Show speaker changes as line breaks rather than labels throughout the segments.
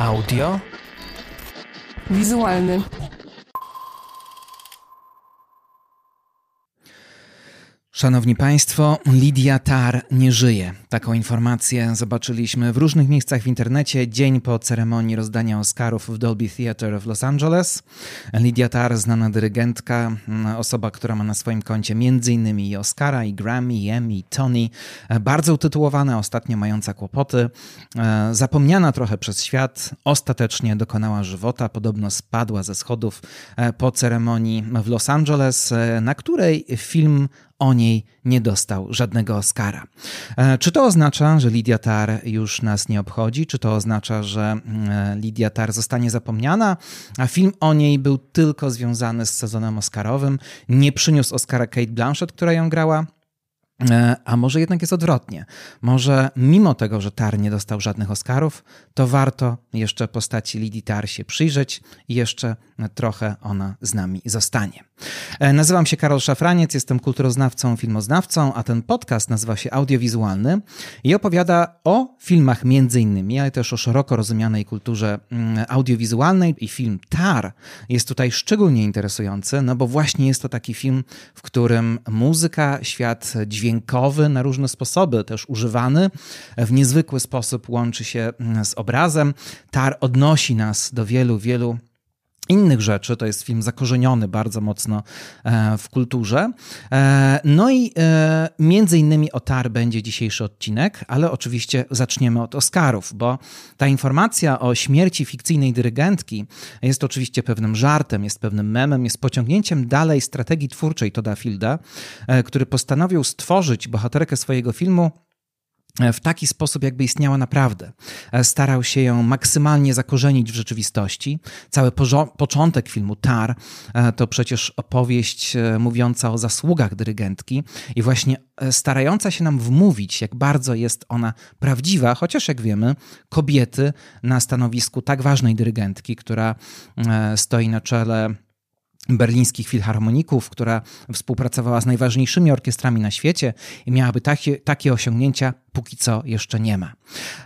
Audio.
Wizualny.
Szanowni Państwo, Lidia Tar nie żyje. Taką informację zobaczyliśmy w różnych miejscach w internecie dzień po ceremonii rozdania Oscarów w Dolby Theatre w Los Angeles. Lidia Tar, znana dyrygentka, osoba, która ma na swoim koncie m.in. i Oscara, i Grammy, i Emmy, i Tony, bardzo utytułowana, ostatnio mająca kłopoty, zapomniana trochę przez świat, ostatecznie dokonała żywota, podobno spadła ze schodów po ceremonii w Los Angeles, na której film o niej nie dostał żadnego Oscara. E, czy to oznacza, że Lidia Tar już nas nie obchodzi? Czy to oznacza, że e, Lidia Tar zostanie zapomniana? A film o niej był tylko związany z sezonem Oscarowym. Nie przyniósł Oscara Kate Blanchett, która ją grała. E, a może jednak jest odwrotnie. Może mimo tego, że Tar nie dostał żadnych Oscarów, to warto jeszcze postaci Lidii Tar się przyjrzeć i jeszcze trochę ona z nami zostanie. E, nazywam się Karol Szafraniec, jestem kulturoznawcą, filmoznawcą, a ten podcast nazywa się Audiowizualny i opowiada o filmach między innymi, ale też o szeroko rozumianej kulturze mm, audiowizualnej i film Tar jest tutaj szczególnie interesujący, no bo właśnie jest to taki film, w którym muzyka, świat dźwiękowy na różne sposoby też używany w niezwykły sposób łączy się mm, z obrazem. Tar odnosi nas do wielu, wielu innych rzeczy. To jest film zakorzeniony bardzo mocno e, w kulturze. E, no i e, między innymi o TAR będzie dzisiejszy odcinek, ale oczywiście zaczniemy od Oscarów, bo ta informacja o śmierci fikcyjnej dyrygentki jest oczywiście pewnym żartem, jest pewnym memem, jest pociągnięciem dalej strategii twórczej Toda Fielda, który postanowił stworzyć bohaterkę swojego filmu w taki sposób, jakby istniała naprawdę. Starał się ją maksymalnie zakorzenić w rzeczywistości. Cały początek filmu Tar e, to przecież opowieść e, mówiąca o zasługach dyrygentki i właśnie e, starająca się nam wmówić, jak bardzo jest ona prawdziwa, chociaż jak wiemy, kobiety na stanowisku tak ważnej dyrygentki, która stoi na czele berlińskich filharmoników, która współpracowała z najważniejszymi orkiestrami na świecie i miałaby takie, takie osiągnięcia, póki co jeszcze nie ma.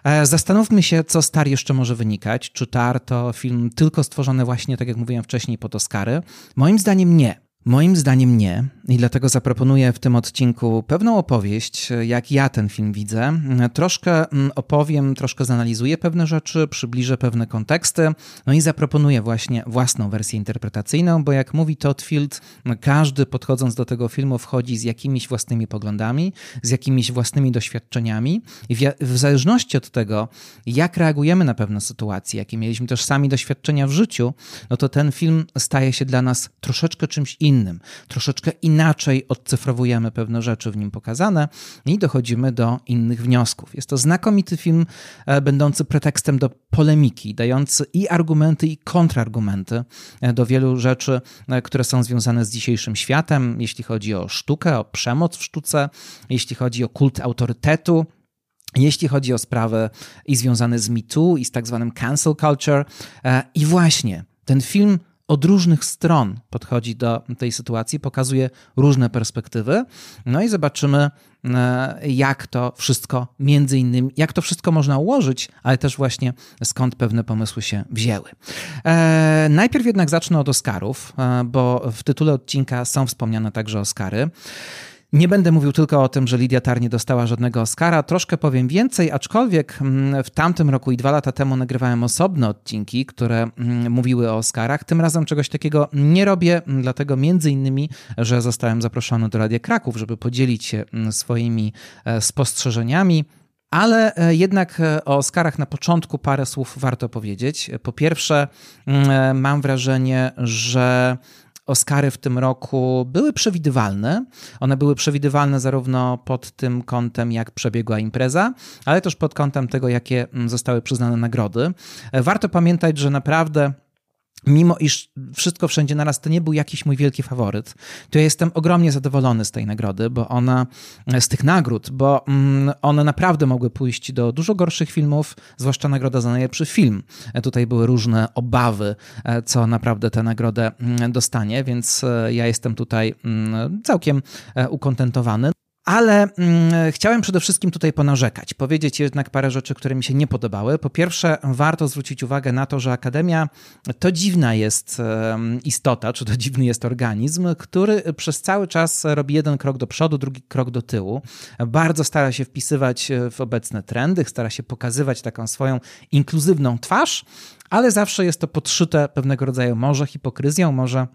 E, zastanówmy się, co Star jeszcze może wynikać. Czy Tar to film tylko stworzony właśnie, tak jak mówiłem wcześniej, pod Oscary? Moim zdaniem nie. Moim zdaniem nie. I dlatego zaproponuję w tym odcinku pewną opowieść, jak ja ten film widzę. Troszkę mm, opowiem, troszkę zanalizuję pewne rzeczy, przybliżę pewne konteksty, no i zaproponuję właśnie własną wersję interpretacyjną, bo jak mówi Todd Field, każdy podchodząc do tego filmu wchodzi z jakimiś własnymi poglądami, z jakimiś własnymi doświadczeniami. I w zależności od tego, jak reagujemy na pewne sytuacje, jakie mieliśmy też sami doświadczenia w życiu, no to ten film staje się dla nas troszeczkę czymś innym innym. Troszeczkę inaczej odcyfrowujemy pewne rzeczy w nim pokazane i dochodzimy do innych wniosków. Jest to znakomity film, e, będący pretekstem do polemiki, dający i argumenty, i kontrargumenty e, do wielu rzeczy, e, które są związane z dzisiejszym światem, jeśli chodzi o sztukę, o przemoc w sztuce, jeśli chodzi o kult autorytetu, jeśli chodzi o sprawę i związane z MeToo i z tak zwanym cancel culture. I właśnie ten film od różnych stron podchodzi do tej sytuacji, pokazuje różne perspektywy. No i zobaczymy, e, jak to wszystko, między innymi, jak to wszystko można ułożyć, ale też właśnie skąd pewne pomysły się wzięły. E, najpierw jednak zacznę od Oscarów, e, bo w tytule odcinka są wspomniane także Oscary. Nie będę mówił tylko o tym, że Lidia Tar nie dostała żadnego Oscara, troszkę powiem więcej, aczkolwiek mm, w tamtym roku i dwa lata temu nagrywałem osobne odcinki, które mm, mówiły o Oscarach. Tym razem czegoś takiego nie robię, mm, dlatego między innymi, że zostałem zaproszony do Radia Kraków, żeby podzielić się swoimi e, spostrzeżeniami. Ale e, jednak e, o Oscarach na początku parę słów warto powiedzieć. Po pierwsze, mam wrażenie, że Oscary w tym roku były przewidywalne. One były przewidywalne zarówno pod tym kątem, jak przebiegła impreza, ale też pod kątem tego, jakie mm, zostały przyznane nagrody. Warto pamiętać, że naprawdę mimo iż wszystko wszędzie naraz to nie był jakiś mój wielki faworyt, to ja jestem ogromnie zadowolony z tej nagrody, bo ona, z tych nagród, bo mm, one naprawdę mogły pójść do dużo gorszych filmów, zwłaszcza nagroda za najlepszy film. Tutaj były różne obawy, e, co naprawdę tę nagrodę mm, dostanie, więc e, ja jestem tutaj mm, całkiem e, ukontentowany. Ale mm, chciałem przede wszystkim tutaj ponarzekać, powiedzieć jednak parę rzeczy, które mi się nie podobały. Po pierwsze, warto zwrócić uwagę na to, że Akademia to dziwna jest istota, czy to dziwny jest organizm, który przez cały czas robi jeden krok do przodu, drugi krok do tyłu. Bardzo stara się wpisywać w obecne trendy, stara się pokazywać taką swoją inkluzywną twarz, ale zawsze jest to podszyte pewnego rodzaju może hipokryzją, może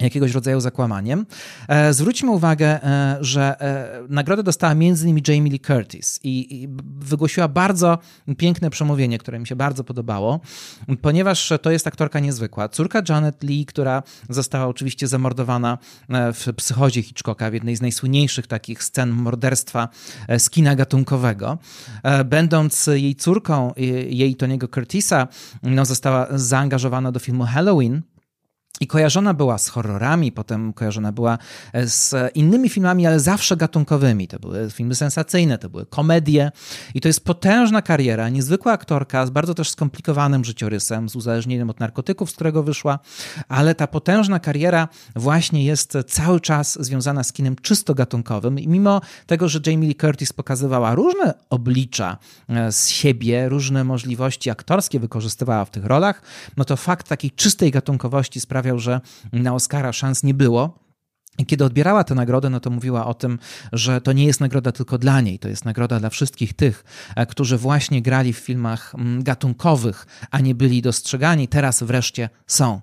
jakiegoś rodzaju zakłamaniem. E, zwróćmy uwagę, e, że e, nagrodę dostała m.in. Jamie Lee Curtis i wygłosiła bardzo piękne przemówienie, które mi się bardzo podobało, ponieważ to jest aktorka niezwykła. Córka Janet Lee, która została oczywiście zamordowana w psychozie Hitchcocka, w jednej z najsłynniejszych takich scen morderstwa z kina gatunkowego. Będąc jej córką, jej Tony'ego Curtisa, no, została zaangażowana do filmu Halloween, i kojarzona była z horrorami, potem kojarzona była e, z innymi filmami, ale zawsze gatunkowymi. To były filmy sensacyjne, to były komedie. I to jest potężna kariera, niezwykła aktorka z bardzo też skomplikowanym życiorysem, z uzależnieniem od narkotyków, z którego wyszła, ale ta potężna kariera właśnie jest cały czas związana z kinem czysto gatunkowym. I mimo tego, że Jamie Lee Curtis pokazywała różne oblicza e, z siebie, różne możliwości aktorskie wykorzystywała w tych rolach, no to fakt takiej czystej gatunkowości sprawia, że na Oscara szans nie było. I kiedy odbierała tę nagrodę, no to mówiła o tym, że to nie jest nagroda tylko dla niej, to jest nagroda dla wszystkich tych, e, którzy właśnie grali w filmach mm, gatunkowych, a nie byli dostrzegani, teraz wreszcie są.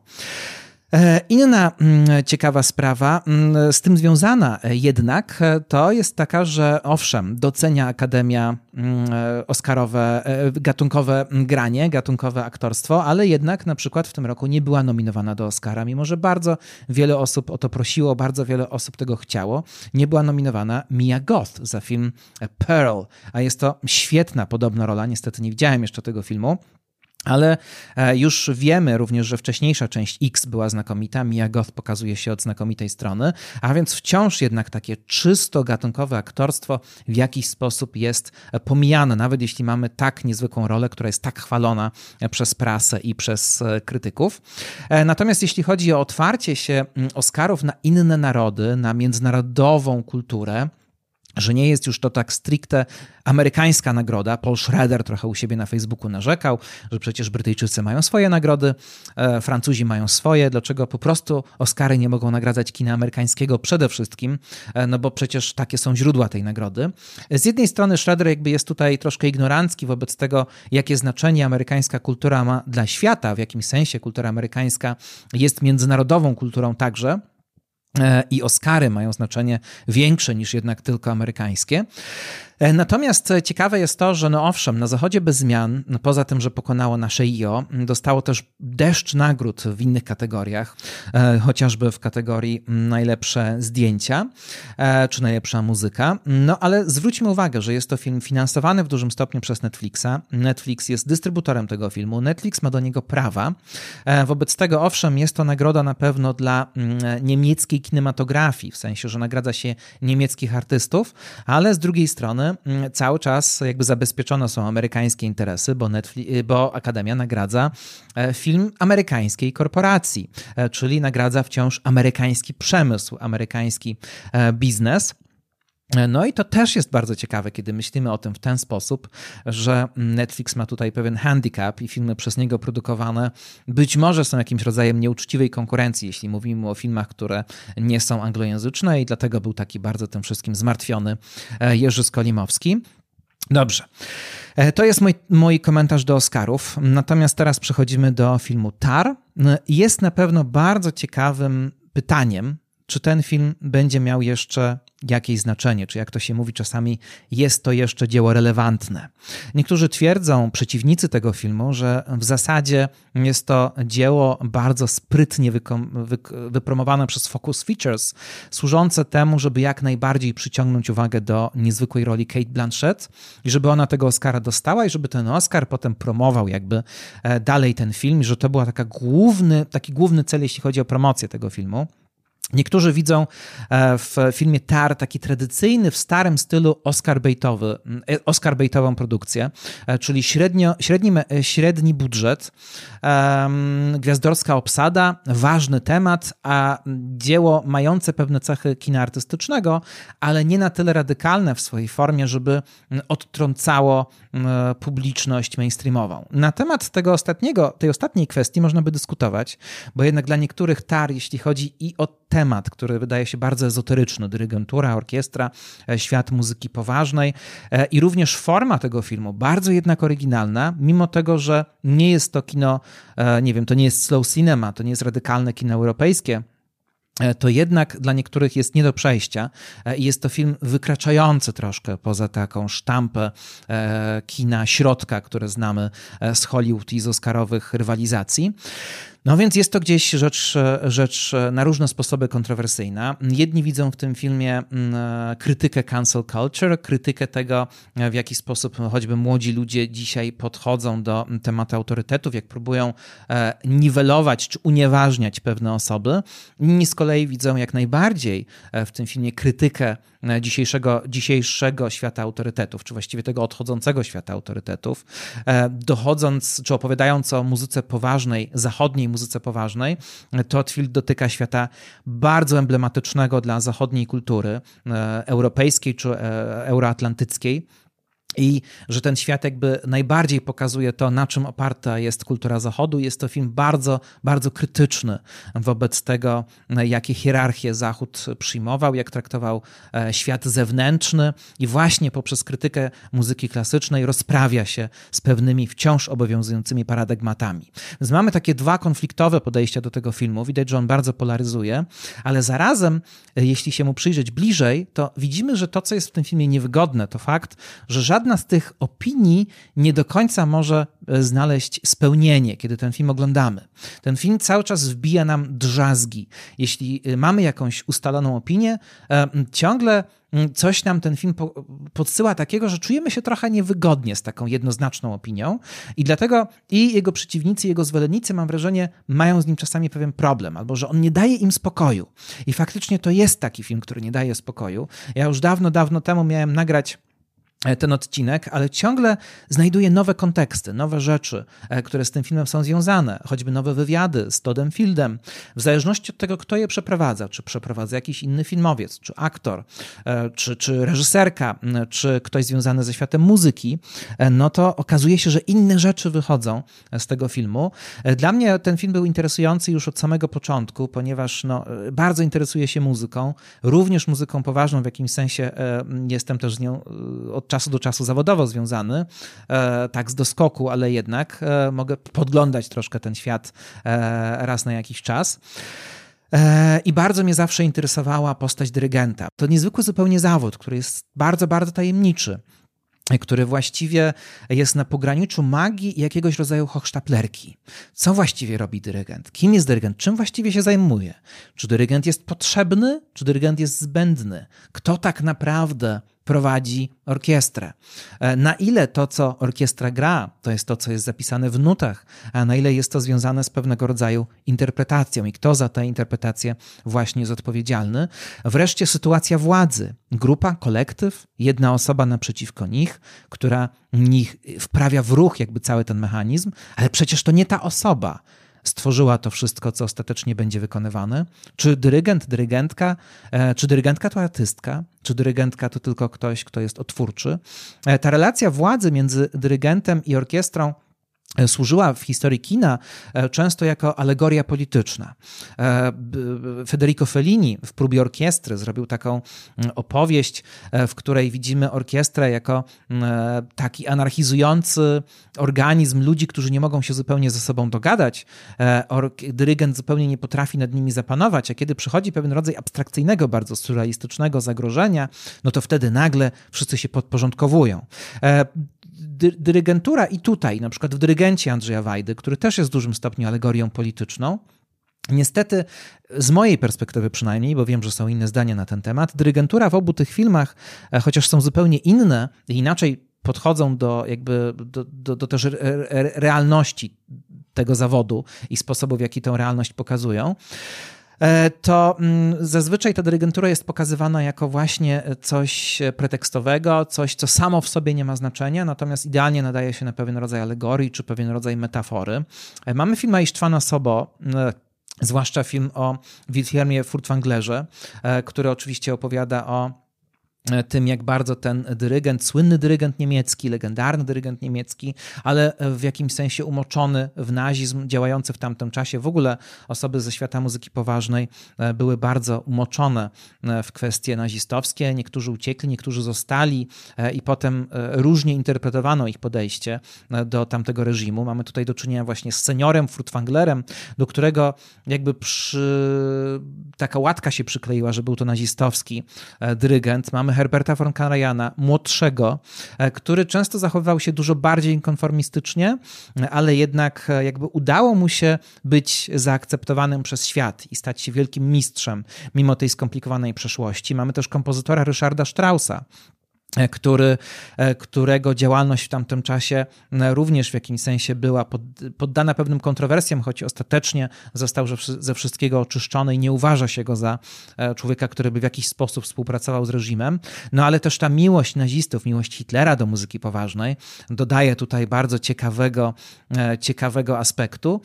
E, inna mm, ciekawa sprawa, mm, z tym związana jednak, e, to jest taka, że owszem, docenia Akademia mm, e, Oscarowe, gatunkowe granie, gatunkowe aktorstwo, ale jednak na przykład w tym roku nie była nominowana do Oscara, mimo że bardzo wiele osób o to prosiło, bardzo wiele osób tego chciało. Nie była nominowana Mia Goth za film Pearl, a jest to świetna podobna rola, niestety nie widziałem jeszcze tego filmu. Ale e, już wiemy również, że wcześniejsza część X była znakomita, Mia Goth pokazuje się od znakomitej strony, a więc wciąż jednak takie czysto gatunkowe aktorstwo w jakiś sposób jest pomijane, nawet jeśli mamy tak niezwykłą rolę, która jest tak chwalona przez prasę i przez e, krytyków. E, natomiast jeśli chodzi o otwarcie się mm, Oscarów na inne narody, na międzynarodową kulturę, że nie jest już to tak stricte amerykańska nagroda. Paul Schroeder trochę u siebie na Facebooku narzekał, że przecież Brytyjczycy mają swoje nagrody, e, Francuzi mają swoje, dlaczego po prostu Oscary nie mogą nagradzać kina amerykańskiego przede wszystkim, e, no bo przecież takie są źródła tej nagrody. Z jednej strony Schroeder jakby jest tutaj troszkę ignorancki wobec tego, jakie znaczenie amerykańska kultura ma dla świata, w jakim sensie kultura amerykańska jest międzynarodową kulturą także, i Oscary mają znaczenie większe niż jednak tylko amerykańskie. E, natomiast ciekawe jest to, że no owszem, na Zachodzie bez zmian, no poza tym, że pokonało nasze IO, dostało też deszcz nagród w innych kategoriach, e, chociażby w kategorii najlepsze zdjęcia e, czy najlepsza muzyka. No ale zwróćmy uwagę, że jest to film finansowany w dużym stopniu przez Netflixa. Netflix jest dystrybutorem tego filmu, Netflix ma do niego prawa. Wobec tego, owszem, jest to nagroda na pewno dla niemieckiej kinematografii, w sensie, że nagradza się niemieckich artystów, ale z drugiej strony Mm, cały czas jakby zabezpieczone są amerykańskie interesy, bo, Netflix, y, bo Akademia nagradza e, film amerykańskiej korporacji, e, czyli nagradza wciąż amerykański przemysł, amerykański e, biznes. No i to też jest bardzo ciekawe, kiedy myślimy o tym w ten sposób, że Netflix ma tutaj pewien handicap i filmy przez niego produkowane być może są jakimś rodzajem nieuczciwej konkurencji, jeśli mówimy o filmach, które nie są anglojęzyczne i dlatego był taki bardzo tym wszystkim zmartwiony e, Jerzy Skolimowski. Dobrze. E, to jest mój, mój komentarz do Oscarów. Natomiast teraz przechodzimy do filmu Tar. Jest na pewno bardzo ciekawym pytaniem, czy ten film będzie miał jeszcze jakieś znaczenie, czy jak to się mówi czasami, jest to jeszcze dzieło relevantne. Niektórzy twierdzą, przeciwnicy tego filmu, że w zasadzie jest to dzieło bardzo sprytnie wypromowane przez Focus Features, służące temu, żeby jak najbardziej przyciągnąć uwagę do niezwykłej roli Kate Blanchett i żeby ona tego Oscara dostała i żeby ten Oscar potem promował jakby e, dalej ten film że to była taka główny, taki główny cel, jeśli chodzi o promocję tego filmu. Niektórzy widzą e, w filmie Tar taki tradycyjny, w starym stylu Oscar baitowy, e, Oscar baitową produkcję, e, czyli średnio, średni, średni budżet, gwiazdorska obsada, ważny temat, a dzieło mające pewne cechy kina artystycznego, ale nie na tyle radykalne w swojej formie, żeby odtrącało publiczność mainstreamową. Na temat tego ostatniego, tej ostatniej kwestii można by dyskutować, bo jednak dla niektórych Tar, jeśli chodzi i o temat, który wydaje się bardzo ezoteryczny, dyrygentura, orkiestra, e, świat muzyki poważnej e, i również forma tego filmu, bardzo jednak oryginalna, mimo tego, że nie jest to kino, e, nie wiem, to nie jest slow cinema, to nie jest radykalne kino europejskie, to jednak dla niektórych jest nie do przejścia i jest to film wykraczający troszkę poza taką sztampę kina środka, które znamy z Hollywood i z Oscarowych rywalizacji. No więc jest to gdzieś rzecz, rzecz na różne sposoby kontrowersyjna. Jedni widzą w tym filmie mm, krytykę cancel culture, krytykę tego, w jaki sposób choćby młodzi ludzie dzisiaj podchodzą do tematu autorytetów, jak próbują e, niwelować czy unieważniać pewne osoby. Inni z kolei widzą jak najbardziej e, w tym filmie krytykę dzisiejszego, dzisiejszego świata autorytetów, czy właściwie tego odchodzącego świata autorytetów, dochodząc czy opowiadając o muzyce poważnej, zachodniej muzyce poważnej. Totfield dotyka świata bardzo emblematycznego dla zachodniej kultury, e, europejskiej czy e, euroatlantyckiej i że ten świat jakby najbardziej pokazuje to, na czym oparta jest kultura Zachodu. Jest to film bardzo, bardzo krytyczny wobec tego, jakie hierarchie Zachód przyjmował, jak traktował e, świat zewnętrzny i właśnie poprzez krytykę muzyki klasycznej rozprawia się z pewnymi wciąż obowiązującymi paradygmatami. Więc mamy takie dwa konfliktowe podejścia do tego filmu. Widać, że on bardzo polaryzuje, ale zarazem, e, jeśli się mu przyjrzeć bliżej, to widzimy, że to, co jest w tym filmie niewygodne, to fakt, że żadne żadna z tych opinii nie do końca może e, znaleźć spełnienie, kiedy ten film oglądamy. Ten film cały czas wbija nam drzazgi. Jeśli e, mamy jakąś ustaloną opinię, e, ciągle coś nam ten film podsyła takiego, że czujemy się trochę niewygodnie z taką jednoznaczną opinią i dlatego i jego przeciwnicy, i jego zwolennicy, mam wrażenie, mają z nim czasami pewien problem, albo że on nie daje im spokoju. I faktycznie to jest taki film, który nie daje spokoju. Ja już dawno, dawno temu miałem nagrać ten odcinek, ale ciągle znajduje nowe konteksty, nowe rzeczy, e, które z tym filmem są związane, choćby nowe wywiady z Toddem Fieldem. W zależności od tego, kto je przeprowadza, czy przeprowadza jakiś inny filmowiec, czy aktor, e, czy, czy reżyserka, czy ktoś związany ze światem muzyki, no to okazuje się, że inne rzeczy wychodzą z tego filmu. Dla mnie ten film był interesujący już od samego początku, ponieważ no, bardzo interesuje się muzyką, również muzyką poważną, w jakimś sensie jestem też z nią od czasu do czasu zawodowo związany, e, tak z doskoku, ale jednak e, mogę podglądać troszkę ten świat e, raz na jakiś czas. I bardzo mnie zawsze interesowała postać dyrygenta. To niezwykły zupełnie zawód, który jest bardzo, bardzo tajemniczy który właściwie jest na pograniczu magii i jakiegoś rodzaju hochsztaplerki. Co właściwie robi dyrygent? Kim jest dyrygent? Czym właściwie się zajmuje? Czy dyrygent jest potrzebny? Czy dyrygent jest zbędny? Kto tak naprawdę prowadzi orkiestrę. E, na ile to, co orkiestra gra, to jest to, co jest zapisane w nutach, a na ile jest to związane z pewnego rodzaju interpretacją i kto za tę interpretację właśnie jest odpowiedzialny. Wreszcie sytuacja władzy. Grupa, kolektyw, jedna osoba naprzeciwko nich, która nich wprawia w ruch jakby cały ten mechanizm, ale przecież to nie ta osoba stworzyła to wszystko, co ostatecznie będzie wykonywane? Czy dyrygent, dyrygentka, e, czy dyrygentka to artystka, czy dyrygentka to tylko ktoś, kto jest otwórczy? E, ta relacja władzy między dyrygentem i orkiestrą służyła w historii kina e, często jako alegoria polityczna. E, Federico Fellini w próbie orkiestry zrobił taką opowieść, w której widzimy orkiestrę jako taki anarchizujący organizm ludzi, którzy nie mogą się zupełnie ze sobą dogadać. Dyrygent zupełnie nie potrafi nad nimi zapanować, a kiedy przychodzi pewien rodzaj abstrakcyjnego, bardzo surrealistycznego zagrożenia, no to wtedy nagle wszyscy się podporządkowują dy, dyrygentura i tutaj, na przykład w dyrygencie Andrzeja Wajdy, który też jest w dużym stopniu alegorią polityczną, Niestety, z mojej perspektywy przynajmniej, bo wiem, że są inne zdania na ten temat, dyrygentura w obu tych filmach, e, chociaż są zupełnie inne i inaczej podchodzą do jakby do, do, do też realności tego zawodu i sposobu, w jaki tę realność pokazują, to mm, zazwyczaj ta dyrygentura jest pokazywana jako właśnie coś pretekstowego, coś, co samo w sobie nie ma znaczenia, natomiast idealnie nadaje się na pewien rodzaj alegorii czy pewien rodzaj metafory. E, mamy film Isztwana Sobo, zwłaszcza film o Wilhelmie Furtwanglerze, który oczywiście opowiada o E, tym, jak bardzo ten dyrygent, słynny dyrygent niemiecki, legendarny dyrygent niemiecki, ale w jakimś sensie umoczony w nazizm, działający w tamtym czasie. W ogóle osoby ze świata muzyki poważnej e, były bardzo umoczone e, w kwestie nazistowskie. Niektórzy uciekli, niektórzy zostali i potem różnie interpretowano ich podejście do tamtego reżimu. Mamy tutaj do czynienia właśnie z seniorem Furtwanglerem, do którego jakby przy... taka łatka się przykleiła, że był to nazistowski dyrygent. Mamy Herberta von Karajana, młodszego, e, który często zachowywał się dużo bardziej konformistycznie, ale jednak e, jakby udało mu się być zaakceptowanym przez świat i stać się wielkim mistrzem, mimo tej skomplikowanej przeszłości. Mamy też kompozytora Ryszarda Straussa, który, e, którego działalność w tamtym czasie e, również w jakimś sensie była pod, poddana pewnym kontrowersjom, choć ostatecznie został ze wszystkiego oczyszczony i nie uważa się go za człowieka, który by w jakiś sposób współpracował z reżimem. No ale też ta miłość nazistów, miłość Hitlera do muzyki poważnej dodaje tutaj bardzo ciekawego, ciekawego aspektu.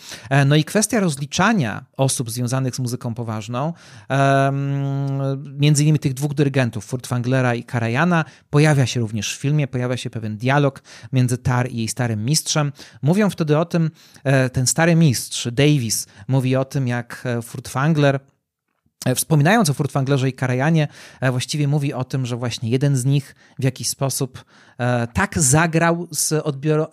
No i kwestia rozliczania osób związanych z muzyką poważną, między innymi tych dwóch dyrygentów, Furtwanglera i Karajana, Pojawia się również w filmie, pojawia się pewien dialog między Tar i jej starym mistrzem. Mówią wtedy o tym, e, ten stary mistrz, Davis, mówi o tym, jak e, Furtwängler wspominając o Furtwanglerze i Karajanie, e, właściwie mówi o tym, że właśnie jeden z nich w jakiś sposób e, tak zagrał z,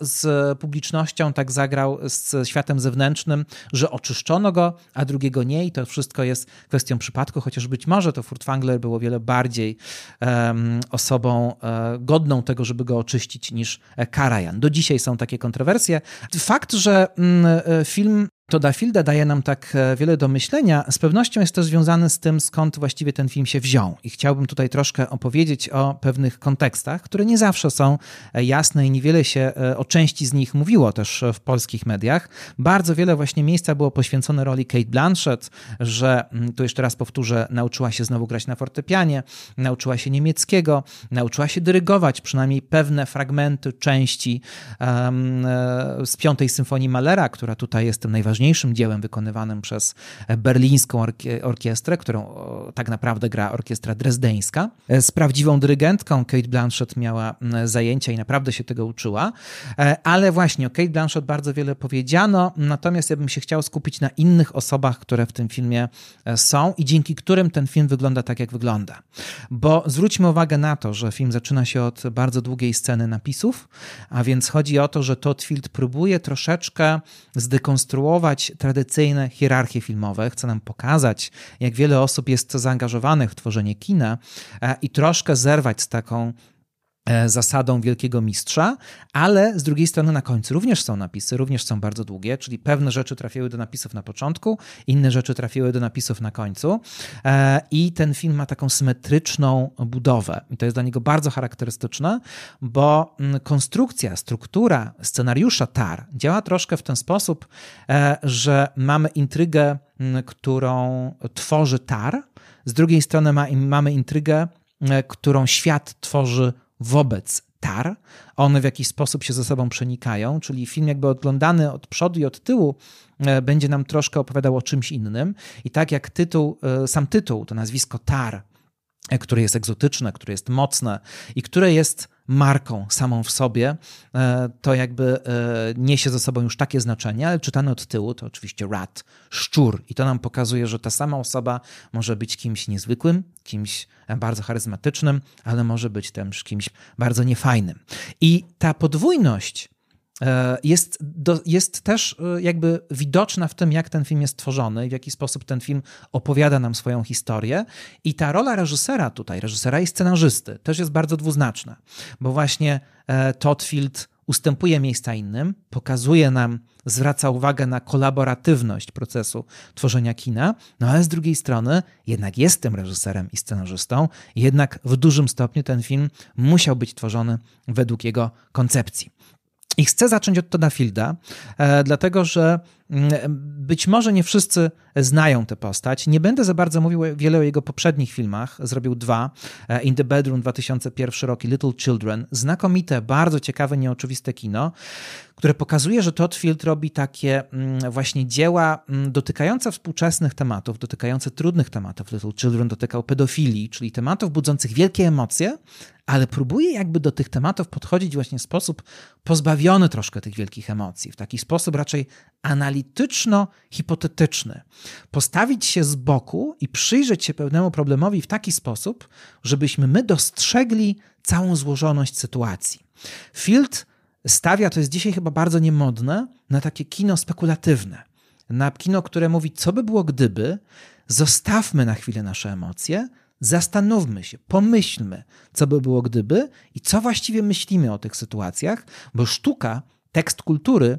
z publicznością, tak zagrał z światem zewnętrznym, że oczyszczono go, a drugiego nie i to wszystko jest kwestią przypadku, chociaż być może to Furtwangler było wiele bardziej um, osobą um, godną tego, żeby go oczyścić niż Karajan. Do dzisiaj są takie kontrowersje. Fakt, że um, film to Da Filda daje nam tak e, wiele do myślenia. Z pewnością jest to związane z tym, skąd właściwie ten film się wziął. I chciałbym tutaj troszkę opowiedzieć o pewnych kontekstach, które nie zawsze są e, jasne i niewiele się e, o części z nich mówiło też w polskich mediach. Bardzo wiele właśnie miejsca było poświęcone roli Kate Blanchett, że, mm, tu jeszcze raz powtórzę, nauczyła się znowu grać na fortepianie, nauczyła się niemieckiego, nauczyła się dyrygować przynajmniej pewne fragmenty, części um, z piątej symfonii Malera, która tutaj jest tym najważniejszym najważniejszym dziełem wykonywanym przez berlińską orkiestrę, którą tak naprawdę gra orkiestra drezdeńska. Z prawdziwą dyrygentką Kate Blanchett miała zajęcia i naprawdę się tego uczyła, e, ale właśnie o Kate Blanchett bardzo wiele powiedziano, natomiast ja bym się chciał skupić na innych osobach, które w tym filmie e, są i dzięki którym ten film wygląda tak, jak wygląda. Bo zwróćmy uwagę na to, że film zaczyna się od bardzo długiej sceny napisów, a więc chodzi o to, że Todd Field próbuje troszeczkę zdekonstruować tradycyjne hierarchie filmowe, chce nam pokazać, jak wiele osób jest zaangażowanych w tworzenie kina e, i troszkę zerwać z taką zasadą wielkiego mistrza, ale z drugiej strony na końcu również są napisy, również są bardzo długie, czyli pewne rzeczy trafiły do napisów na początku, inne rzeczy trafiły do napisów na końcu. E, i ten film ma taką symetryczną budowę. I to jest dla niego bardzo charakterystyczne, bo mm, konstrukcja, struktura scenariusza TAR działa troszkę w ten sposób, e, że mamy intrygę, mm, którą tworzy TAR, z drugiej strony mamy intrygę, e, którą świat tworzy wobec tar. One w jakiś sposób się ze sobą przenikają, czyli film jakby oglądany od przodu i od tyłu e, będzie nam troszkę opowiadał o czymś innym. I tak jak tytuł, e, sam tytuł, to nazwisko tar, e, które jest egzotyczne, które jest mocne i które jest marką samą w sobie, e, to jakby e, niesie ze sobą już takie znaczenie, ale czytane od tyłu to oczywiście rat, szczur. I to nam pokazuje, że ta sama osoba może być kimś niezwykłym, kimś bardzo charyzmatycznym, ale może być też kimś bardzo niefajnym. I ta podwójność jest, do, jest też e, jakby widoczna w tym, jak ten film jest tworzony i w jaki sposób ten film opowiada nam swoją historię. I ta rola reżysera tutaj, reżysera i scenarzysty, też jest bardzo dwuznaczna, bo właśnie e, Todd Field ustępuje miejsca innym, pokazuje nam, zwraca uwagę na kolaboratywność procesu tworzenia kina, no ale z drugiej strony jednak jest tym reżyserem i scenarzystą, jednak w dużym stopniu ten film musiał być tworzony według jego koncepcji. I chcę zacząć od Toda Fielda, e, dlatego że być może nie wszyscy znają tę postać. Nie będę za bardzo mówił wiele o jego poprzednich filmach. Zrobił dwa. E, In the Bedroom 2001 rok i Little Children. Znakomite, bardzo ciekawe, nieoczywiste kino, które pokazuje, że Todd Field robi takie mm, właśnie dzieła mm, dotykające współczesnych tematów, dotykające trudnych tematów. Little Children dotykał pedofilii, czyli tematów budzących wielkie emocje, ale próbuje jakby do tych tematów podchodzić właśnie w sposób pozbawiony troszkę tych wielkich emocji, w taki sposób raczej analityczno-hipotetyczny. Postawić się z boku i przyjrzeć się pewnemu problemowi w taki sposób, żebyśmy my dostrzegli całą złożoność sytuacji. Field stawia, to jest dzisiaj chyba bardzo niemodne, na takie kino spekulatywne. Na kino, które mówi, co by było gdyby, zostawmy na chwilę nasze emocje, Zastanówmy się, pomyślmy, co by było gdyby i co właściwie myślimy o tych sytuacjach, bo sztuka, tekst kultury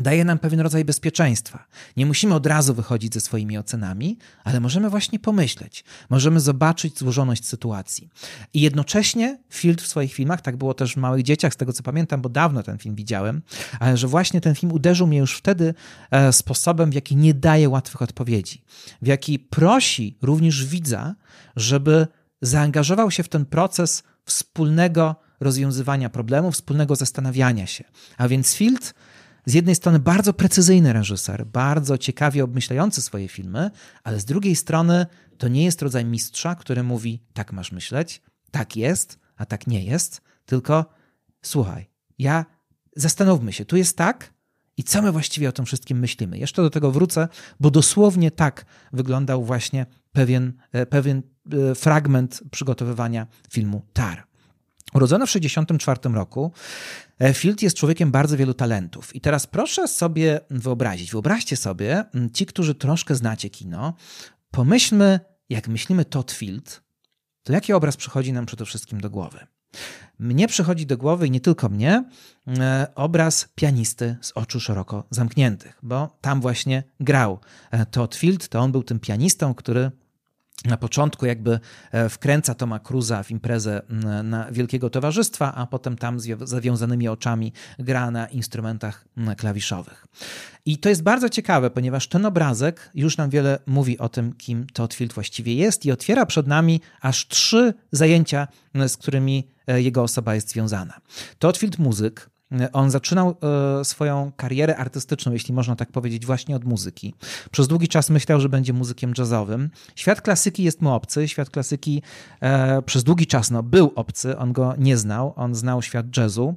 daje nam pewien rodzaj bezpieczeństwa. Nie musimy od razu wychodzić ze swoimi ocenami, ale możemy właśnie pomyśleć, możemy zobaczyć złożoność sytuacji. I jednocześnie Field w swoich filmach, tak było też w Małych Dzieciach, z tego co pamiętam, bo dawno ten film widziałem, ale że właśnie ten film uderzył mnie już wtedy e, sposobem, w jaki nie daje łatwych odpowiedzi, w jaki prosi również widza, żeby zaangażował się w ten proces wspólnego rozwiązywania problemów, wspólnego zastanawiania się. A więc Field z jednej strony bardzo precyzyjny reżyser, bardzo ciekawie obmyślający swoje filmy, ale z drugiej strony to nie jest rodzaj mistrza, który mówi: tak masz myśleć, tak jest, a tak nie jest, tylko słuchaj, ja zastanówmy się, tu jest tak, i co my właściwie o tym wszystkim myślimy. Jeszcze do tego wrócę, bo dosłownie tak wyglądał właśnie pewien, e, pewien e, fragment przygotowywania filmu Tar. Urodzony w 1964 roku, Field jest człowiekiem bardzo wielu talentów. I teraz proszę sobie wyobrazić, wyobraźcie sobie, ci, którzy troszkę znacie kino, pomyślmy, jak myślimy Todd Field, to jaki obraz przychodzi nam przede wszystkim do głowy? Mnie przychodzi do głowy, i nie tylko mnie, e, obraz pianisty z oczu szeroko zamkniętych, bo tam właśnie grał e, Todd Field. To on był tym pianistą, który na początku jakby e, wkręca Toma Cruza w imprezę na Wielkiego Towarzystwa, a potem tam z zawiązanymi oczami gra na instrumentach klawiszowych. I to jest bardzo ciekawe, ponieważ ten obrazek już nam wiele mówi o tym, kim Todd Field właściwie jest i otwiera przed nami aż trzy zajęcia, z którymi e, jego osoba jest związana. Todd Field muzyk, on zaczynał e, swoją karierę artystyczną, jeśli można tak powiedzieć, właśnie od muzyki. Przez długi czas myślał, że będzie muzykiem jazzowym. Świat klasyki jest mu obcy. Świat klasyki e, przez długi czas no, był obcy. On go nie znał. On znał świat jazzu.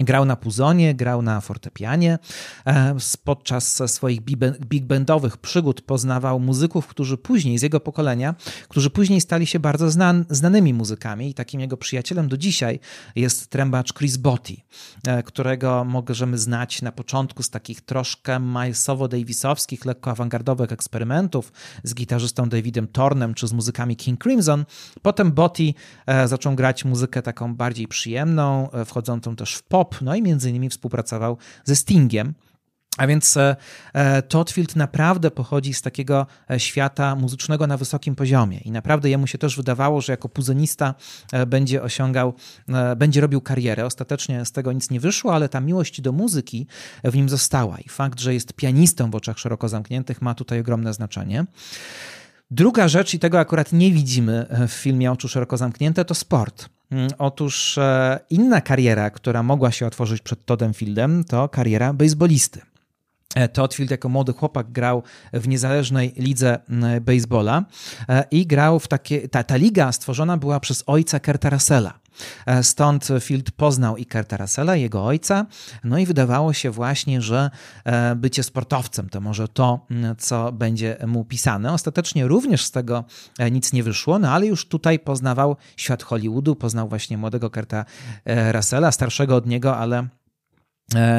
Grał na puzonie, grał na fortepianie. E, podczas swoich big bandowych przygód poznawał muzyków, którzy później, z jego pokolenia, którzy później stali się bardzo znan, znanymi muzykami. I takim jego przyjacielem do dzisiaj jest trębacz Chris Botti, e, którego możemy znać na początku z takich troszkę Milesowo-Davisowskich, lekko awangardowych eksperymentów z gitarzystą Davidem Tornem czy z muzykami King Crimson. Potem Botti e, zaczął grać muzykę taką bardziej przyjemną, wchodzącą też w pop, no i między innymi współpracował ze Stingiem. A więc e, e, Todd Field naprawdę pochodzi z takiego e, świata muzycznego na wysokim poziomie i naprawdę jemu się też wydawało, że jako puzonista będzie osiągał, będzie robił karierę. Ostatecznie z tego nic nie wyszło, ale ta miłość do muzyki w nim została i fakt, że jest pianistą w oczach szeroko zamkniętych ma tutaj ogromne znaczenie. Druga rzecz, i tego akurat nie widzimy w filmie Oczu Szeroko Zamknięte, to sport. Mm, otóż e, inna kariera, która mogła się otworzyć przed Toddem Fieldem, to kariera baseballisty. E, Todd Field jako młody chłopak grał w niezależnej lidze baseballa e, i grał w takie, ta, ta liga stworzona była przez ojca Kerta Russella. E, stąd Field poznał i Kurta Russella, jego ojca, no i wydawało się właśnie, że bycie sportowcem to może to, co będzie mu pisane. Ostatecznie również z tego nic nie wyszło, no ale już tutaj poznawał świat Hollywoodu, poznał właśnie młodego Kurta Russella, starszego od niego, ale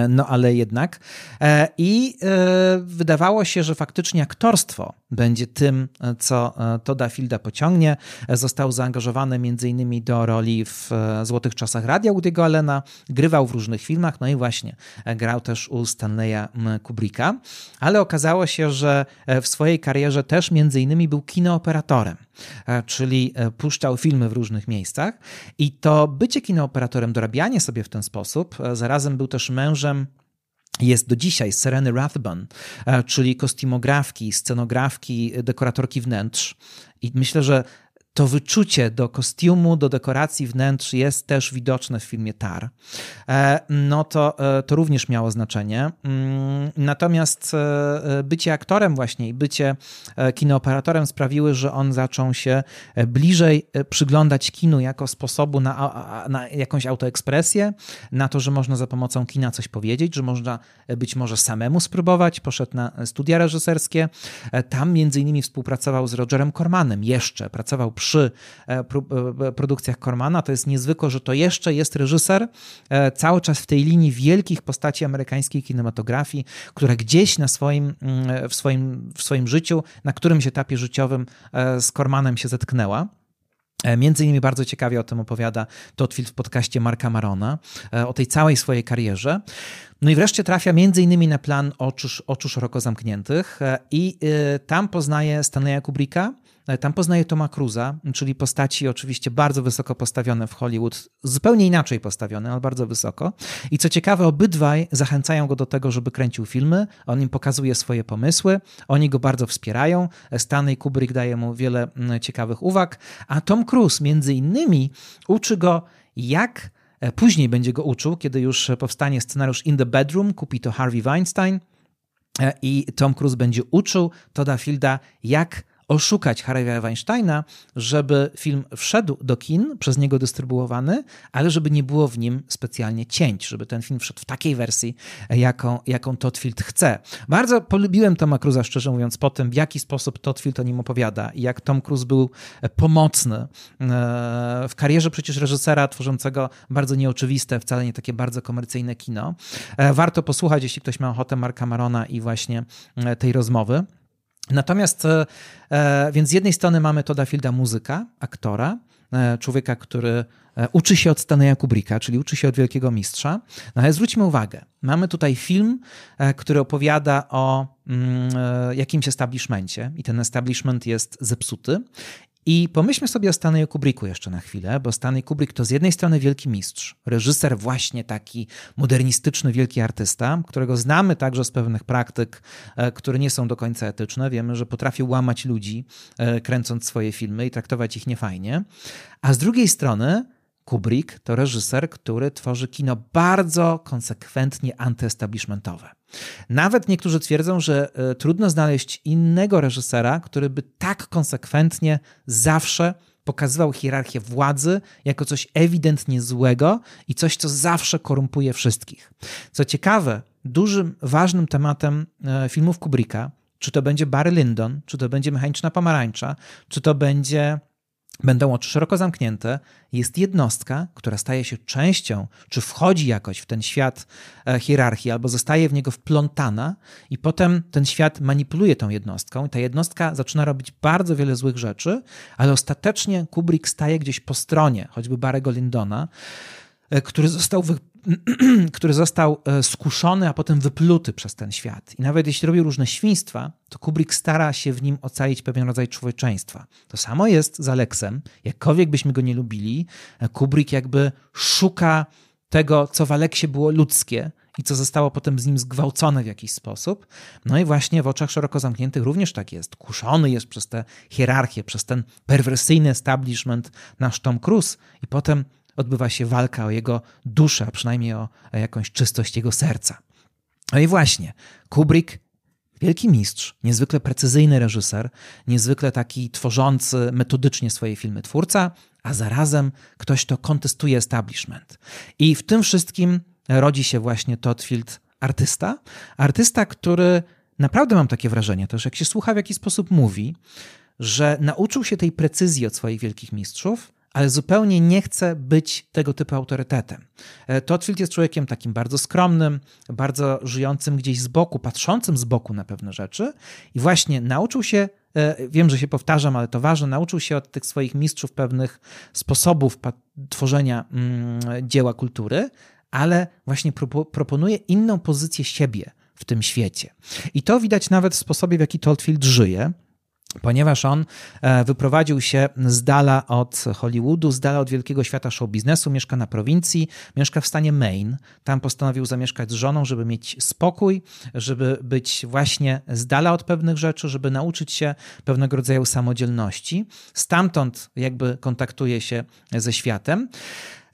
no ale jednak. E, I e, wydawało się, że faktycznie aktorstwo będzie tym, co Toda Fielda pociągnie. Został zaangażowany m.in. do roli w Złotych Czasach Radia Woody'ego Allena, grywał w różnych filmach, no i właśnie grał też u Stanleya Kubricka, ale okazało się, że w swojej karierze też m.in. był kinooperatorem. E, czyli e, puszczał filmy w różnych miejscach. I to bycie kinooperatorem, dorabianie sobie w ten sposób, e, zarazem był też mężem jest do dzisiaj Sereny Rathbun, czyli kostiumografki, scenografki, dekoratorki wnętrz. I myślę, że to wyczucie do kostiumu, do dekoracji wnętrz jest też widoczne w filmie Tar. E, no to, e, to również miało znaczenie. Mm, natomiast e, bycie aktorem właśnie i bycie kinooperatorem sprawiły, że on zaczął się bliżej przyglądać kinu jako sposobu na, na jakąś autoekspresję, na to, że można za pomocą kina coś powiedzieć, że można być może samemu spróbować. Poszedł na studia reżyserskie. Tam między innymi współpracował z Rogerem Cormanem jeszcze. Pracował przy e, e, produkcjach Cormana. To jest niezwykłe, że to jeszcze jest reżyser e, cały czas w tej linii wielkich postaci amerykańskiej kinematografii, która gdzieś na swoim, mm, w, swoim, w swoim życiu, na którymś etapie życiowym z Cormanem się zetknęła. Między innymi bardzo ciekawie o tym opowiada Todd Field w podcaście Marka Marona, o tej całej swojej karierze. No i wreszcie trafia między innymi na plan Oczu, oczu szeroko zamkniętych i tam poznaje Stanleya Kubricka, E, tam poznaje Toma Cruza, czyli postaci oczywiście bardzo wysoko postawione w Hollywood, zupełnie inaczej postawione, ale bardzo wysoko. I co ciekawe, obydwaj zachęcają go do tego, żeby kręcił filmy. On im pokazuje swoje pomysły, oni go bardzo wspierają. Stanley Kubrick daje mu wiele mm, ciekawych uwag, a Tom Cruise między innymi uczy go, jak e, później będzie go uczył, kiedy już powstanie scenariusz In the Bedroom, kupi to Harvey Weinstein. E, I Tom Cruise będzie uczył Toda Fielda, jak oszukać Harvey'a Weinsteina, żeby film wszedł do kin, przez niego dystrybuowany, ale żeby nie było w nim specjalnie cięć, żeby ten film wszedł w takiej wersji, jaką, jaką Todd Field chce. Bardzo polubiłem Toma Cruza, szczerze mówiąc, po tym, w jaki sposób Todd Field o nim opowiada i jak Tom Cruise był pomocny e, w karierze przecież reżysera tworzącego bardzo nieoczywiste, wcale nie takie bardzo komercyjne kino. E, warto posłuchać, jeśli ktoś ma ochotę, Marka Marona i właśnie e, tej rozmowy. Natomiast, e, e, więc z jednej strony mamy Toda Fielda muzyka, aktora, e, człowieka, który uczy się od Stanleya Kubricka, czyli uczy się od wielkiego mistrza. No ale zwróćmy uwagę, mamy tutaj film, który opowiada o mm, jakimś establishmencie i ten establishment jest zepsuty i pomyślmy sobie o Stanley Kubricku jeszcze na chwilę, bo Stanley Kubrick to z jednej strony wielki mistrz, reżyser właśnie taki modernistyczny, wielki artysta, którego znamy także z pewnych praktyk, e, które nie są do końca etyczne. Wiemy, że potrafił łamać ludzi, e, kręcąc swoje filmy i traktować ich niefajnie. A z drugiej strony Kubrick to reżyser, który tworzy kino bardzo konsekwentnie antyestablishmentowe. Nawet niektórzy twierdzą, że e, trudno znaleźć innego reżysera, który by tak konsekwentnie zawsze pokazywał hierarchię władzy jako coś ewidentnie złego i coś, co zawsze korumpuje wszystkich. Co ciekawe, dużym, ważnym tematem e, filmów Kubricka, czy to będzie Barry Lyndon, czy to będzie Mechaniczna Pomarańcza, czy to będzie będą oczy szeroko zamknięte, jest jednostka, która staje się częścią, czy wchodzi jakoś w ten świat e, hierarchii, albo zostaje w niego wplątana, i potem ten świat manipuluje tą jednostką. Ta jednostka zaczyna robić bardzo wiele złych rzeczy, ale ostatecznie Kubrick staje gdzieś po stronie, choćby Barego Lindona, e, który został który został e, skuszony, a potem wypluty przez ten świat. I nawet jeśli robi różne świństwa, to Kubrick stara się w nim ocalić pewien rodzaj człowieczeństwa. To samo jest z Aleksem. Jakkolwiek byśmy go nie lubili, e, Kubrick jakby szuka tego, co w Aleksie było ludzkie i co zostało potem z nim zgwałcone w jakiś sposób. No i właśnie w oczach szeroko zamkniętych również tak jest. Kuszony jest przez tę hierarchię, przez ten perwersyjny establishment nasz Tom Cruise i potem odbywa się walka o jego duszę, a przynajmniej o jakąś czystość jego serca. No i właśnie, Kubrick, wielki mistrz, niezwykle precyzyjny reżyser, niezwykle taki tworzący metodycznie swoje filmy twórca, a zarazem ktoś, kto kontestuje establishment. I w tym wszystkim rodzi się właśnie Todd Field, artysta. Artysta, który naprawdę mam takie wrażenie, też jak się słucha, w jaki sposób mówi, że nauczył się tej precyzji od swoich wielkich mistrzów, ale zupełnie nie chce być tego typu autorytetem. E, Totfield jest człowiekiem takim bardzo skromnym, bardzo żyjącym gdzieś z boku, patrzącym z boku na pewne rzeczy i właśnie nauczył się e, Wiem, że się powtarzam, ale to ważne. Nauczył się od tych swoich mistrzów pewnych sposobów tworzenia mm, dzieła kultury, ale właśnie proponuje inną pozycję siebie w tym świecie. I to widać nawet w sposobie, w jaki Tolfield żyje. Ponieważ on e, wyprowadził się z dala od Hollywoodu, z dala od wielkiego świata show biznesu, mieszka na prowincji, mieszka w stanie Maine. Tam postanowił zamieszkać z żoną, żeby mieć spokój, żeby być właśnie z dala od pewnych rzeczy, żeby nauczyć się pewnego rodzaju samodzielności. Stamtąd jakby kontaktuje się ze światem.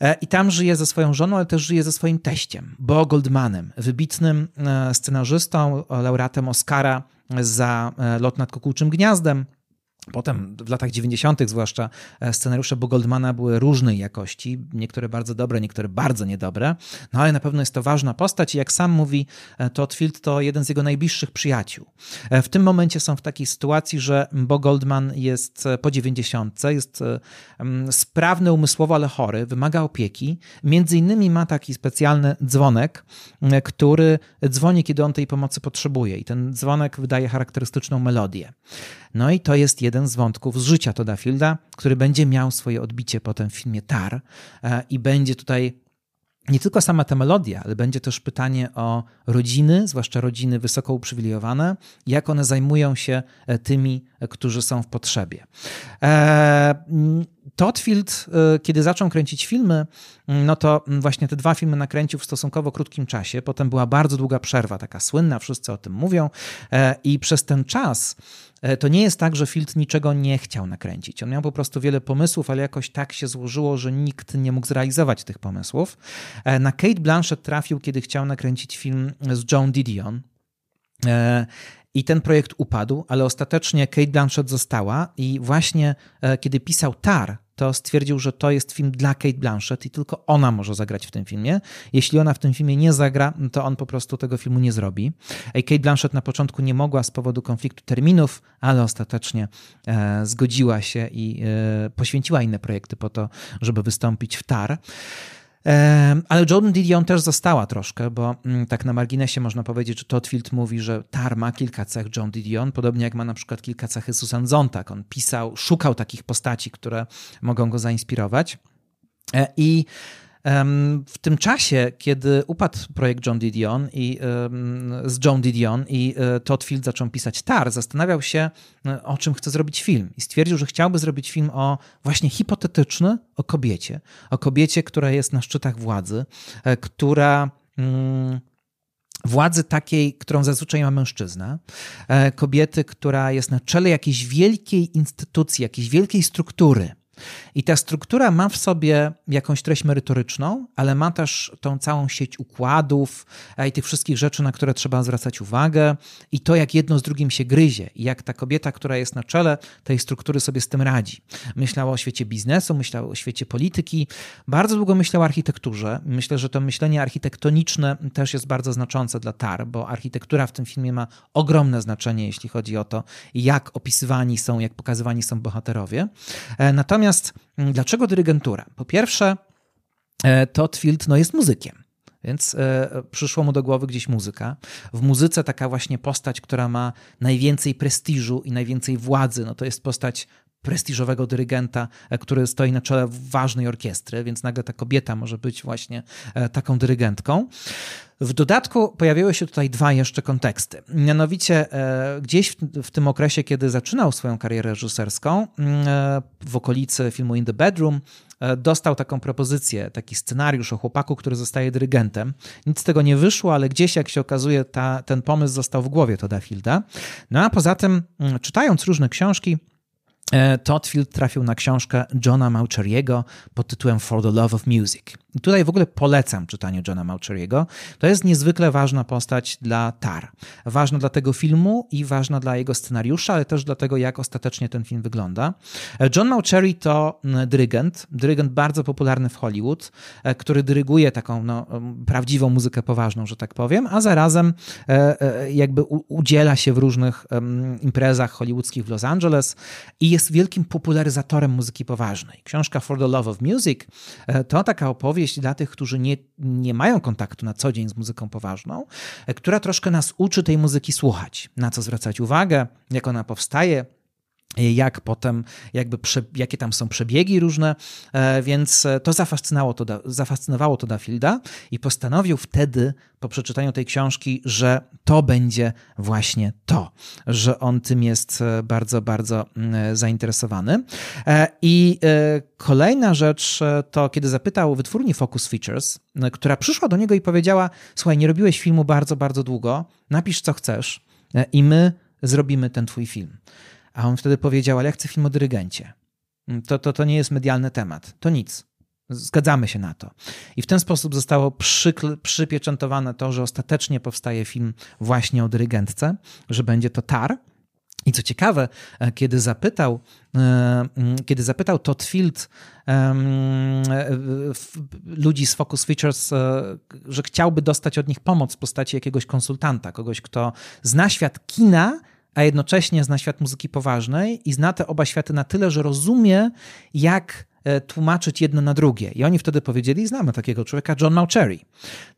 E, I tam żyje ze swoją żoną, ale też żyje ze swoim teściem, Bo Goldmanem, wybitnym e, scenarzystą, laureatem Oscara za e, lot nad kukułczym gniazdem. Potem w latach 90., zwłaszcza e, scenariusze Goldmana były różnej jakości, niektóre bardzo dobre, niektóre bardzo niedobre, no ale na pewno jest to ważna postać i jak sam mówi e, Todd Field, to jeden z jego najbliższych przyjaciół. W tym momencie są w takiej sytuacji, że Bo Goldman jest po 90, jest sprawny umysłowo, ale chory, wymaga opieki. Między innymi ma taki specjalny dzwonek, który dzwoni, kiedy on tej pomocy potrzebuje i ten dzwonek wydaje charakterystyczną melodię. No i to jest jeden z wątków z życia Toda Fielda, który będzie miał swoje odbicie potem w filmie Tar e, i będzie tutaj nie tylko sama ta melodia, ale będzie też pytanie o rodziny, zwłaszcza rodziny wysoko uprzywilejowane, jak one zajmują się e, tymi, e, którzy są w potrzebie. Todd Field, kiedy zaczął kręcić filmy, no to właśnie te dwa filmy nakręcił w stosunkowo krótkim czasie. Potem była bardzo długa przerwa, taka słynna, wszyscy o tym mówią. I przez ten czas to nie jest tak, że Field niczego nie chciał nakręcić. On miał po prostu wiele pomysłów, ale jakoś tak się złożyło, że nikt nie mógł zrealizować tych pomysłów. E, na Kate Blanchett trafił, kiedy chciał nakręcić film z Joan Didion. E, I ten projekt upadł, ale ostatecznie Kate Blanchett została i właśnie kiedy pisał Tar, to stwierdził, że to jest film dla Kate Blanchett i tylko ona może zagrać w tym filmie. Jeśli ona w tym filmie nie zagra, to on po prostu tego filmu nie zrobi. Kate Blanchett na początku nie mogła z powodu konfliktu terminów, ale ostatecznie e, zgodziła się i e, poświęciła inne projekty po to, żeby wystąpić w TAR. Ale Jordan Didion też została troszkę, bo mm, tak na marginesie można powiedzieć, że Todd Field mówi, że Tar ma kilka cech John Didion, podobnie jak ma na przykład kilka cechy Susan Zontag. On pisał, szukał takich postaci, które mogą go zainspirować. E, I w tym czasie, kiedy upadł projekt John Didion i, z John Didion i e, Todd Field zaczął pisać Tar, zastanawiał się, e, o czym chce zrobić film. I stwierdził, że chciałby zrobić film o właśnie hipotetyczny, o kobiecie. O kobiecie, która jest na szczytach władzy, e, która mm, władzy takiej, którą zazwyczaj ma mężczyzna, kobiety, która jest na czele jakiejś wielkiej instytucji, jakiejś wielkiej struktury. I ta struktura ma w sobie jakąś treść merytoryczną, ale ma też tą całą sieć układów i tych wszystkich rzeczy, na które trzeba zwracać uwagę, i to, jak jedno z drugim się gryzie, i jak ta kobieta, która jest na czele tej struktury, sobie z tym radzi. Myślała o świecie biznesu, myślała o świecie polityki, bardzo długo myślała o architekturze. Myślę, że to myślenie architektoniczne też jest bardzo znaczące dla TAR, bo architektura w tym filmie ma ogromne znaczenie, jeśli chodzi o to, jak opisywani są, jak pokazywani są bohaterowie. E, natomiast Natomiast mm, dlaczego dyrygentura? Po pierwsze, e, Todd Field no, jest muzykiem. Więc e, przyszło mu do głowy gdzieś muzyka. W muzyce taka właśnie postać, która ma najwięcej prestiżu i najwięcej władzy, no to jest postać prestiżowego dyrygenta, e, który stoi na czele ważnej orkiestry, więc nagle ta kobieta może być właśnie taką dyrygentką. W dodatku pojawiły się tutaj dwa jeszcze konteksty. Mianowicie e, gdzieś w, tym okresie, kiedy zaczynał swoją karierę reżyserską, mm, e, w okolicy filmu In the Bedroom, e, dostał taką propozycję, taki scenariusz o chłopaku, który zostaje dyrygentem. Nic z tego nie wyszło, ale gdzieś, jak się okazuje, ta, ten pomysł został w głowie Toda Fielda. No a poza tym, mm, czytając różne książki, E, Todd Field trafił na książkę Johna Maucheriego pod tytułem For the Love of Music. I tutaj w ogóle polecam czytanie Johna Maucheriego. To jest niezwykle ważna postać dla Tar. Ważna dla tego filmu i ważna dla jego scenariusza, ale też dla tego, jak ostatecznie ten film wygląda. E, John Maucheri to dyrygent, dyrygent bardzo popularny w Hollywood, e, który dyryguje taką no, prawdziwą muzykę poważną, że tak powiem, a zarazem jakby udziela się w różnych imprezach hollywoodzkich w Los Angeles i jest wielkim popularyzatorem muzyki poważnej. Książka For the Love of Music e, to taka opowieść dla tych, którzy nie, nie mają kontaktu na co dzień z muzyką poważną, e, która troszkę nas uczy tej muzyki słuchać, na co zwracać uwagę, jak ona powstaje, jak potem, jakby prze, jakie tam są przebiegi różne, e, więc to zafascynowało to, zafascynowało to Dafielda i postanowił wtedy po przeczytaniu tej książki, że to będzie właśnie to, że on tym jest e, bardzo, bardzo mm, zainteresowany. E, I kolejna rzecz to, kiedy zapytał wytwórni Focus Features, która przyszła do niego i powiedziała: Słuchaj, nie robiłeś filmu bardzo, bardzo długo, napisz co chcesz i my zrobimy ten twój film. A on wtedy powiedział, ale ja chcę film o dyrygencie. To, to, to nie jest medialny temat. To nic. Zgadzamy się na to. I w ten sposób zostało przykl, przypieczętowane to, że ostatecznie powstaje film właśnie o dyrygentce, że będzie to Tar. I co ciekawe, e, kiedy zapytał, e, kiedy zapytał Todd Field ludzi z Focus Features, e, że chciałby dostać od nich pomoc w postaci jakiegoś konsultanta, kogoś, kto zna świat kina, a jednocześnie zna świat muzyki poważnej i zna te oba światy na tyle, że rozumie, jak e, tłumaczyć jedno na drugie. I oni wtedy powiedzieli, znamy takiego człowieka, John Mauchery.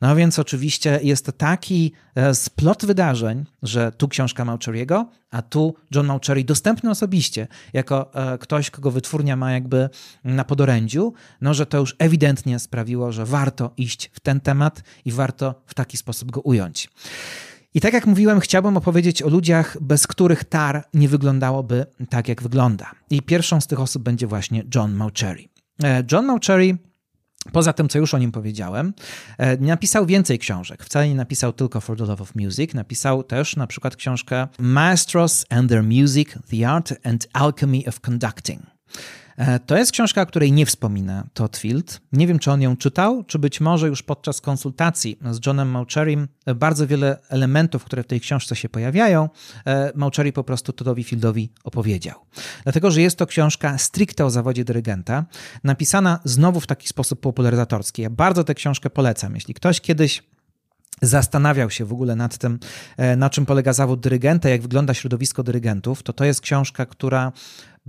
No więc oczywiście jest to taki e, splot wydarzeń, że tu książka Maucheriego, a tu John Mauchery dostępny osobiście, jako e, ktoś, kogo wytwórnia ma jakby na podorędziu, no że to już ewidentnie sprawiło, że warto iść w ten temat i warto w taki sposób go ująć. I tak jak mówiłem, chciałbym opowiedzieć o ludziach, bez których TAR nie wyglądałoby tak, jak wygląda. I pierwszą z tych osób będzie właśnie John Mauchery. E, John Mauchery Poza tym, co już o nim powiedziałem, e, napisał więcej książek. Wcale nie napisał tylko For the Love of Music. Napisał też na przykład książkę Maestros and Their Music, The Art and Alchemy of Conducting. E, to jest książka, o której nie wspomina Todd Field. Nie wiem, czy on ją czytał, czy być może już podczas konsultacji z Johnem Maucherym e, bardzo wiele elementów, które w tej książce się pojawiają, e, Mauchery po prostu Toddowi Fieldowi opowiedział. Dlatego, że jest to książka stricte o zawodzie dyrygenta, napisana znowu w taki sposób popularyzatorski. Ja bardzo tę książkę polecam. Jeśli ktoś kiedyś zastanawiał się w ogóle nad tym, na czym polega zawód dyrygenta, jak wygląda środowisko dyrygentów, to to jest książka, która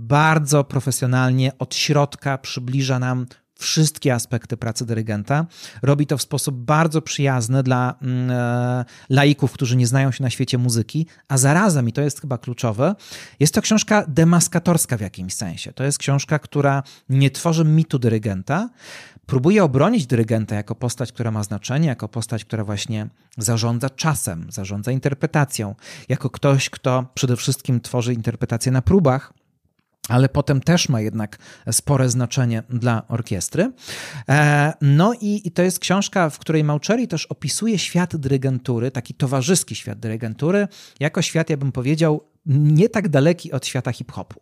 bardzo profesjonalnie od środka przybliża nam wszystkie aspekty pracy dyrygenta. Robi to w sposób bardzo przyjazny dla mm, e, laików, którzy nie znają się na świecie muzyki, a zarazem, i to jest chyba kluczowe, jest to książka demaskatorska w jakimś sensie. To jest książka, która nie tworzy mitu dyrygenta, próbuje obronić dyrygenta jako postać, która ma znaczenie, jako postać, która właśnie zarządza czasem, zarządza interpretacją, jako ktoś, kto przede wszystkim tworzy interpretację na próbach, ale potem też ma jednak spore znaczenie dla orkiestry. E, no i, i, to jest książka, w której Mauchery też opisuje świat dyrygentury, taki towarzyski świat dyrygentury, jako świat, ja bym powiedział, nie tak daleki od świata hip-hopu.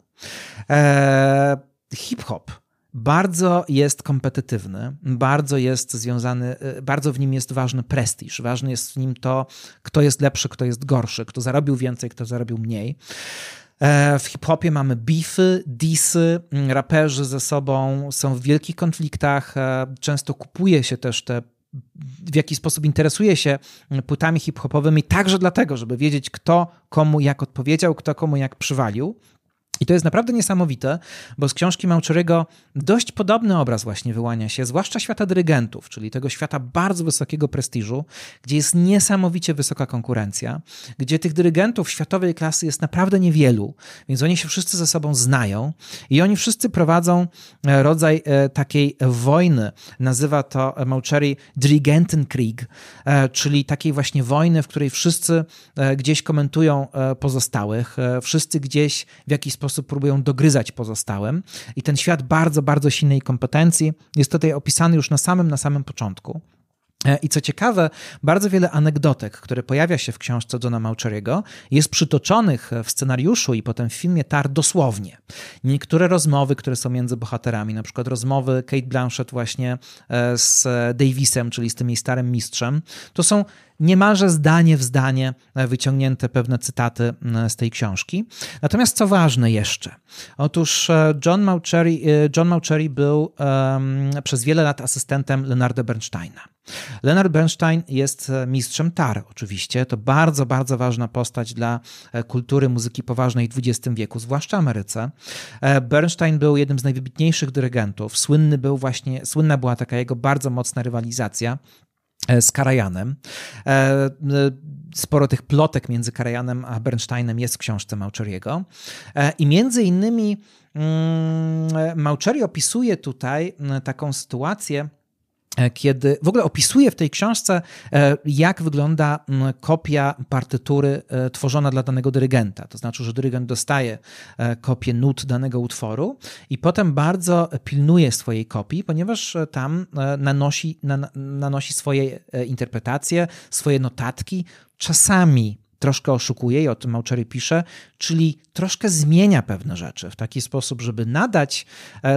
E, hip-hop bardzo jest kompetytywny, bardzo jest związany, e, bardzo w nim jest ważny prestiż, ważny jest w nim to, kto jest lepszy, kto jest gorszy, kto zarobił więcej, kto zarobił mniej. E, w hip-hopie mamy beefy, disy, mm, raperzy ze sobą są w wielkich konfliktach, e, często kupuje się też te w jaki sposób interesuje się mm, płytami hip-hopowymi, także dlatego, żeby wiedzieć, kto komu jak odpowiedział, kto komu jak przywalił. I to jest naprawdę niesamowite, bo z książki Mauchery'ego dość podobny obraz właśnie wyłania się, zwłaszcza świata dyrygentów, czyli tego świata bardzo wysokiego prestiżu, gdzie jest niesamowicie wysoka konkurencja, gdzie tych dyrygentów światowej klasy jest naprawdę niewielu, więc oni się wszyscy ze sobą znają i oni wszyscy prowadzą e, rodzaj e, takiej wojny. Nazywa to Mauchery Dirigentenkrieg, e, czyli takiej właśnie wojny, w której wszyscy gdzieś komentują pozostałych, wszyscy gdzieś w jakiś sposób sposób próbują dogryzać pozostałym. I ten świat bardzo, bardzo silnej kompetencji jest tutaj opisany już na samym, na samym początku. E, I co ciekawe, bardzo wiele anegdotek, które pojawia się w książce Johna Maucheriego, jest przytoczonych w scenariuszu i potem w filmie Tar dosłownie. Niektóre rozmowy, które są między bohaterami, na przykład rozmowy Kate Blanchett właśnie e, z Davisem, czyli z tym jej starym mistrzem, to są niemalże zdanie w zdanie e, wyciągnięte pewne cytaty z tej książki. Natomiast co ważne jeszcze? Otóż John Mauchery, John Mauchery był um, przez wiele lat asystentem Leonarda Bernsteina. Leonard Bernstein jest e, mistrzem tar, oczywiście. To bardzo, bardzo ważna postać dla e, kultury muzyki poważnej w XX wieku, zwłaszcza Ameryce. E, Bernstein był jednym z najwybitniejszych dyrygentów. Słynny był właśnie, słynna była taka jego bardzo mocna rywalizacja z Karajanem. Sporo tych plotek między Karajanem a Bernsteinem jest w książce Maucheriego. I między innymi mm, Maucheri opisuje tutaj taką sytuację, kiedy w ogóle opisuje w tej książce, e, jak wygląda kopia partytury e, tworzona dla danego dyrygenta. To znaczy, że dyrygent dostaje kopię nut danego utworu i potem bardzo pilnuje swojej kopii, ponieważ tam nanosi, nanosi swoje interpretacje, swoje notatki. Czasami troszkę oszukuje, i o tym Mauchery pisze, czyli troszkę zmienia pewne rzeczy w taki sposób, żeby nadać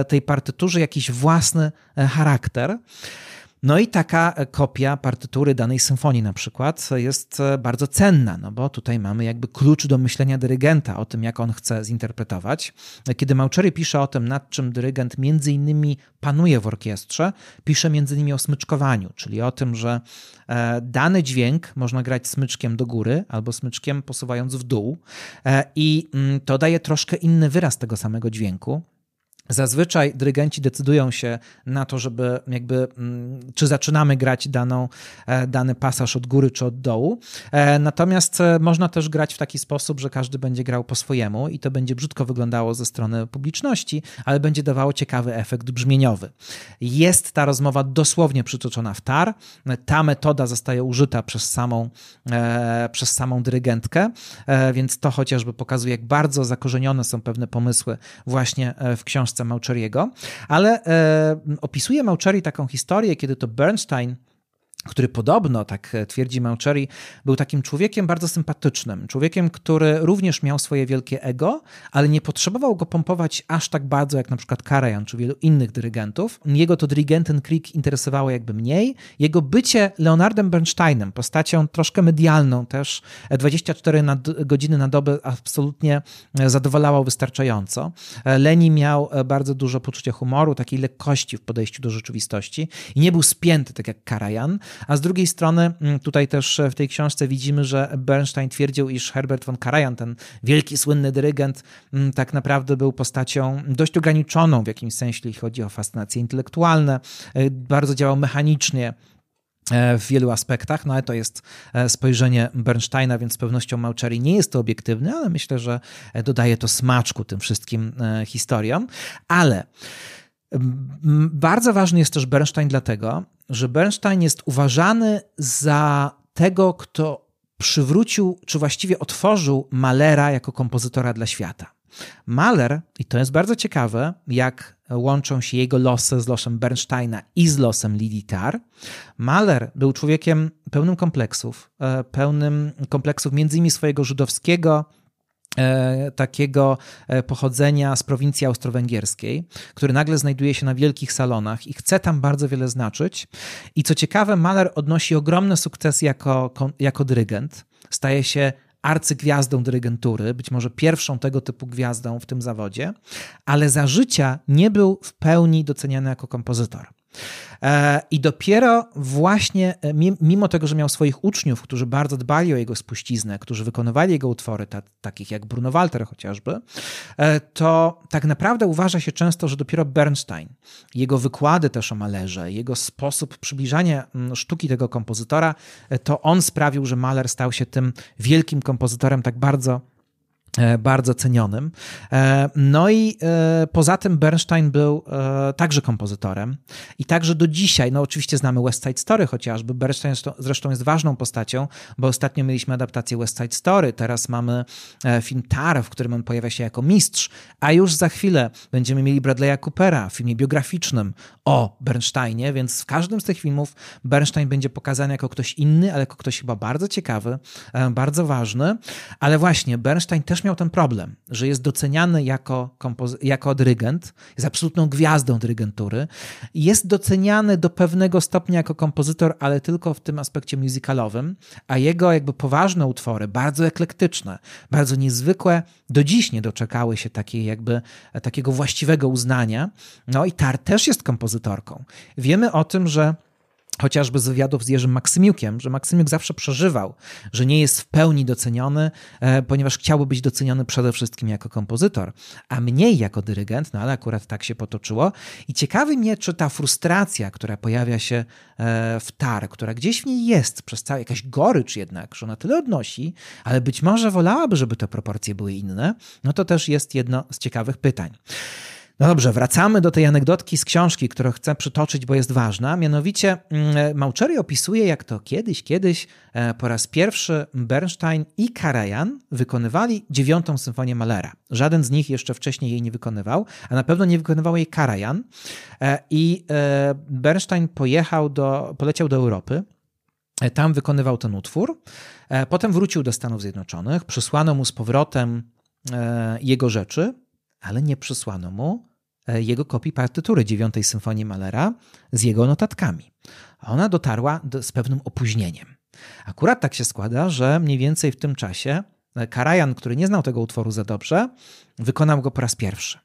tej partyturze jakiś własny charakter. No i taka kopia partytury danej symfonii na przykład jest e, bardzo cenna, no bo tutaj mamy jakby klucz do myślenia dyrygenta o tym, jak on chce zinterpretować. Kiedy Mauchery pisze o tym, nad czym dyrygent między innymi panuje w orkiestrze, pisze między innymi o smyczkowaniu, czyli o tym, że e, dany dźwięk można grać smyczkiem do góry albo smyczkiem posuwając w dół e, i mm, to daje troszkę inny wyraz tego samego dźwięku. Zazwyczaj dyrygenci decydują się na to, żeby jakby, mm, czy zaczynamy grać daną, e, dany pasaż od góry czy od dołu. E, natomiast e, można też grać w taki sposób, że każdy będzie grał po swojemu i to będzie brzydko wyglądało ze strony publiczności, ale będzie dawało ciekawy efekt brzmieniowy. Jest ta rozmowa dosłownie przytoczona w tar. Ta metoda zostaje użyta przez samą, przez samą dyrygentkę, więc to chociażby pokazuje, jak bardzo zakorzenione są pewne pomysły właśnie w książce książce ale e, opisuje Maucheri taką historię, kiedy to Bernstein który podobno, tak twierdzi Maucheri, był takim człowiekiem bardzo sympatycznym. Człowiekiem, który również miał swoje wielkie ego, ale nie potrzebował go pompować aż tak bardzo, jak na przykład Karajan czy wielu innych dyrygentów. Jego to Dirigentin Krieg interesowało jakby mniej. Jego bycie Leonardem Bernsteinem, postacią troszkę medialną też, 24 na, godziny na dobę absolutnie zadowalało wystarczająco. Leni miał bardzo dużo poczucia humoru, takiej lekkości w podejściu do rzeczywistości i nie był spięty tak jak Karajan, a z drugiej strony mm, tutaj też w tej książce widzimy, że Bernstein twierdził, iż Herbert von Karajan, ten wielki, słynny dyrygent, mm, tak naprawdę był postacią dość ograniczoną w jakimś sensie, jeśli chodzi o fascynacje intelektualne, y, bardzo działał mechanicznie, e, w wielu aspektach, no ale to jest e, spojrzenie Bernsteina, więc z pewnością Maucheri nie jest to obiektywny, ale myślę, że e, dodaje to smaczku tym wszystkim historiom. Ale bardzo ważny jest też Bernstein dlatego, że Bernstein jest uważany za tego, kto przywrócił, czy właściwie otworzył Malera jako kompozytora dla świata. Mahler, i to jest bardzo ciekawe, jak łączą się jego losy z losem Bernsteina i z losem Lidii Tarr. Mahler był człowiekiem pełnym kompleksów, e, pełnym kompleksów między innymi swojego żydowskiego takiego e, pochodzenia z prowincji austro-węgierskiej, który nagle znajduje się na wielkich salonach i chce tam bardzo wiele znaczyć. I co ciekawe, Mahler odnosi ogromny sukces jako, jako dyrygent. Staje się arcygwiazdą dyrygentury, być może pierwszą tego typu gwiazdą w tym zawodzie, ale za życia nie był w pełni doceniany jako kompozytor. E, I dopiero właśnie, e, mimo tego, że miał swoich uczniów, którzy bardzo dbali o jego spuściznę, którzy wykonywali jego utwory, ta, takich jak Bruno Walter chociażby, e, to tak naprawdę uważa się często, że dopiero Bernstein, jego wykłady też o Malerze, jego sposób przybliżania mm, sztuki tego kompozytora, to on sprawił, że Mahler stał się tym wielkim kompozytorem tak bardzo bardzo cenionym. E, no i e, poza tym Bernstein był także kompozytorem i także do dzisiaj, no oczywiście znamy West Side Story chociażby, Bernstein zresztą jest ważną postacią, bo ostatnio mieliśmy adaptację West Side Story, teraz mamy film Tar, w którym on pojawia się jako mistrz, a już za chwilę będziemy mieli Bradley'a Coopera w filmie biograficznym o Bernsteinie, więc w każdym z tych filmów Bernstein będzie pokazany jako ktoś inny, ale jako ktoś chyba bardzo ciekawy, bardzo ważny, ale właśnie Bernstein też miał ten problem, że jest doceniany jako, jako dyrygent, jest absolutną gwiazdą dyrygentury, jest doceniany do pewnego stopnia jako kompozytor, ale tylko w tym aspekcie musicalowym, a jego jakby poważne utwory, bardzo eklektyczne, bardzo niezwykłe, do dziś nie doczekały się takiej jakby takiego właściwego uznania. No i Tar też jest kompozytorką. Wiemy o tym, że chociażby z wywiadów z Jerzym Maksymiukiem, że Maksymiuk zawsze przeżywał, że nie jest w pełni doceniony, e, ponieważ chciałby być doceniony przede wszystkim jako kompozytor, a mniej jako dyrygent, no ale akurat tak się potoczyło. I ciekawy mnie, czy ta frustracja, która pojawia się e, w Tar, która gdzieś w niej jest, przez całą jakaś gorycz jednak, że ona tyle odnosi, ale być może wolałaby, żeby te proporcje były inne, no to też jest jedno z ciekawych pytań. No dobrze, wracamy do tej anegdotki z książki, którą chcę przytoczyć, bo jest ważna. Mianowicie mm, Mauchery opisuje, jak to kiedyś, kiedyś e, po raz pierwszy Bernstein i Karajan wykonywali dziewiątą symfonię Mahlera. Żaden z nich jeszcze wcześniej jej nie wykonywał, a na pewno nie wykonywał jej Karajan. E, I e, Bernstein pojechał do, poleciał do Europy. Tam wykonywał ten utwór. Potem wrócił do Stanów Zjednoczonych. Przysłano mu z powrotem jego rzeczy, ale nie przysłano mu e, jego kopii partytury dziewiątej symfonii Mahlera z jego notatkami. Ona dotarła do, z pewnym opóźnieniem. Akurat tak się składa, że mniej więcej w tym czasie e, Karajan, który nie znał tego utworu za dobrze, wykonał go po raz pierwszy.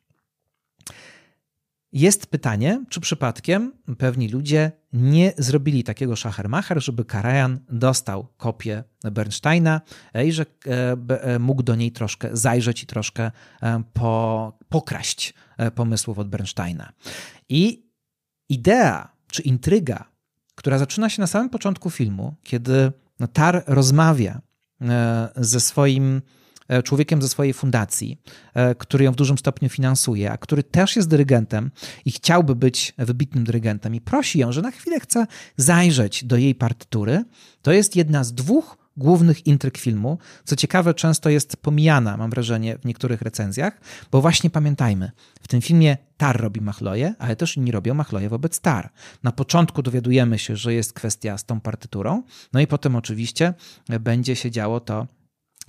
Jest pytanie, czy przypadkiem pewni ludzie nie zrobili takiego szachermacher, żeby Karajan dostał kopię Bernsteina i że e, e, mógł do niej troszkę zajrzeć i troszkę e, po, pokraść pomysłów od Bernsteina. I idea czy intryga, która zaczyna się na samym początku filmu, kiedy Tar rozmawia ze swoim E, człowiekiem ze swojej fundacji, e, który ją w dużym stopniu finansuje, a który też jest dyrygentem i chciałby być wybitnym dyrygentem i prosi ją, że na chwilę chce zajrzeć do jej partytury, to jest jedna z dwóch głównych intryg filmu. Co ciekawe, często jest pomijana, mam wrażenie, w niektórych recenzjach, bo właśnie pamiętajmy, w tym filmie Tar robi machloje, ale też inni robią machloje wobec Tar. Na początku dowiadujemy się, że jest kwestia z tą partyturą, no i potem oczywiście będzie się działo to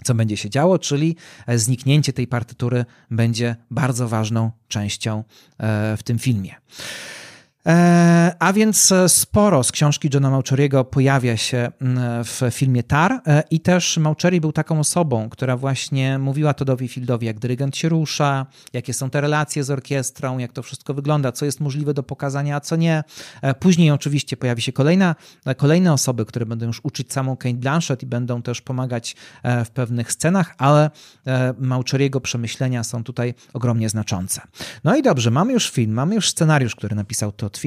co będzie się działo, czyli e, zniknięcie tej partytury będzie bardzo ważną częścią e, w tym filmie. E, a więc e, sporo z książki Johna Maucheriego pojawia się w filmie Tar e, i też Maucheri był taką osobą, która właśnie mówiła Todowi Fieldowi, jak dyrygent się rusza, jakie są te relacje z orkiestrą, jak to wszystko wygląda, co jest możliwe do pokazania, a co nie. Później oczywiście pojawi się kolejna, kolejne osoby, które będą już uczyć samą Kate Blanchett i będą też pomagać w pewnych scenach, ale Maucheriego przemyślenia są tutaj ogromnie znaczące. No i dobrze, mamy już film, mamy już scenariusz, który napisał Todd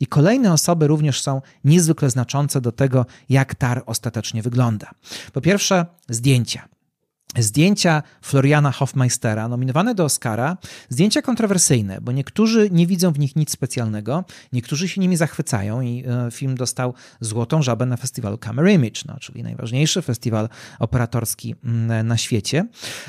I kolejne osoby również są niezwykle znaczące do tego, jak tar ostatecznie wygląda. Po pierwsze, zdjęcia zdjęcia Floriana Hofmeistera, nominowane do Oscara, zdjęcia kontrowersyjne, bo niektórzy nie widzą w nich nic specjalnego, niektórzy się nimi zachwycają i e, film dostał Złotą Żabę na festiwalu Camera Image, no, czyli najważniejszy festiwal operatorski mm, na świecie.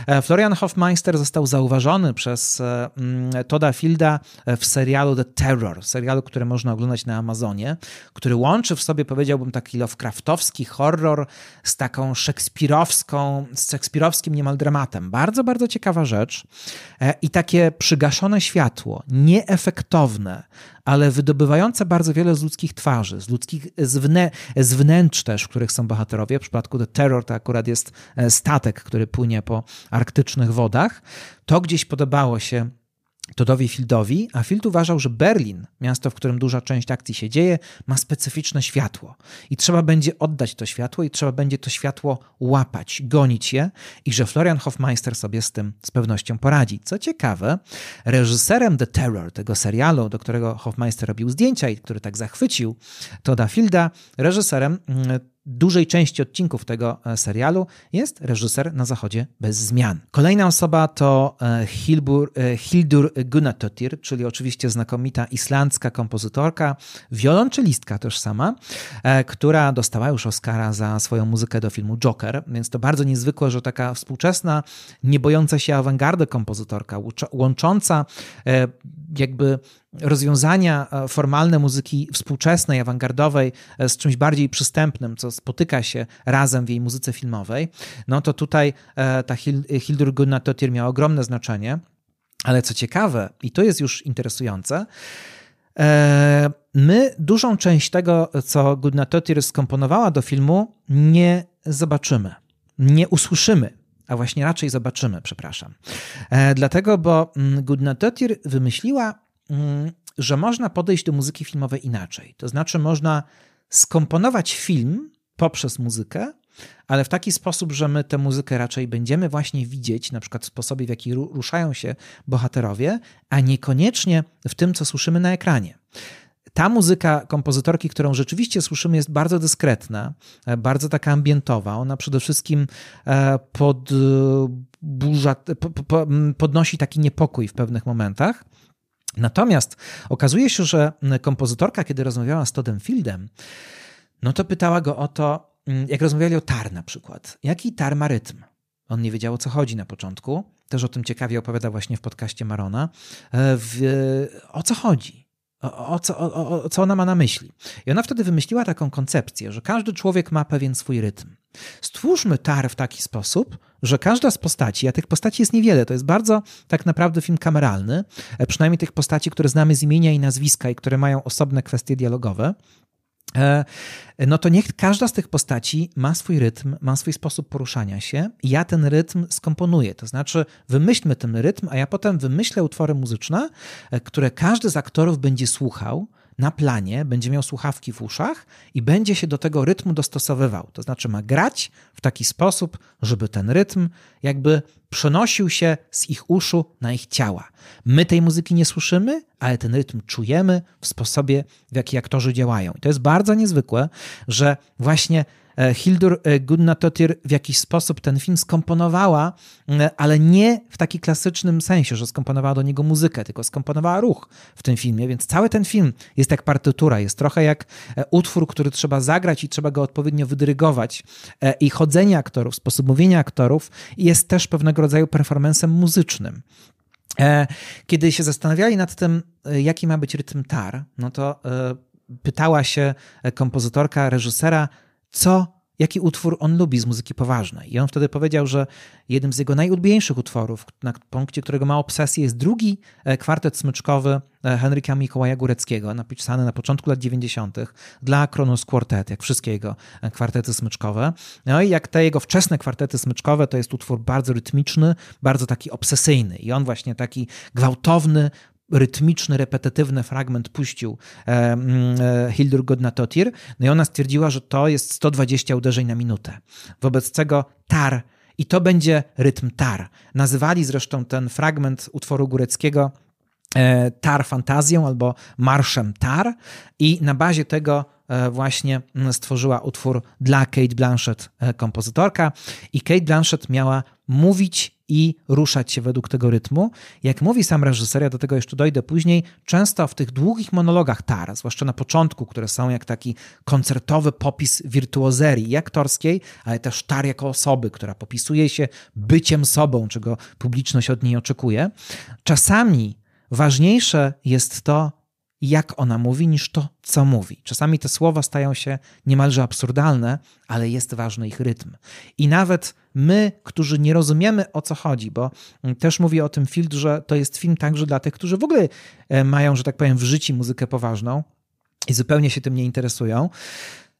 E, Florian Hofmeister został zauważony przez e, mm, Toda Fielda w serialu The Terror, serialu, który można oglądać na Amazonie, który łączy w sobie, powiedziałbym, taki Lovecraftowski horror z taką szekspirowską, z szekspirowską niemal dramatem. Bardzo, bardzo ciekawa rzecz. E, I takie przygaszone światło, nieefektowne, ale wydobywające bardzo wiele z ludzkich twarzy, z ludzkich z, wnę, z wnętrz też, w których są bohaterowie. W przypadku The Terror to akurat jest e, statek, który płynie po arktycznych wodach. To gdzieś podobało się Todowi Fieldowi, a Field uważał, że Berlin, miasto, w którym duża część akcji się dzieje, ma specyficzne światło i trzeba będzie oddać to światło i trzeba będzie to światło łapać, gonić je i że Florian Hofmeister sobie z tym z pewnością poradzi. Co ciekawe, reżyserem The Terror, tego serialu, do którego Hofmeister robił zdjęcia i który tak zachwycił Toda Fielda, reżyserem mm, dużej części odcinków tego e, serialu jest reżyser na zachodzie bez zmian. Kolejna osoba to e, Hilbur, e, Hildur Gunnatotir, czyli oczywiście znakomita islandzka kompozytorka, wiolonczelistka też sama, która dostała już Oscara za swoją muzykę do filmu Joker, więc to bardzo niezwykłe, że taka współczesna, nie bojąca się awangardy kompozytorka, łącząca jakby rozwiązania e, formalne muzyki współczesnej, awangardowej e, z czymś bardziej przystępnym, co spotyka się razem w jej muzyce filmowej, no to tutaj e, ta Hildur Gunnatotir miała ogromne znaczenie. Ale co ciekawe, i to jest już interesujące, my dużą część tego, co Gunnatotir skomponowała do filmu, nie zobaczymy, nie usłyszymy a właśnie raczej zobaczymy, przepraszam. Dlatego, bo mm, Gudnatotir wymyśliła, że można podejść do muzyki filmowej inaczej. To znaczy, można skomponować film poprzez muzykę, ale w taki sposób, że my tę muzykę raczej będziemy właśnie widzieć, na przykład w sposobie, w jaki ruszają się bohaterowie, a niekoniecznie w tym, co słyszymy na ekranie. Ta muzyka kompozytorki, którą rzeczywiście słyszymy, jest bardzo dyskretna, e, bardzo taka ambientowa. Ona przede wszystkim e, podburza, podnosi taki niepokój w pewnych momentach. Natomiast okazuje się, że kompozytorka, kiedy rozmawiała z Toddem Fieldem, no to pytała go o to, mm, jak rozmawiali o tar na przykład. Jaki tar ma rytm? On nie wiedział o co chodzi na początku. Też o tym ciekawie opowiada właśnie w podcaście Marona. E, w, o co chodzi? O, o, co, o, o, co ona ma na myśli? I ona wtedy wymyśliła taką koncepcję, że każdy człowiek ma pewien swój rytm. Stwórzmy tar w taki sposób, że każda z postaci, a tych postaci jest niewiele, to jest bardzo tak naprawdę film kameralny, e, przynajmniej tych postaci, które znamy z imienia i nazwiska i które mają osobne kwestie dialogowe, E, no to niech każda z tych postaci ma swój rytm, ma swój sposób poruszania się ja ten rytm skomponuję. To znaczy, wymyślmy ten rytm, a ja potem wymyślę utwory muzyczne, e, które każdy z aktorów będzie słuchał na planie, będzie miał słuchawki w uszach i będzie się do tego rytmu dostosowywał. To znaczy ma grać w taki sposób, żeby ten rytm jakby przenosił się z ich uszu na ich ciała. My tej muzyki nie słyszymy, ale ten rytm czujemy w sposobie, w jaki aktorzy działają. I to jest bardzo niezwykłe, że właśnie Hildur e, Gudnadottir w jakiś sposób ten film skomponowała, e, ale nie w taki klasycznym sensie, że skomponowała do niego muzykę, tylko skomponowała ruch w tym filmie, więc cały ten film jest jak partytura, jest trochę jak utwór, który trzeba zagrać i trzeba go odpowiednio wydyrygować. I chodzenie aktorów, sposób mówienia aktorów jest też pewnego rodzaju performancem muzycznym. Kiedy się zastanawiali nad tym, jaki ma być rytm tar, no to pytała się kompozytorka, reżysera, co, jaki utwór on lubi z muzyki poważnej. I on wtedy powiedział, że jednym z jego najulubieńszych utworów, na punkcie którego ma obsesję, jest drugi e, kwartet smyczkowy e, Henryka Mikołaja Góreckiego, napisany na początku lat 90. dla Kronos Quartet, jak wszystkie jego e, kwartety smyczkowe. No i jak te jego wczesne kwartety smyczkowe, to jest utwór bardzo rytmiczny, bardzo taki obsesyjny. I on właśnie taki gwałtowny, rytmiczny, repetytywny fragment puścił e, mm, e, Hildur Godnatotir, no i ona stwierdziła, że to jest 120 uderzeń na minutę. Wobec tego tar i to będzie rytm tar. Nazywali zresztą ten fragment utworu góreckiego e, tar fantazją albo marszem tar i na bazie tego właśnie stworzyła utwór dla Kate Blanchett, kompozytorka i Kate Blanchett miała mówić i ruszać się według tego rytmu. Jak mówi sam reżyser, ja do tego jeszcze dojdę później, często w tych długich monologach Tar, zwłaszcza na początku, które są jak taki koncertowy popis wirtuozerii aktorskiej, ale też Tar jako osoby, która popisuje się byciem sobą, czego publiczność od niej oczekuje. Czasami ważniejsze jest to, jak ona mówi, niż to, co mówi. Czasami te słowa stają się niemalże absurdalne, ale jest ważny ich rytm. I nawet my, którzy nie rozumiemy o co chodzi, bo też mówię o tym film, że to jest film także dla tych, którzy w ogóle e, mają, że tak powiem, w życiu muzykę poważną i zupełnie się tym nie interesują.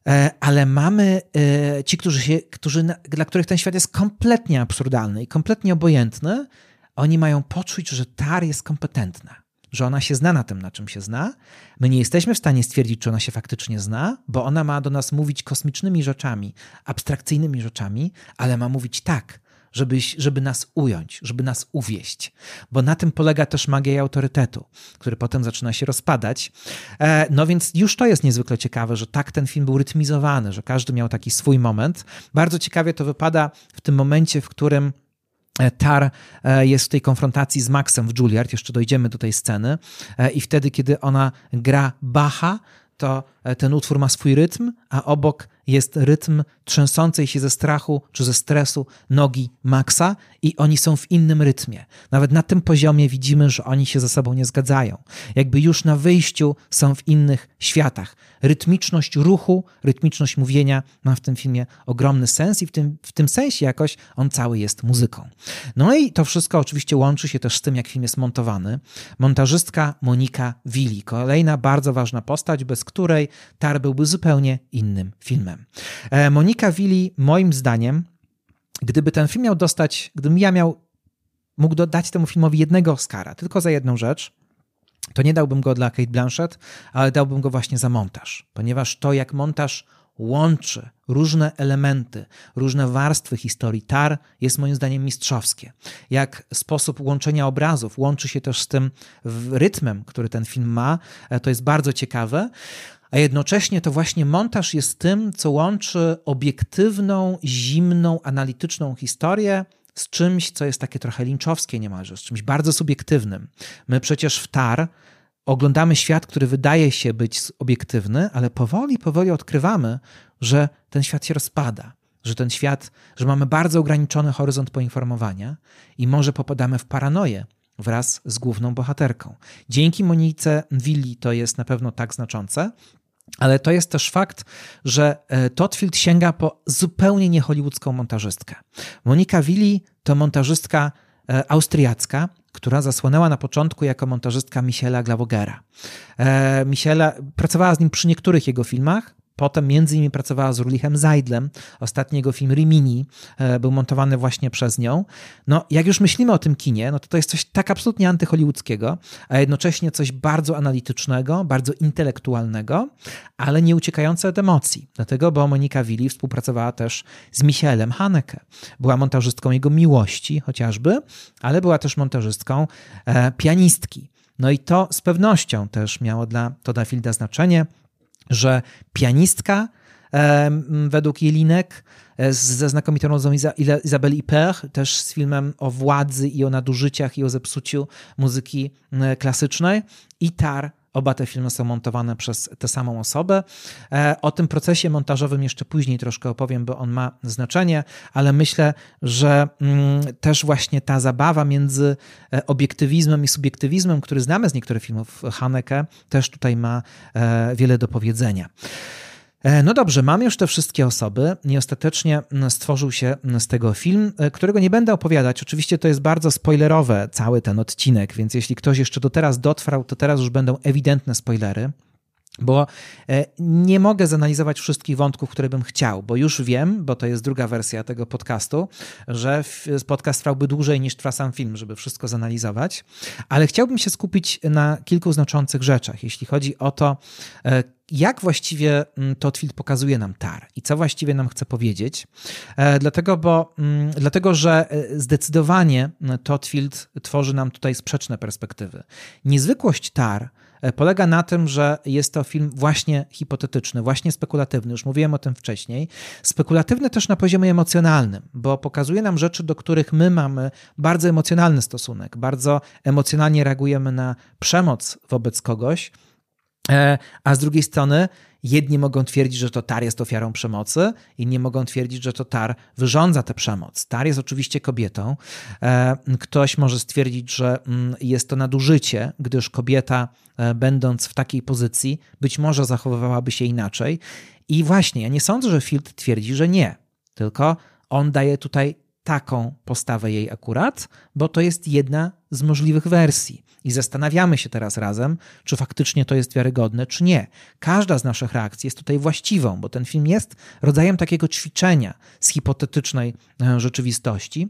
E, ale mamy e, ci, którzy się, którzy, dla których ten świat jest kompletnie absurdalny i kompletnie obojętny, oni mają poczuć, że Tar jest kompetentna że ona się zna na tym, na czym się zna. My nie jesteśmy w stanie stwierdzić, czy ona się faktycznie zna, bo ona ma do nas mówić kosmicznymi rzeczami, abstrakcyjnymi rzeczami, ale ma mówić tak, żeby, żeby nas ująć, żeby nas uwieść. Bo na tym polega też magia autorytetu, który potem zaczyna się rozpadać. E, no więc już to jest niezwykle ciekawe, że tak ten film był rytmizowany, że każdy miał taki swój moment. Bardzo ciekawie to wypada w tym momencie, w którym Tar e, jest w tej konfrontacji z Maxem w Juilliard, jeszcze dojdziemy do tej sceny, e, i wtedy, kiedy ona gra Bacha, to ten utwór ma swój rytm, a obok jest rytm trzęsącej się ze strachu czy ze stresu nogi Maxa i oni są w innym rytmie. Nawet na tym poziomie widzimy, że oni się ze sobą nie zgadzają. Jakby już na wyjściu są w innych światach. Rytmiczność ruchu, rytmiczność mówienia ma w tym filmie ogromny sens i w tym, w tym sensie jakoś on cały jest muzyką. No i to wszystko oczywiście łączy się też z tym, jak film jest montowany. Montażystka Monika Willi, kolejna bardzo ważna postać, bez której Tar byłby zupełnie innym filmem. E, Monika Willi, moim zdaniem, gdyby ten film miał dostać, gdybym ja miał, mógł dać temu filmowi jednego Oscara, tylko za jedną rzecz, to nie dałbym go dla Kate Blanchett, ale dałbym go właśnie za montaż, ponieważ to, jak montaż łączy różne elementy, różne warstwy historii Tar jest moim zdaniem mistrzowskie. Jak sposób łączenia obrazów łączy się też z tym rytmem, który ten film ma, e, to jest bardzo ciekawe. A jednocześnie to właśnie montaż jest tym, co łączy obiektywną, zimną, analityczną historię z czymś, co jest takie trochę linczowskie niemalże, z czymś bardzo subiektywnym. My przecież w Tar oglądamy świat, który wydaje się być obiektywny, ale powoli, powoli odkrywamy, że ten świat się rozpada, że ten świat, że mamy bardzo ograniczony horyzont poinformowania i może popadamy w paranoję wraz z główną bohaterką. Dzięki Monice Willi to jest na pewno tak znaczące, ale to jest też fakt, że e, Totfield sięga po zupełnie niehollywoodzką montażystkę. Monika Willi to montażystka e, austriacka, która zasłonęła na początku jako montażystka Michela Glavogera. E, Michela pracowała z nim przy niektórych jego filmach, Potem między innymi pracowała z Rulichem Zajdlem. Ostatni jego film Rimini e, był montowany właśnie przez nią. No, jak już myślimy o tym kinie, no to to jest coś tak absolutnie antyhollywoodzkiego, a jednocześnie coś bardzo analitycznego, bardzo intelektualnego, ale nie uciekające od emocji. Dlatego, bo Monika Willi współpracowała też z Michelem Haneke. Była montażystką jego miłości chociażby, ale była też montażystką e, pianistki. No i to z pewnością też miało dla Toda Fielda znaczenie pianistka według Jelinek e, ze znakomitą rozą Izabeli Iper, też z filmem o władzy i o nadużyciach i o zepsuciu muzyki klasycznej. I Tar Oba te filmy są montowane przez tę samą osobę. E, o tym procesie montażowym jeszcze później troszkę opowiem, bo on ma znaczenie, ale myślę, że mm, też właśnie ta zabawa między e, obiektywizmem i subiektywizmem, który znamy z niektórych filmów Haneke, też tutaj ma e, wiele do powiedzenia. E, no dobrze, mamy już te wszystkie osoby i ostatecznie mm, stworzył się mm, z tego film, e, którego nie będę opowiadać. Oczywiście to jest bardzo spoilerowe cały ten odcinek, więc jeśli ktoś jeszcze do teraz dotrwał, to teraz już będą ewidentne spoilery bo e, nie mogę zanalizować wszystkich wątków, które bym chciał, bo już wiem, bo to jest druga wersja tego podcastu, że podcast trwałby dłużej niż trwa sam film, żeby wszystko zanalizować, ale chciałbym się skupić na kilku znaczących rzeczach, jeśli chodzi o to, e, jak właściwie mm, Totfield pokazuje nam TAR i co właściwie nam chce powiedzieć. E, dlatego, bo, mm, dlatego że zdecydowanie Totfield tworzy nam tutaj sprzeczne perspektywy. Niezwykłość TAR polega na tym, że jest to film właśnie hipotetyczny, właśnie spekulatywny. Już mówiłem o tym wcześniej. Spekulatywny też na poziomie emocjonalnym, bo pokazuje nam rzeczy, do których my mamy bardzo emocjonalny stosunek, bardzo emocjonalnie reagujemy na przemoc wobec kogoś. E, a z drugiej strony jedni mogą twierdzić, że to Tar jest ofiarą przemocy, inni mogą twierdzić, że to Tar wyrządza tę przemoc. Tar jest oczywiście kobietą. E, ktoś może stwierdzić, że mm, jest to nadużycie, gdyż kobieta, e, będąc w takiej pozycji, być może zachowywałaby się inaczej. I właśnie, ja nie sądzę, że Field twierdzi, że nie, tylko on daje tutaj taką postawę jej akurat, bo to jest jedna z możliwych wersji. I zastanawiamy się teraz razem, czy faktycznie to jest wiarygodne, czy nie. Każda z naszych reakcji jest tutaj właściwą, bo ten film jest rodzajem takiego ćwiczenia z hipotetycznej e, rzeczywistości.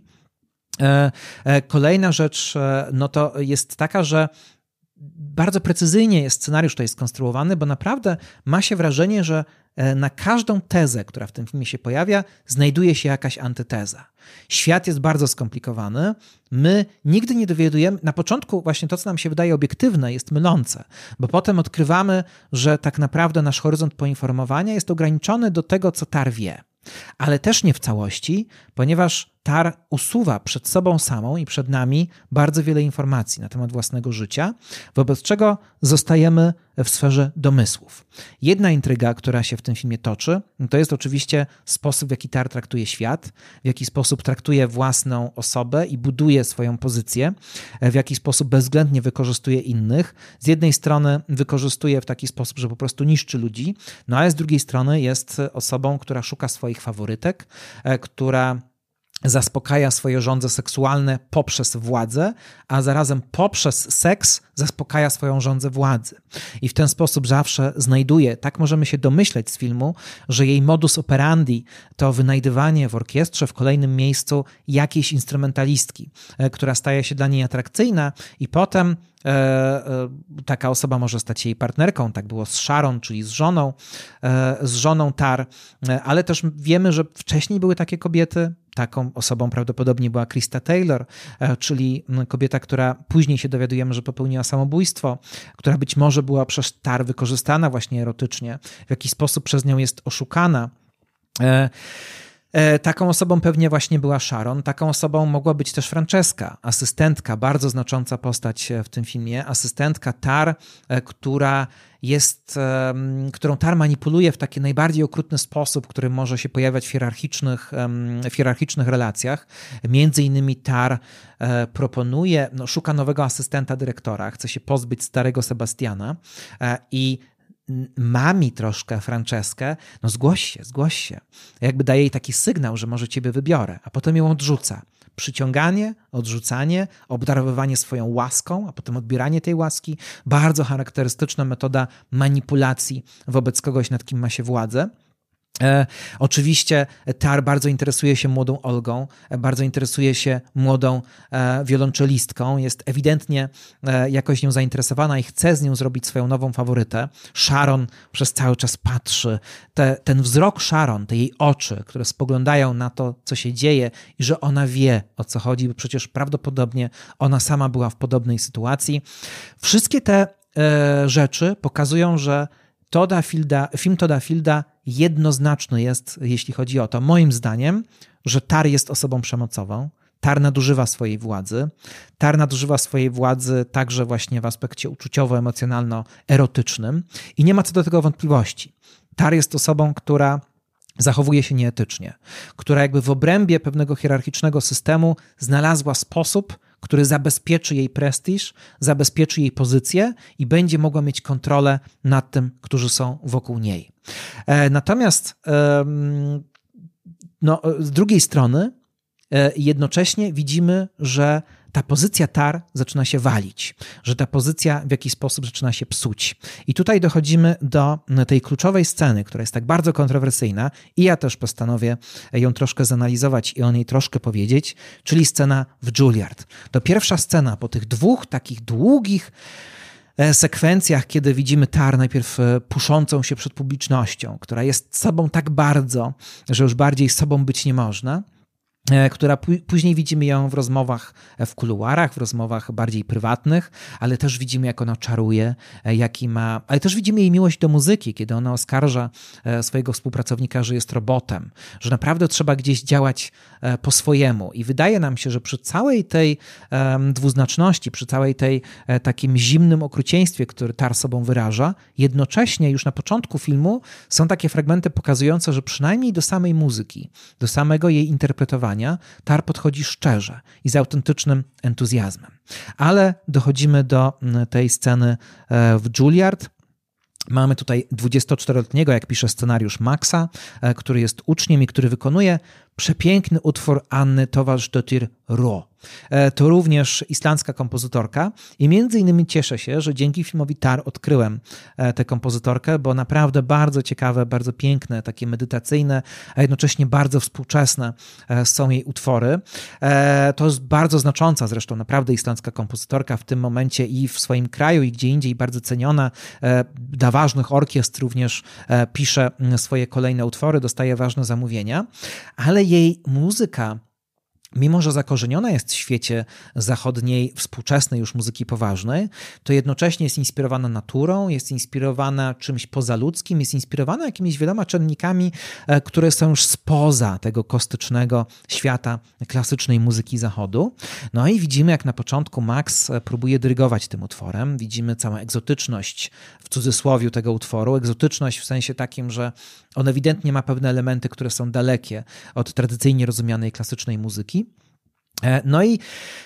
E, e, kolejna rzecz no to jest taka, że bardzo precyzyjnie jest scenariusz tutaj skonstruowany, bo naprawdę ma się wrażenie, że na każdą tezę, która w tym filmie się pojawia, znajduje się jakaś antyteza. Świat jest bardzo skomplikowany. My nigdy nie dowiadujemy, na początku właśnie to, co nam się wydaje obiektywne, jest mylące, bo potem odkrywamy, że tak naprawdę nasz horyzont poinformowania jest ograniczony do tego, co Tar wie. Ale też nie w całości, ponieważ Tar usuwa przed sobą samą i przed nami bardzo wiele informacji na temat własnego życia, wobec czego zostajemy w sferze domysłów. Jedna intryga, która się w tym filmie toczy, to jest oczywiście sposób, w jaki Tar traktuje świat, w jaki sposób traktuje własną osobę i buduje swoją pozycję, w jaki sposób bezwzględnie wykorzystuje innych. Z jednej strony wykorzystuje w taki sposób, że po prostu niszczy ludzi, no ale z drugiej strony jest osobą, która szuka swoich faworytek, e, która zaspokaja swoje żądze seksualne poprzez władzę, a zarazem poprzez seks zaspokaja swoją żądzę władzy. I w ten sposób zawsze znajduje, tak możemy się domyśleć z filmu, że jej modus operandi to wynajdywanie w orkiestrze w kolejnym miejscu jakiejś instrumentalistki, e, która staje się dla niej atrakcyjna i potem e, e, taka osoba może stać się jej partnerką. Tak było z Sharon, czyli z żoną, z żoną Tar, ale też wiemy, że wcześniej były takie kobiety, Taką osobą prawdopodobnie była Krista Taylor, e, czyli kobieta, która później się dowiadujemy, że popełniła samobójstwo, która być może była przez Tar wykorzystana właśnie erotycznie, w jakiś sposób przez nią jest oszukana. E, e, taką osobą pewnie właśnie była Sharon. Taką osobą mogła być też Francesca, asystentka, bardzo znacząca postać w tym filmie. Asystentka Tar, która jest, którą Tar manipuluje w taki najbardziej okrutny sposób, który może się pojawiać w hierarchicznych, w hierarchicznych relacjach. Między innymi Tar e, proponuje, no, szuka nowego asystenta dyrektora, chce się pozbyć starego Sebastiana e, i mami troszkę Franceskę, no zgłoś się, zgłoś się. Jakby daje jej taki sygnał, że może ciebie wybiorę, a potem ją odrzuca przyciąganie, odrzucanie, obdarowywanie swoją łaską, a potem odbieranie tej łaski. Bardzo charakterystyczna metoda manipulacji wobec kogoś, nad kim ma się władzę. E, oczywiście Tar bardzo interesuje się młodą Olgą, e, bardzo interesuje się młodą e, wiolonczelistką, jest ewidentnie e, jakoś nią zainteresowana i chce z nią zrobić swoją nową faworytę. Sharon przez cały czas patrzy. Te, ten wzrok Sharon, te jej oczy, które spoglądają na to, co się dzieje i że ona wie, o co chodzi, bo przecież prawdopodobnie ona sama była w podobnej sytuacji. Wszystkie te rzeczy pokazują, że Toda film Toda Fielda jednoznaczny jest, jeśli chodzi o to, moim zdaniem, że Tar jest osobą przemocową. Tar nadużywa swojej władzy. Tar nadużywa swojej władzy także właśnie w aspekcie uczuciowo-emocjonalno-erotycznym i nie ma co do tego wątpliwości. Tar jest osobą, która zachowuje się nieetycznie, która jakby w obrębie pewnego hierarchicznego systemu znalazła sposób, który zabezpieczy jej prestiż, zabezpieczy jej pozycję i będzie mogła mieć kontrolę nad tym, którzy są wokół niej. E, natomiast no, z drugiej strony, e, jednocześnie widzimy, że ta pozycja tar zaczyna się walić, że ta pozycja w jakiś sposób zaczyna się psuć. I tutaj dochodzimy do tej kluczowej sceny, która jest tak bardzo kontrowersyjna, i ja też postanowię ją troszkę zanalizować i o niej troszkę powiedzieć, czyli scena w Juilliard. To pierwsza scena po tych dwóch takich długich e, sekwencjach, kiedy widzimy Tar najpierw e, puszącą się przed publicznością, która jest sobą tak bardzo, że już bardziej sobą być nie można, która później widzimy ją w rozmowach e, w kuluarach, w rozmowach bardziej prywatnych, ale też widzimy, jak ona czaruje, e, jaki ma, ale też widzimy jej miłość do muzyki, kiedy ona oskarża swojego współpracownika, że jest robotem, że naprawdę trzeba gdzieś działać po swojemu. I wydaje nam się, że przy całej tej dwuznaczności, przy całej tej takim zimnym okrucieństwie, który Tar sobą wyraża, jednocześnie już na początku filmu są takie fragmenty pokazujące, że przynajmniej do samej muzyki, do samego jej interpretowania, Tar podchodzi szczerze i z autentycznym entuzjazmem. Ale dochodzimy do mm, tej sceny e, w Juilliard. Mamy tutaj 24-letniego, jak pisze scenariusz Maxa, e, który jest uczniem i który wykonuje przepiękny utwór Anny Towarz-Dottir Ro. E, to również islandzka kompozytorka i między innymi cieszę się, że dzięki filmowi Tar odkryłem e, tę kompozytorkę, bo naprawdę bardzo ciekawe, bardzo piękne, takie medytacyjne, a jednocześnie bardzo współczesne e, są jej utwory. To jest bardzo znacząca zresztą naprawdę islandzka kompozytorka w tym momencie i w swoim kraju i gdzie indziej bardzo ceniona. Dla ważnych orkiestr również pisze swoje kolejne utwory, dostaje ważne zamówienia, ale jej muzyka mimo że zakorzeniona jest w świecie zachodniej, współczesnej już muzyki poważnej, to jednocześnie jest inspirowana naturą, jest inspirowana czymś pozaludzkim, jest inspirowana jakimiś wieloma czynnikami, e, które są już spoza tego kostycznego świata klasycznej muzyki zachodu. No i widzimy, jak na początku Max e, próbuje dyrygować tym utworem. Widzimy całą egzotyczność w cudzysłowie tego utworu. Egzotyczność w sensie takim, że on ewidentnie ma pewne elementy, które są dalekie od tradycyjnie rozumianej klasycznej muzyki. E, no i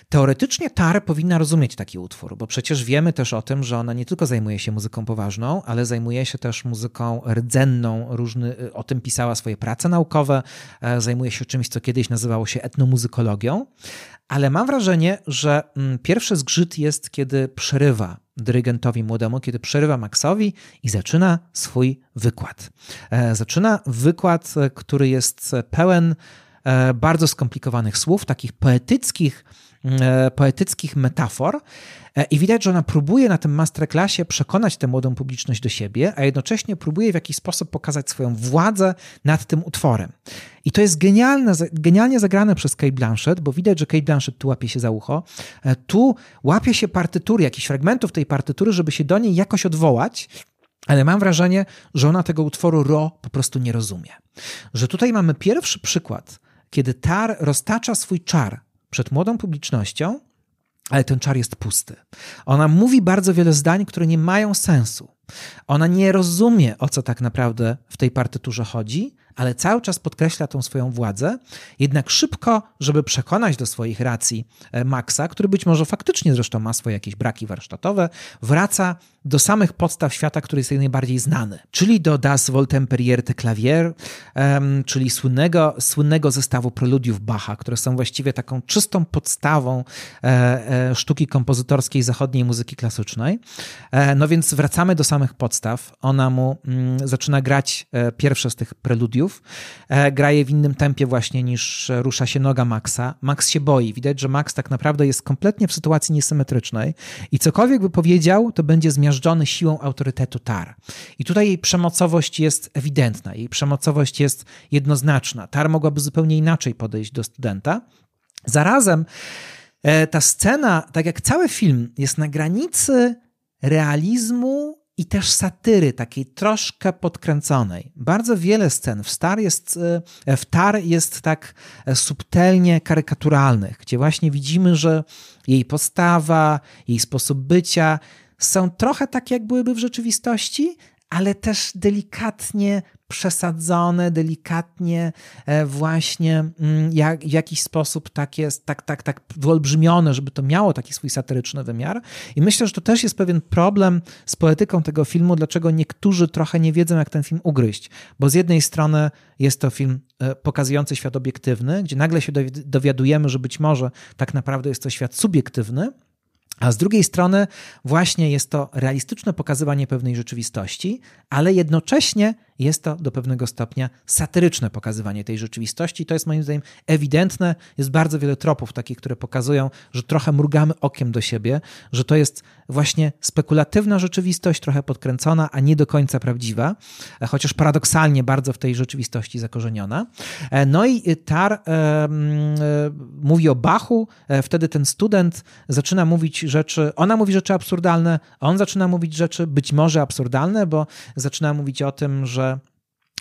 teoretycznie Tar powinna rozumieć taki utwór, bo przecież wiemy też o tym, że ona nie tylko zajmuje się muzyką poważną, ale zajmuje się też muzyką rdzenną, różny, o tym pisała swoje prace naukowe, e, zajmuje się czymś, co kiedyś nazywało się etnomuzykologią, ale mam wrażenie, że mm, pierwszy zgrzyt jest, kiedy przerywa dyrygentowi młodemu, kiedy przerywa Maxowi i zaczyna swój wykład. E, zaczyna wykład, który jest pełen E, bardzo skomplikowanych słów, takich poetyckich, e, poetyckich metafor. E, I widać, że ona próbuje na tym masterclassie przekonać tę młodą publiczność do siebie, a jednocześnie próbuje w jakiś sposób pokazać swoją władzę nad tym utworem. I to jest genialne, genialnie zagrane przez Kate Blanchett, bo widać, że Kate Blanchett tu łapie się za ucho, tu łapie się partytury, jakichś fragmentów tej partytury, żeby się do niej jakoś odwołać, ale mam wrażenie, że ona tego utworu Ro po prostu nie rozumie. Że tutaj mamy pierwszy przykład kiedy Tar roztacza swój czar przed młodą publicznością, ale ten czar jest pusty. Ona mówi bardzo wiele zdań, które nie mają sensu. Ona nie rozumie, o co tak naprawdę w tej partyturze chodzi, ale cały czas podkreśla tą swoją władzę, jednak szybko, żeby przekonać do swoich racji e, Maxa, który być może faktycznie zresztą ma swoje jakieś braki warsztatowe, wraca do samych podstaw świata, który jest najbardziej znany, czyli do Das Voltemperier de Clavier, czyli słynnego, słynnego zestawu preludiów Bacha, które są właściwie taką czystą podstawą e, e, sztuki kompozytorskiej zachodniej muzyki klasycznej. No więc wracamy do samych podstaw. Ona mu mm, zaczyna grać pierwsze z tych preludiów. E, gra je w innym tempie właśnie niż rusza się noga Maxa. Max się boi. Widać, że Max tak naprawdę jest kompletnie w sytuacji niesymetrycznej i cokolwiek by powiedział, to będzie zmiażdżony zmiażdżony siłą autorytetu Tar. I tutaj jej przemocowość jest ewidentna, jej przemocowość jest jednoznaczna. Tar mogłaby zupełnie inaczej podejść do studenta. Zarazem e, ta scena, tak jak cały film, jest na granicy realizmu i też satyry, takiej troszkę podkręconej. Bardzo wiele scen w, Star jest, e, w Tar jest tak e, subtelnie karykaturalnych, gdzie właśnie widzimy, że jej postawa, jej sposób bycia są trochę tak, jak byłyby w rzeczywistości, ale też delikatnie przesadzone, delikatnie e, właśnie mm, jak, w jakiś sposób tak jest, tak, tak, tak wyolbrzymione, żeby to miało taki swój satyryczny wymiar. I myślę, że to też jest pewien problem z poetyką tego filmu, dlaczego niektórzy trochę nie wiedzą, jak ten film ugryźć. Bo z jednej strony jest to film e, pokazujący świat obiektywny, gdzie nagle się dowiadujemy, że być może tak naprawdę jest to świat subiektywny, a z drugiej strony, właśnie jest to realistyczne pokazywanie pewnej rzeczywistości, ale jednocześnie jest to do pewnego stopnia satyryczne pokazywanie tej rzeczywistości. To jest moim zdaniem ewidentne. Jest bardzo wiele tropów takich, które pokazują, że trochę mrugamy okiem do siebie, że to jest właśnie spekulatywna rzeczywistość, trochę podkręcona, a nie do końca prawdziwa, chociaż paradoksalnie bardzo w tej rzeczywistości zakorzeniona. E, no i Tar e, e, mówi o Bachu, wtedy ten student zaczyna mówić rzeczy, ona mówi rzeczy absurdalne, on zaczyna mówić rzeczy być może absurdalne, bo zaczyna mówić o tym, że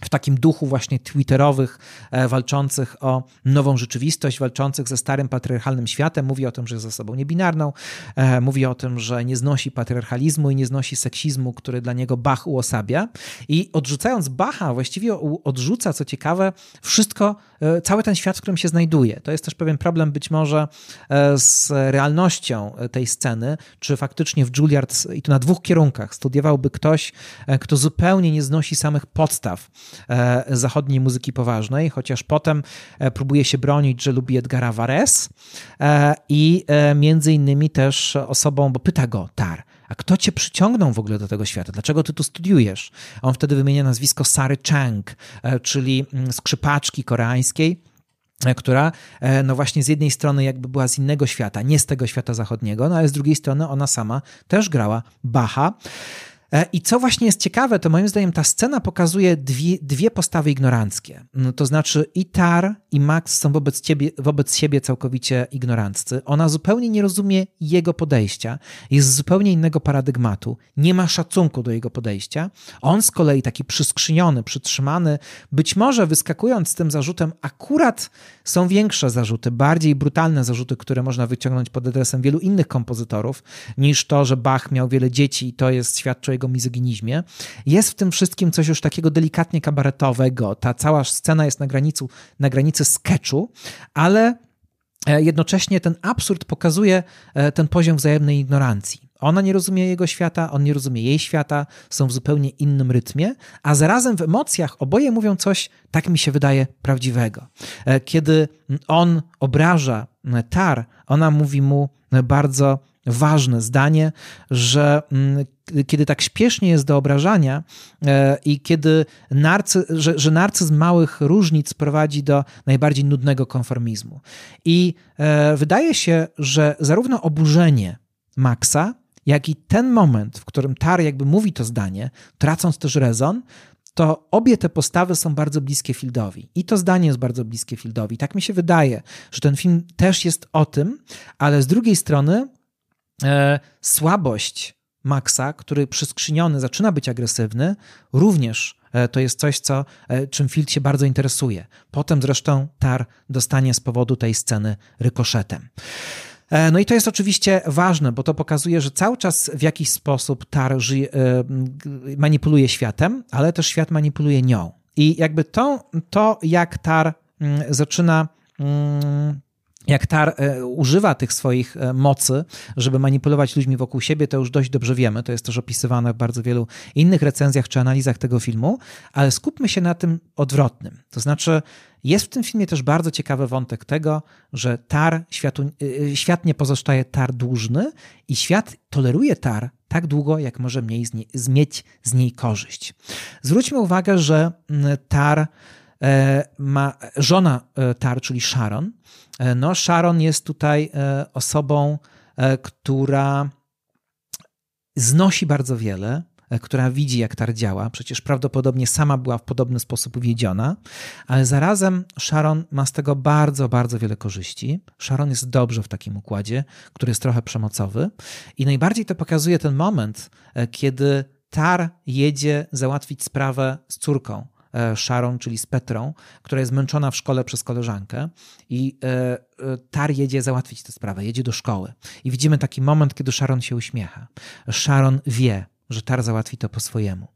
w takim duchu właśnie twitterowych, e, walczących o nową rzeczywistość, walczących ze starym patriarchalnym światem. Mówi o tym, że jest osobą niebinarną, e, mówi o tym, że nie znosi patriarchalizmu i nie znosi seksizmu, który dla niego Bach uosabia. I odrzucając Bacha, właściwie odrzuca, co ciekawe, wszystko, e, cały ten świat, w którym się znajduje. To jest też pewien problem być może z realnością tej sceny, czy faktycznie w Juilliard, i to na dwóch kierunkach, studiowałby ktoś, kto zupełnie nie znosi samych podstaw zachodniej muzyki poważnej, chociaż potem e, próbuje się bronić, że lubi Edgara Vares e, i między innymi też osobą, bo pyta go Tar, a kto cię przyciągnął w ogóle do tego świata? Dlaczego ty tu studiujesz? On wtedy wymienia nazwisko Sary Chang, czyli mm, skrzypaczki koreańskiej, która no właśnie z jednej strony jakby była z innego świata, nie z tego świata zachodniego, no ale z drugiej strony ona sama też grała Bacha. E, I co właśnie jest ciekawe, to moim zdaniem ta scena pokazuje dwie, dwie postawy ignoranckie. No, to znaczy i Tar, i Max są wobec, ciebie, wobec siebie całkowicie ignoranccy. Ona zupełnie nie rozumie jego podejścia, jest z zupełnie innego paradygmatu, nie ma szacunku do jego podejścia. On z kolei taki przyskrzyniony, przytrzymany, być może wyskakując z tym zarzutem, akurat są większe zarzuty, bardziej brutalne zarzuty, które można wyciągnąć pod adresem wielu innych kompozytorów, niż to, że Bach miał wiele dzieci i to jest świadczy o jego mizoginizmie. Jest w tym wszystkim coś już takiego delikatnie kabaretowego. Ta cała scena jest na granicy, na granicy sketchu, ale jednocześnie ten absurd pokazuje ten poziom wzajemnej ignorancji. Ona nie rozumie jego świata, on nie rozumie jej świata, są w zupełnie innym rytmie, a zarazem w emocjach oboje mówią coś, tak mi się wydaje, prawdziwego. Kiedy on obraża Tar, ona mówi mu bardzo ważne zdanie, że mm, kiedy tak śpiesznie jest do obrażania e, i kiedy narcy, że, że narcyzm małych różnic prowadzi do najbardziej nudnego konformizmu. I e, wydaje się, że zarówno oburzenie Maxa, jak i ten moment, w którym Tar jakby mówi to zdanie, tracąc też rezon, to obie te postawy są bardzo bliskie Fieldowi. I to zdanie jest bardzo bliskie Fieldowi. Tak mi się wydaje, że ten film też jest o tym, ale z drugiej strony e, słabość Maxa, który przyskrzyniony zaczyna być agresywny, również e, to jest coś, co, e, czym Field się bardzo interesuje. Potem zresztą Tar dostanie z powodu tej sceny rykoszetem. E, no i to jest oczywiście ważne, bo to pokazuje, że cały czas w jakiś sposób Tar żyje, manipuluje światem, ale też świat manipuluje nią. I jakby to, to jak Tar mm, zaczyna mm, jak Tar e, używa tych swoich e, mocy, żeby manipulować ludźmi wokół siebie, to już dość dobrze wiemy. To jest też opisywane w bardzo wielu innych recenzjach czy analizach tego filmu, ale skupmy się na tym odwrotnym. To znaczy, jest w tym filmie też bardzo ciekawy wątek tego, że Tar światu, e, świat nie pozostaje Tar dłużny i świat toleruje Tar tak długo, jak może mieć z niej, z niej korzyść. Zwróćmy uwagę, że Tar ma żona Tar, czyli Sharon, E, no, Sharon jest tutaj e, osobą, e, która znosi bardzo wiele, która widzi, jak tar działa. Przecież prawdopodobnie sama była w podobny sposób uwiedziona, ale zarazem Sharon ma z tego bardzo, bardzo wiele korzyści. Sharon jest dobrze w takim układzie, który jest trochę przemocowy. I najbardziej to pokazuje ten moment, kiedy tar jedzie załatwić sprawę z córką E, Sharon, czyli z Petrą, która jest zmęczona w szkole przez koleżankę i e, e, Tar jedzie załatwić tę sprawę, jedzie do szkoły. I widzimy taki moment, kiedy Sharon się uśmiecha. Sharon wie, że Tar załatwi to po swojemu.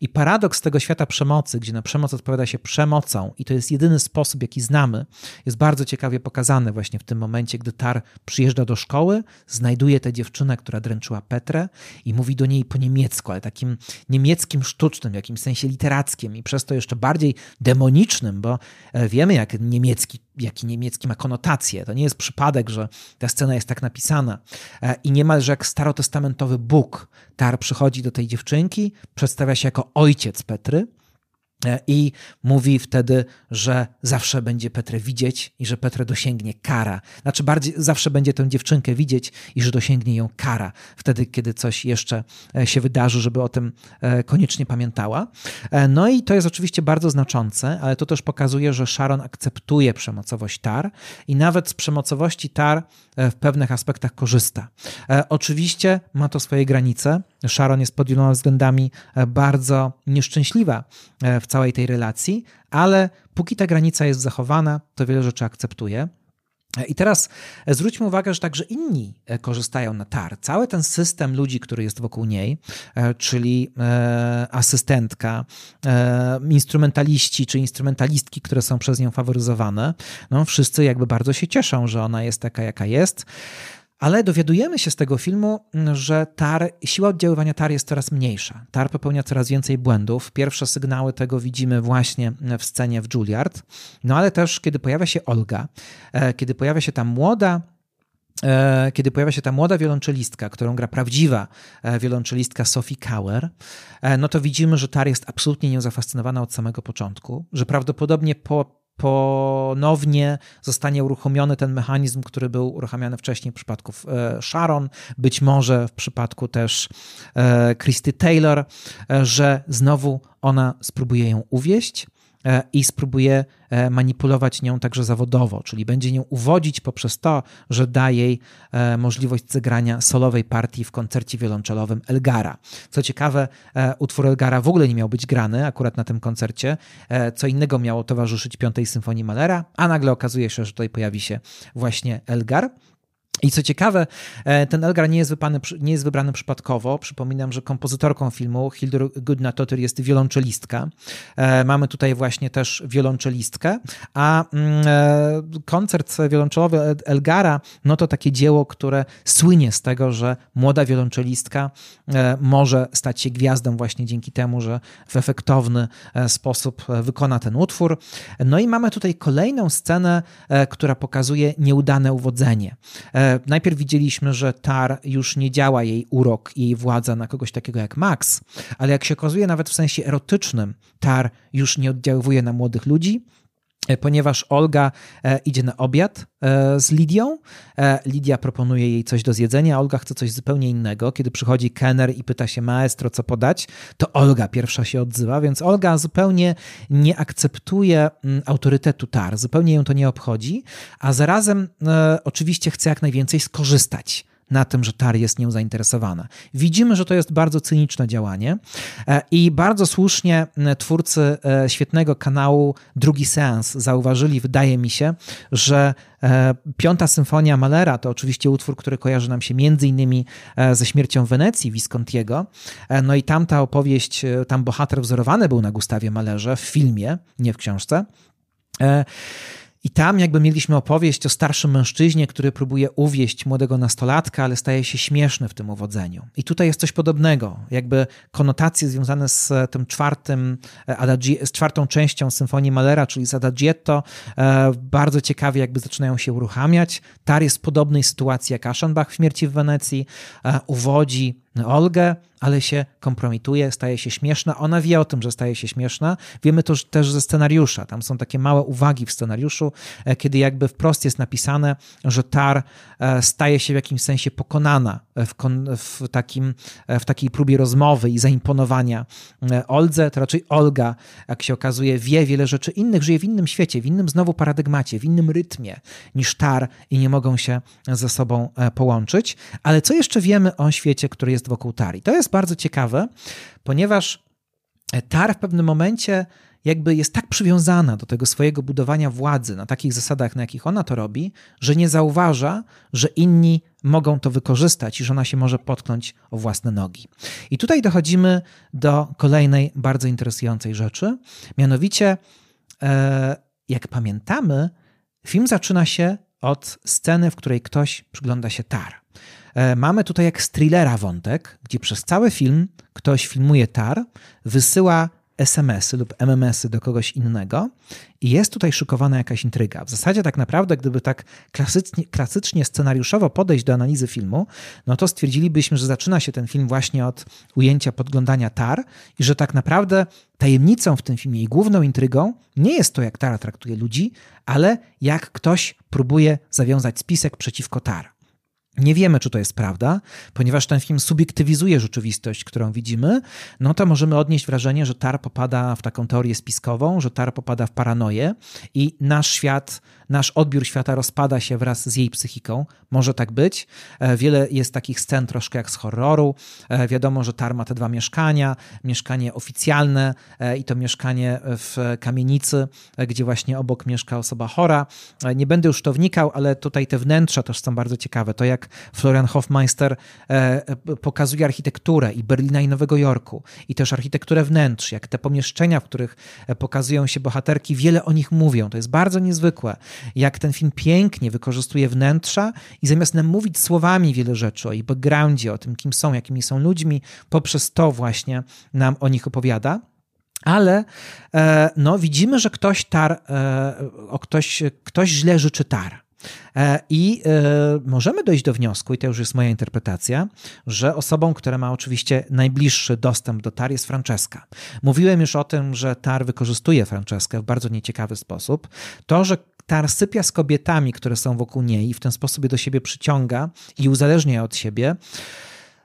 I paradoks tego świata przemocy, gdzie na przemoc odpowiada się przemocą, i to jest jedyny sposób, jaki znamy, jest bardzo ciekawie pokazany właśnie w tym momencie, gdy Tar przyjeżdża do szkoły, znajduje tę dziewczynę, która dręczyła Petrę i mówi do niej po niemiecku, ale takim niemieckim sztucznym, w jakimś sensie literackim i przez to jeszcze bardziej demonicznym, bo e, wiemy, jak niemiecki jaki niemiecki ma konotację. To nie jest przypadek, że ta scena jest tak napisana. E, I niemalże jak starotestamentowy Bóg, Tar przychodzi do tej dziewczynki, przedstawia się jako ojciec Petry I mówi wtedy, że zawsze będzie Petrę widzieć i że Petrę dosięgnie kara. Znaczy, bardziej zawsze będzie tę dziewczynkę widzieć i że dosięgnie ją kara. Wtedy, kiedy coś jeszcze e, się wydarzy, żeby o tym e, koniecznie pamiętała. No i to jest oczywiście bardzo znaczące, ale to też pokazuje, że Sharon akceptuje przemocowość Tar i nawet z przemocowości Tar w pewnych aspektach korzysta. Oczywiście ma to swoje granice. Sharon jest pod wieloma względami bardzo nieszczęśliwa w całej tej relacji, ale póki ta granica jest zachowana, to wiele rzeczy akceptuje. I teraz zwróćmy uwagę, że także inni e, korzystają na TAR. Cały ten system ludzi, który jest wokół niej, e, czyli e, asystentka, instrumentaliści czy instrumentalistki, które są przez nią faworyzowane, no wszyscy jakby bardzo się cieszą, że ona jest taka, jaka jest. Ale dowiadujemy się z tego filmu, że tar, siła oddziaływania tar jest coraz mniejsza. Tar popełnia coraz więcej błędów. Pierwsze sygnały tego widzimy właśnie w scenie w Juilliard. No ale też, kiedy pojawia się Olga, e, kiedy pojawia się ta młoda e, kiedy pojawia się ta młoda wiolonczelistka, którą gra prawdziwa e, wiolonczelistka Sophie Kauer, no to widzimy, że Tar jest absolutnie nią zafascynowana od samego początku, że prawdopodobnie po ponownie zostanie uruchomiony ten mechanizm, który był uruchamiany wcześniej w przypadku e, Sharon, być może w przypadku też e, Christy Taylor, e, że znowu ona spróbuje ją uwieść i spróbuje e, manipulować nią także zawodowo, czyli będzie nią uwodzić poprzez to, że da jej e, możliwość zagrania solowej partii w koncercie wiolonczelowym Elgara. Co ciekawe, utwór Elgara w ogóle nie miał być grany akurat na tym koncercie, co innego miało towarzyszyć Piątej Symfonii Malera, a nagle okazuje się, że tutaj pojawi się właśnie Elgar. I co ciekawe, e, ten Elgar nie jest, wybrany, nie jest wybrany przypadkowo. Przypominam, że kompozytorką filmu Hildur Gudnadottir jest wiolonczelistka. E, mamy tutaj właśnie też wiolonczelistkę, a mm, e, koncert wiolonczelowy Elgara, no to takie dzieło, które słynie z tego, że młoda wiolonczelistka może stać się gwiazdą właśnie dzięki temu, że w efektowny sposób wykona ten utwór. No i mamy tutaj kolejną scenę, która pokazuje nieudane uwodzenie najpierw widzieliśmy, że Tar już nie działa jej urok i jej władza na kogoś takiego jak Max, ale jak się okazuje, nawet w sensie erotycznym, Tar już nie oddziaływuje na młodych ludzi, ponieważ Olga e, idzie na obiad e, z Lidią. Lidia proponuje jej coś do zjedzenia, Olga chce coś zupełnie innego. Kiedy przychodzi Kenner i pyta się maestro, co podać, to Olga pierwsza się odzywa, więc Olga zupełnie nie akceptuje mm, autorytetu Tar, zupełnie ją to nie obchodzi, a zarazem oczywiście chce jak najwięcej skorzystać na tym, że TAR jest nią zainteresowana. Widzimy, że to jest bardzo cyniczne działanie e, i bardzo słusznie twórcy e, świetnego kanału Drugi Seans zauważyli, wydaje mi się, że e, Piąta Symfonia Malera to oczywiście utwór, który kojarzy nam się między innymi ze śmiercią Wenecji Viscontiego. No i tamta opowieść, tam bohater wzorowany był na Gustawie Malerze w filmie, nie w książce. I tam jakby mieliśmy opowieść o starszym mężczyźnie, który próbuje uwieść młodego nastolatka, ale staje się śmieszny w tym uwodzeniu. I tutaj jest coś podobnego, jakby konotacje związane z tym czwartym, e, z czwartą częścią Symfonii Malera, czyli z Adagietto, e, bardzo ciekawie jakby zaczynają się uruchamiać. Tar jest w podobnej sytuacji jak Aschenbach w Śmierci w Wenecji, e, uwodzi Olgę, ale się kompromituje, staje się śmieszna. Ona wie o tym, że staje się śmieszna. Wiemy to też ze scenariusza. Tam są takie małe uwagi w scenariuszu, e, kiedy jakby wprost jest napisane, że Tar e, staje się w jakimś sensie pokonana w, w, takim, e, w takiej próbie rozmowy i zaimponowania Oldze. To raczej Olga, jak się okazuje, wie wiele rzeczy innych, żyje w innym świecie, w innym znowu paradygmacie, w innym rytmie niż Tar i nie mogą się ze sobą połączyć. Ale co jeszcze wiemy o świecie, który jest wokół Tari? To jest jest bardzo ciekawe, ponieważ Tar w pewnym momencie jakby jest tak przywiązana do tego swojego budowania władzy na takich zasadach, na jakich ona to robi, że nie zauważa, że inni mogą to wykorzystać i że ona się może potknąć o własne nogi. I tutaj dochodzimy do kolejnej bardzo interesującej rzeczy, mianowicie, e, jak pamiętamy, film zaczyna się od sceny, w której ktoś przygląda się Tar. E, mamy tutaj jak z thrillera wątek, gdzie przez cały film ktoś filmuje tar, wysyła SMS-y lub MMS-y do kogoś innego i jest tutaj szykowana jakaś intryga. W zasadzie tak naprawdę, gdyby tak klasycznie, klasycznie scenariuszowo podejść do analizy filmu, no to stwierdzilibyśmy, że zaczyna się ten film właśnie od ujęcia podglądania tar i że tak naprawdę tajemnicą w tym filmie i główną intrygą nie jest to, jak Tara traktuje ludzi, ale jak ktoś próbuje zawiązać spisek przeciwko Tar. Nie wiemy, czy to jest prawda, ponieważ ten film subiektywizuje rzeczywistość, którą widzimy, no to możemy odnieść wrażenie, że Tar popada w taką teorię spiskową, że Tar popada w paranoję i nasz świat nasz odbiór świata rozpada się wraz z jej psychiką. Może tak być. E, wiele jest takich scen troszkę jak z horroru. E, wiadomo, że Tar ma te dwa mieszkania. Mieszkanie oficjalne e, i to mieszkanie w kamienicy, gdzie właśnie obok mieszka osoba chora. Nie będę już to wnikał, ale tutaj te wnętrza też są bardzo ciekawe. To jak Florian Hofmeister pokazuje architekturę i Berlina i Nowego Jorku i też architekturę wnętrz, jak te pomieszczenia, w których pokazują się bohaterki, wiele o nich mówią. To jest bardzo niezwykłe jak ten film pięknie wykorzystuje wnętrza i zamiast nam mówić słowami wiele rzeczy o ich backgroundzie, o tym, kim są, jakimi są ludźmi, poprzez to właśnie nam o nich opowiada. Ale e, no, widzimy, że ktoś tar, e, o ktoś, ktoś źle życzy tar. E, I możemy dojść do wniosku, i to już jest moja interpretacja, że osobą, która ma oczywiście najbliższy dostęp do TAR jest Francesca. Mówiłem już o tym, że TAR wykorzystuje Franceskę w bardzo nieciekawy sposób. To, że Tar sypia z kobietami, które są wokół niej i w ten sposób je do siebie przyciąga i uzależnia od siebie.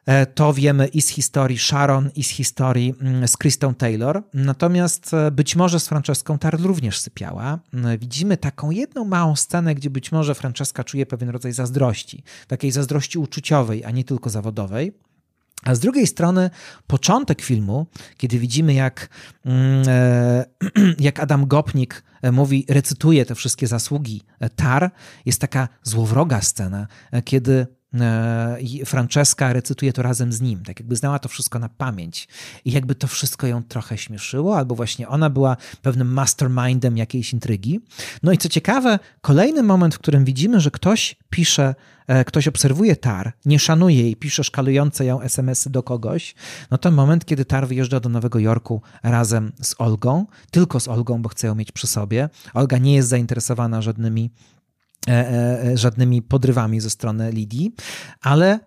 E, to wiemy i z historii Sharon, i z historii mm, z Kristą Taylor. Natomiast e, być może z Franceską Tar również sypiała. E, widzimy taką jedną małą scenę, gdzie być może Franceska czuje pewien rodzaj zazdrości, takiej zazdrości uczuciowej, a nie tylko zawodowej. A z drugiej strony, początek filmu, kiedy widzimy, jak, mm, e, jak Adam Gopnik mówi, recytuje te wszystkie zasługi Tar, jest taka złowroga scena, kiedy Francesca recytuje to razem z nim, tak jakby znała to wszystko na pamięć i jakby to wszystko ją trochę śmieszyło, albo właśnie ona była pewnym mastermindem jakiejś intrygi. No i co ciekawe, kolejny moment, w którym widzimy, że ktoś pisze E, ktoś obserwuje Tar, nie szanuje jej, pisze szkalujące ją SMS-y do kogoś, no to moment, kiedy Tar wyjeżdża do Nowego Jorku razem z Olgą, tylko z Olgą, bo chce ją mieć przy sobie. Olga nie jest zainteresowana żadnymi e, e, żadnymi podrywami ze strony Lidii, ale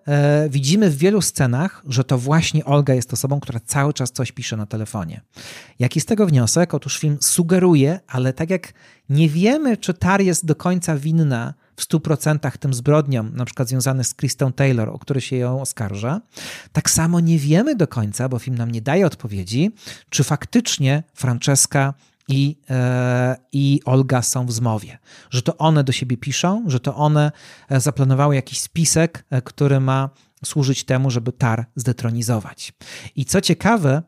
widzimy w wielu scenach, że to właśnie Olga jest osobą, która cały czas coś pisze na telefonie. Jaki z tego wniosek? Otóż film sugeruje, ale tak jak nie wiemy, czy Tar jest do końca winna w 100% tym zbrodniom, na przykład związanych z Kristą Taylor, o które się ją oskarża, tak samo nie wiemy do końca, bo film nam nie daje odpowiedzi, czy faktycznie Francesca i, e, i Olga są w zmowie. Że to one do siebie piszą, że to one e, zaplanowały jakiś spisek, e, który ma służyć temu, żeby Tar zdetronizować. I co ciekawe,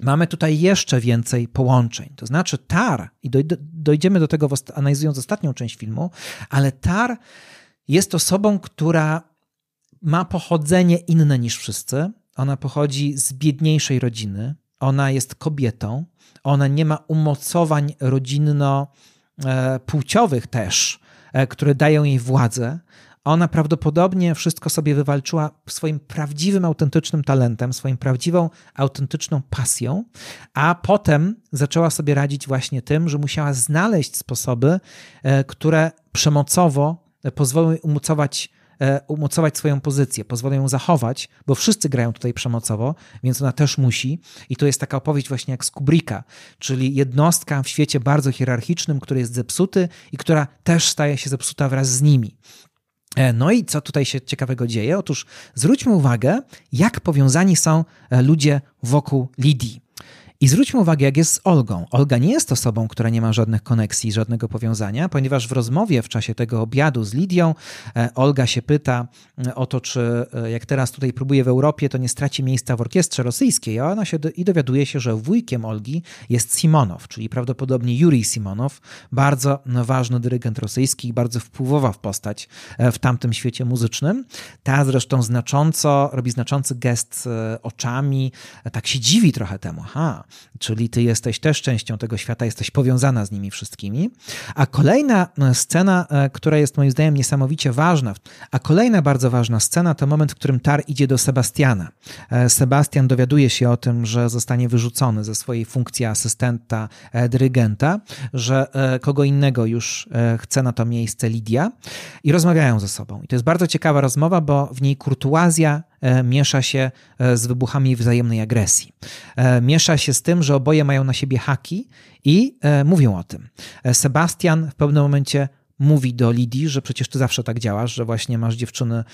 mamy tutaj jeszcze więcej połączeń. To znaczy Tar, i dojdziemy do tego analizując ostatnią część filmu, ale Tar jest osobą, która ma pochodzenie inne niż wszyscy. Ona pochodzi z biedniejszej rodziny. Ona jest kobietą. Ona nie ma umocowań rodzinno-płciowych e, też, e, które dają jej władzę. Ona prawdopodobnie wszystko sobie wywalczyła swoim prawdziwym, autentycznym talentem, swoim prawdziwą, autentyczną pasją, a potem zaczęła sobie radzić właśnie tym, że musiała znaleźć sposoby, e, które przemocowo pozwolą jej umocować umocować swoją pozycję, pozwolą ją zachować, bo wszyscy grają tutaj przemocowo, więc ona też musi. I to jest taka opowieść właśnie jak z Kubricka, czyli jednostka w świecie bardzo hierarchicznym, który jest zepsuty i która też staje się zepsuta wraz z nimi. E, no i co tutaj się ciekawego dzieje? Otóż zwróćmy uwagę, jak powiązani są e, ludzie wokół Lidii. I zwróćmy uwagę, jak jest z Olgą. Olga nie jest osobą, która nie ma żadnych koneksji, żadnego powiązania, ponieważ w rozmowie w czasie tego obiadu z Lidią e, Olga się pyta e, o to, czy e, jak teraz tutaj próbuje w Europie, to nie straci miejsca w orkiestrze rosyjskiej, a ona się do, i dowiaduje się, że wujkiem Olgi jest Simonow, czyli prawdopodobnie Jurij Simonow, bardzo ważny dyrygent rosyjski, bardzo wpływowa w postać w tamtym świecie muzycznym. Ta zresztą znacząco, robi znaczący gest oczami, tak się dziwi trochę temu. Aha, czyli ty jesteś też częścią tego świata, jesteś powiązana z nimi wszystkimi. A kolejna e, scena, e, która jest moim zdaniem niesamowicie ważna, a kolejna bardzo ważna scena to moment, w którym Tar idzie do Sebastiana. E, Sebastian dowiaduje się o tym, że zostanie wyrzucony ze swojej funkcji asystenta dyrygenta, że kogo innego już chce na to miejsce Lidia i rozmawiają ze sobą. I to jest bardzo ciekawa rozmowa, bo w niej kurtuazja miesza się e, z wybuchami wzajemnej agresji. E, miesza się z tym, że oboje mają na siebie haki i mówią o tym. Sebastian w pewnym momencie mówi do Lidii, że przecież ty zawsze tak działasz, że właśnie masz dziewczyny,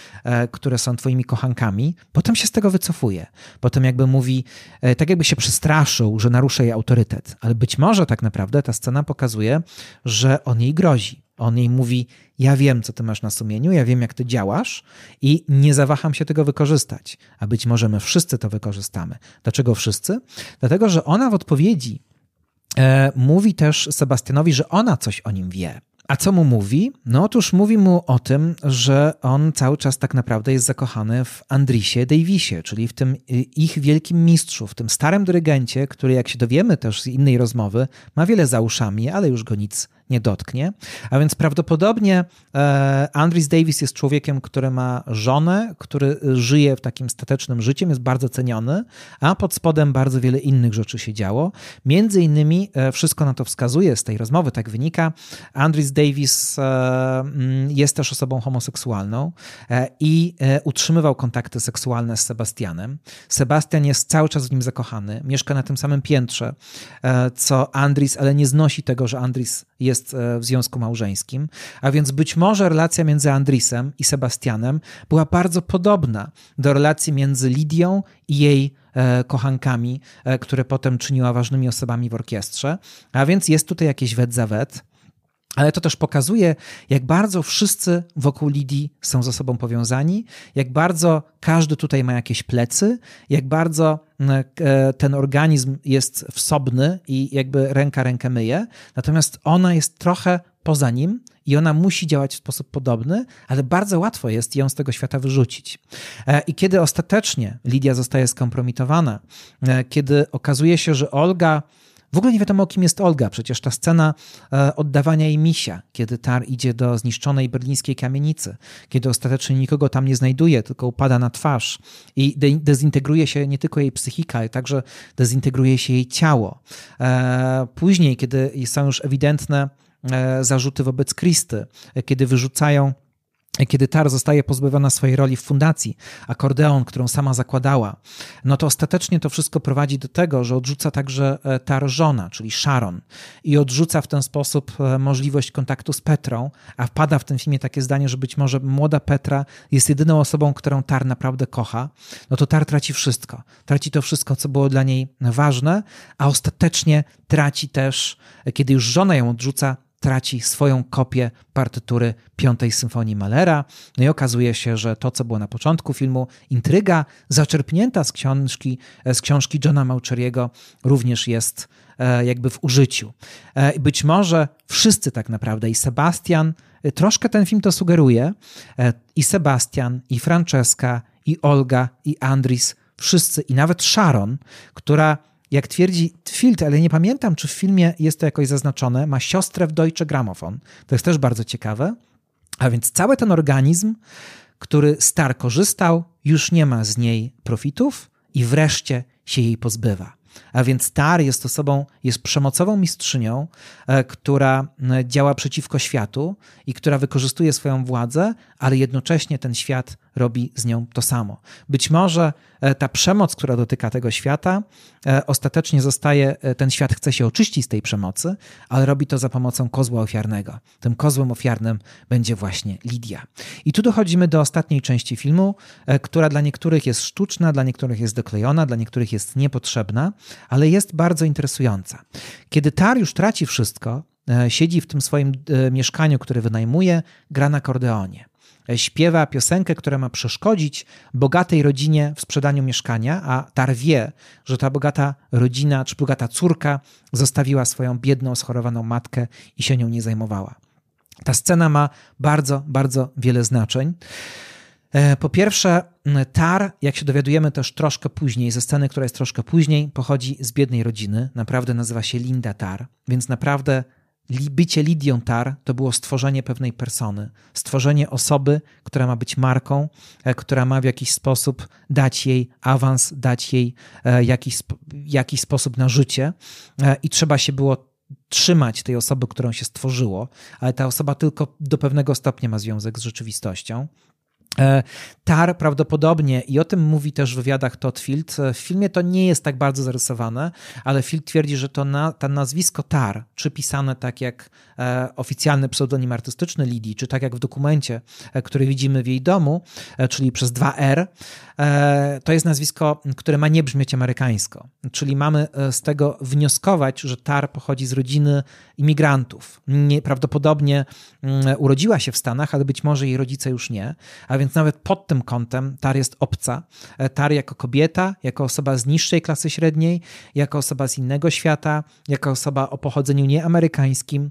które są twoimi kochankami. Potem się z tego wycofuje. Potem jakby mówi, tak jakby się przestraszył, że narusza jej autorytet. Ale być może tak naprawdę ta scena pokazuje, że on jej grozi. On jej mówi: Ja wiem, co ty masz na sumieniu, ja wiem, jak ty działasz i nie zawaham się tego wykorzystać. A być może my wszyscy to wykorzystamy. Dlaczego wszyscy? Dlatego, że ona w odpowiedzi e, mówi też Sebastianowi, że ona coś o nim wie. A co mu mówi? No otóż mówi mu o tym, że on cały czas tak naprawdę jest zakochany w Andrisie Davisie, czyli w tym y, ich wielkim mistrzu, w tym starym dyrygencie, który jak się dowiemy też z innej rozmowy, ma wiele za uszami, ale już go nic nie dotknie. A więc prawdopodobnie e, Andris Davis jest człowiekiem, który ma żonę, który żyje w takim statecznym życiem, jest bardzo ceniony, a pod spodem bardzo wiele innych rzeczy się działo. Między innymi e, wszystko na to wskazuje, z tej rozmowy tak wynika, Andris Davis e, mm, jest też osobą homoseksualną i utrzymywał kontakty seksualne z Sebastianem. Sebastian jest cały czas w nim zakochany, mieszka na tym samym piętrze co Andris, ale nie znosi tego, że Andris jest e, w związku małżeńskim, a więc być może relacja między Andrisem i Sebastianem była bardzo podobna do relacji między Lidią i jej e, kochankami, e, które potem czyniła ważnymi osobami w orkiestrze. A więc jest tutaj jakieś wet za wet. Ale to też pokazuje, jak bardzo wszyscy wokół Lidii są ze sobą powiązani, jak bardzo każdy tutaj ma jakieś plecy, jak bardzo e, ten organizm jest wsobny i jakby ręka rękę myje, natomiast ona jest trochę poza nim i ona musi działać w sposób podobny, ale bardzo łatwo jest ją z tego świata wyrzucić. E, I kiedy ostatecznie Lidia zostaje skompromitowana, e, kiedy okazuje się, że Olga w ogóle nie wiadomo, kim jest Olga. Przecież ta scena e, oddawania jej misia, kiedy Tar idzie do zniszczonej berlińskiej kamienicy, kiedy ostatecznie nikogo tam nie znajduje, tylko upada na twarz i de dezintegruje się nie tylko jej psychika, ale także dezintegruje się jej ciało. E, później, kiedy są już ewidentne e, zarzuty wobec Kristy, kiedy wyrzucają kiedy Tar zostaje pozbawiona swojej roli w fundacji, akordeon, którą sama zakładała, no to ostatecznie to wszystko prowadzi do tego, że odrzuca także e, Tar żona, czyli Sharon, i odrzuca w ten sposób e, możliwość kontaktu z Petrą, a wpada w tym filmie takie zdanie, że być może młoda Petra jest jedyną osobą, którą Tar naprawdę kocha, no to Tar traci wszystko. Traci to wszystko, co było dla niej ważne, a ostatecznie traci też, e, kiedy już żona ją odrzuca, traci swoją kopię partytury Piątej Symfonii Malera. No i okazuje się, że to, co było na początku filmu, intryga zaczerpnięta z książki, z książki Johna Maucheriego, również jest e, jakby w użyciu. E, być może wszyscy tak naprawdę, i Sebastian, e, troszkę ten film to sugeruje, i Sebastian, i Francesca, i Olga, i Andris, wszyscy, i nawet Sharon, która jak twierdzi Field, ale nie pamiętam, czy w filmie jest to jakoś zaznaczone, ma siostrę w Deutsche Grammophon. To jest też bardzo ciekawe. A więc cały ten organizm, który Star korzystał, już nie ma z niej profitów i wreszcie się jej pozbywa. A więc Tar jest osobą, jest przemocową mistrzynią, e, która działa przeciwko światu i która wykorzystuje swoją władzę, ale jednocześnie ten świat robi z nią to samo. Być może e, ta przemoc, która dotyka tego świata, e, ostatecznie zostaje, e, ten świat chce się oczyścić z tej przemocy, ale robi to za pomocą kozła ofiarnego. Tym kozłem ofiarnym będzie właśnie Lidia. I tu dochodzimy do ostatniej części filmu, która dla niektórych jest sztuczna, dla niektórych jest doklejona, dla niektórych jest niepotrzebna, ale jest bardzo interesująca. Kiedy Tar już traci wszystko, siedzi w tym swoim mieszkaniu, które wynajmuje, gra na akordeonie śpiewa piosenkę, która ma przeszkodzić bogatej rodzinie w sprzedaniu mieszkania, a Tar wie, że ta bogata rodzina czy bogata córka zostawiła swoją biedną, schorowaną matkę i się nią nie zajmowała. Ta scena ma bardzo, bardzo wiele znaczeń. E, po pierwsze, Tar, jak się dowiadujemy też troszkę później, ze sceny, która jest troszkę później, pochodzi z biednej rodziny. Naprawdę nazywa się Linda Tar, więc naprawdę bycie Lidią Tar to było stworzenie pewnej persony, stworzenie osoby, która ma być marką, e, która ma w jakiś sposób dać jej awans, dać jej e, jakiś, jakiś sposób na życie e, i trzeba się było trzymać tej osoby, którą się stworzyło, ale ta osoba tylko do pewnego stopnia ma związek z rzeczywistością. E, Tar prawdopodobnie, i o tym mówi też w wywiadach Todd Field, e, w filmie to nie jest tak bardzo zarysowane, ale Field twierdzi, że to, na, to nazwisko Tar, czy pisane tak jak e, oficjalny pseudonim artystyczny Lidii, czy tak jak w dokumencie, e, który widzimy w jej domu, e, czyli przez 2R, e, to jest nazwisko, które ma nie brzmieć amerykańsko. Czyli mamy z tego wnioskować, że Tar pochodzi z rodziny imigrantów. Nie, prawdopodobnie mm, urodziła się w Stanach, ale być może jej rodzice już nie, a więc więc nawet pod tym kątem Tar jest obca. E, Tar jako kobieta, jako osoba z niższej klasy średniej, jako osoba z innego świata, jako osoba o pochodzeniu nieamerykańskim,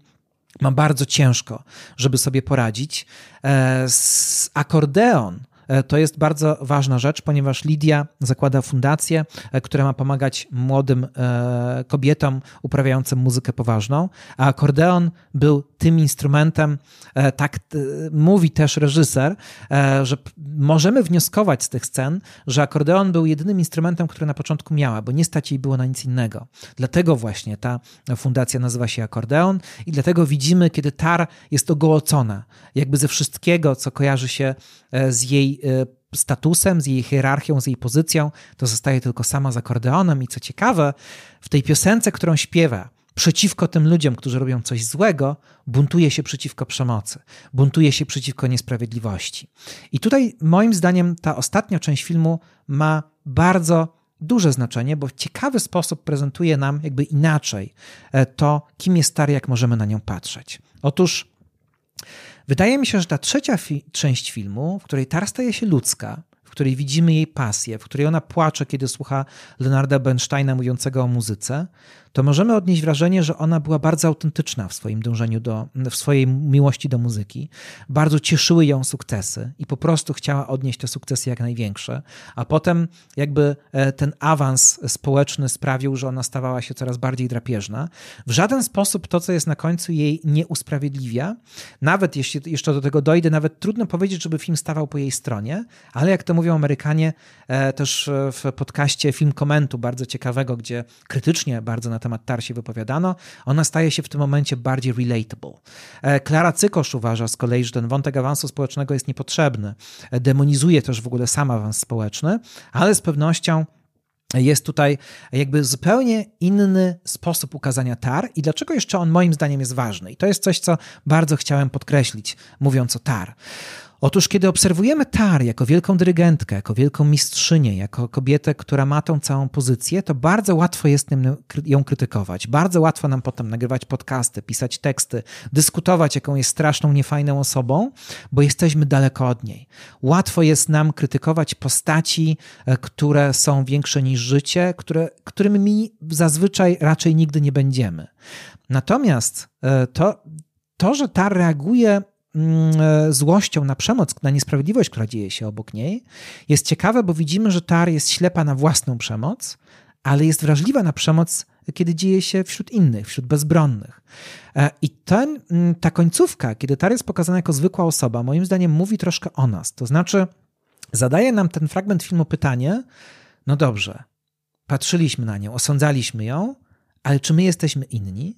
ma bardzo ciężko, żeby sobie poradzić. E, z akordeon to jest bardzo ważna rzecz, ponieważ Lidia zakłada fundację, e, która ma pomagać młodym e, kobietom uprawiającym muzykę poważną, a akordeon był tym instrumentem, tak mówi też reżyser, że możemy wnioskować z tych scen, że akordeon był jedynym instrumentem, który na początku miała, bo nie stać jej było na nic innego. Dlatego właśnie ta fundacja nazywa się akordeon i dlatego widzimy, kiedy Tar jest ogołocona, jakby ze wszystkiego, co kojarzy się z jej E, statusem, z jej hierarchią, z jej pozycją, to zostaje tylko sama z akordeonem. I co ciekawe, w tej piosence, którą śpiewa, przeciwko tym ludziom, którzy robią coś złego, buntuje się przeciwko przemocy, buntuje się przeciwko niesprawiedliwości. I tutaj, moim zdaniem, ta ostatnia część filmu ma bardzo duże znaczenie, bo w ciekawy sposób prezentuje nam jakby inaczej e, to, kim jest Tar, jak możemy na nią patrzeć. Otóż wydaje mi się, że ta trzecia fi część filmu, w której Tar staje się ludzka, której widzimy jej pasję, w której ona płacze, kiedy słucha Leonarda Bernsteina mówiącego o muzyce, to możemy odnieść wrażenie, że ona była bardzo autentyczna w swoim dążeniu do, w swojej miłości do muzyki. Bardzo cieszyły ją sukcesy i po prostu chciała odnieść te sukcesy jak największe. A potem jakby e, ten awans społeczny sprawił, że ona stawała się coraz bardziej drapieżna. W żaden sposób to, co jest na końcu jej nie usprawiedliwia. Nawet jeśli jeszcze do tego dojdę, nawet trudno powiedzieć, żeby film stawał po jej stronie, ale jak to mówią Amerykanie, e, też w podcaście Film Komentu, bardzo ciekawego, gdzie krytycznie bardzo na temat TAR się wypowiadano, ona staje się w tym momencie bardziej relatable. Klara e, Cykosz uważa z kolei, że ten wątek awansu społecznego jest niepotrzebny. E, demonizuje też w ogóle sam awans społeczny, ale z pewnością jest tutaj jakby zupełnie inny sposób ukazania tar i dlaczego jeszcze on moim zdaniem jest ważny. I to jest coś, co bardzo chciałem podkreślić, mówiąc o tar. Otóż, kiedy obserwujemy Tar jako wielką dyrygentkę, jako wielką mistrzynię, jako kobietę, która ma tą całą pozycję, to bardzo łatwo jest ją krytykować. Bardzo łatwo nam potem nagrywać podcasty, pisać teksty, dyskutować, jaką jest straszną, niefajną osobą, bo jesteśmy daleko od niej. Łatwo jest nam krytykować postaci, e, które są większe niż życie, które, którymi zazwyczaj raczej nigdy nie będziemy. Natomiast e, to, to, że Tar reaguje złością na przemoc, na niesprawiedliwość, która dzieje się obok niej, jest ciekawe, bo widzimy, że Tar jest ślepa na własną przemoc, ale jest wrażliwa na przemoc, kiedy dzieje się wśród innych, wśród bezbronnych. E, I ten, mm, ta końcówka, kiedy Tar jest pokazana jako zwykła osoba, moim zdaniem mówi troszkę o nas. To znaczy, zadaje nam ten fragment filmu pytanie: no dobrze, patrzyliśmy na nią, osądzaliśmy ją, ale czy my jesteśmy inni?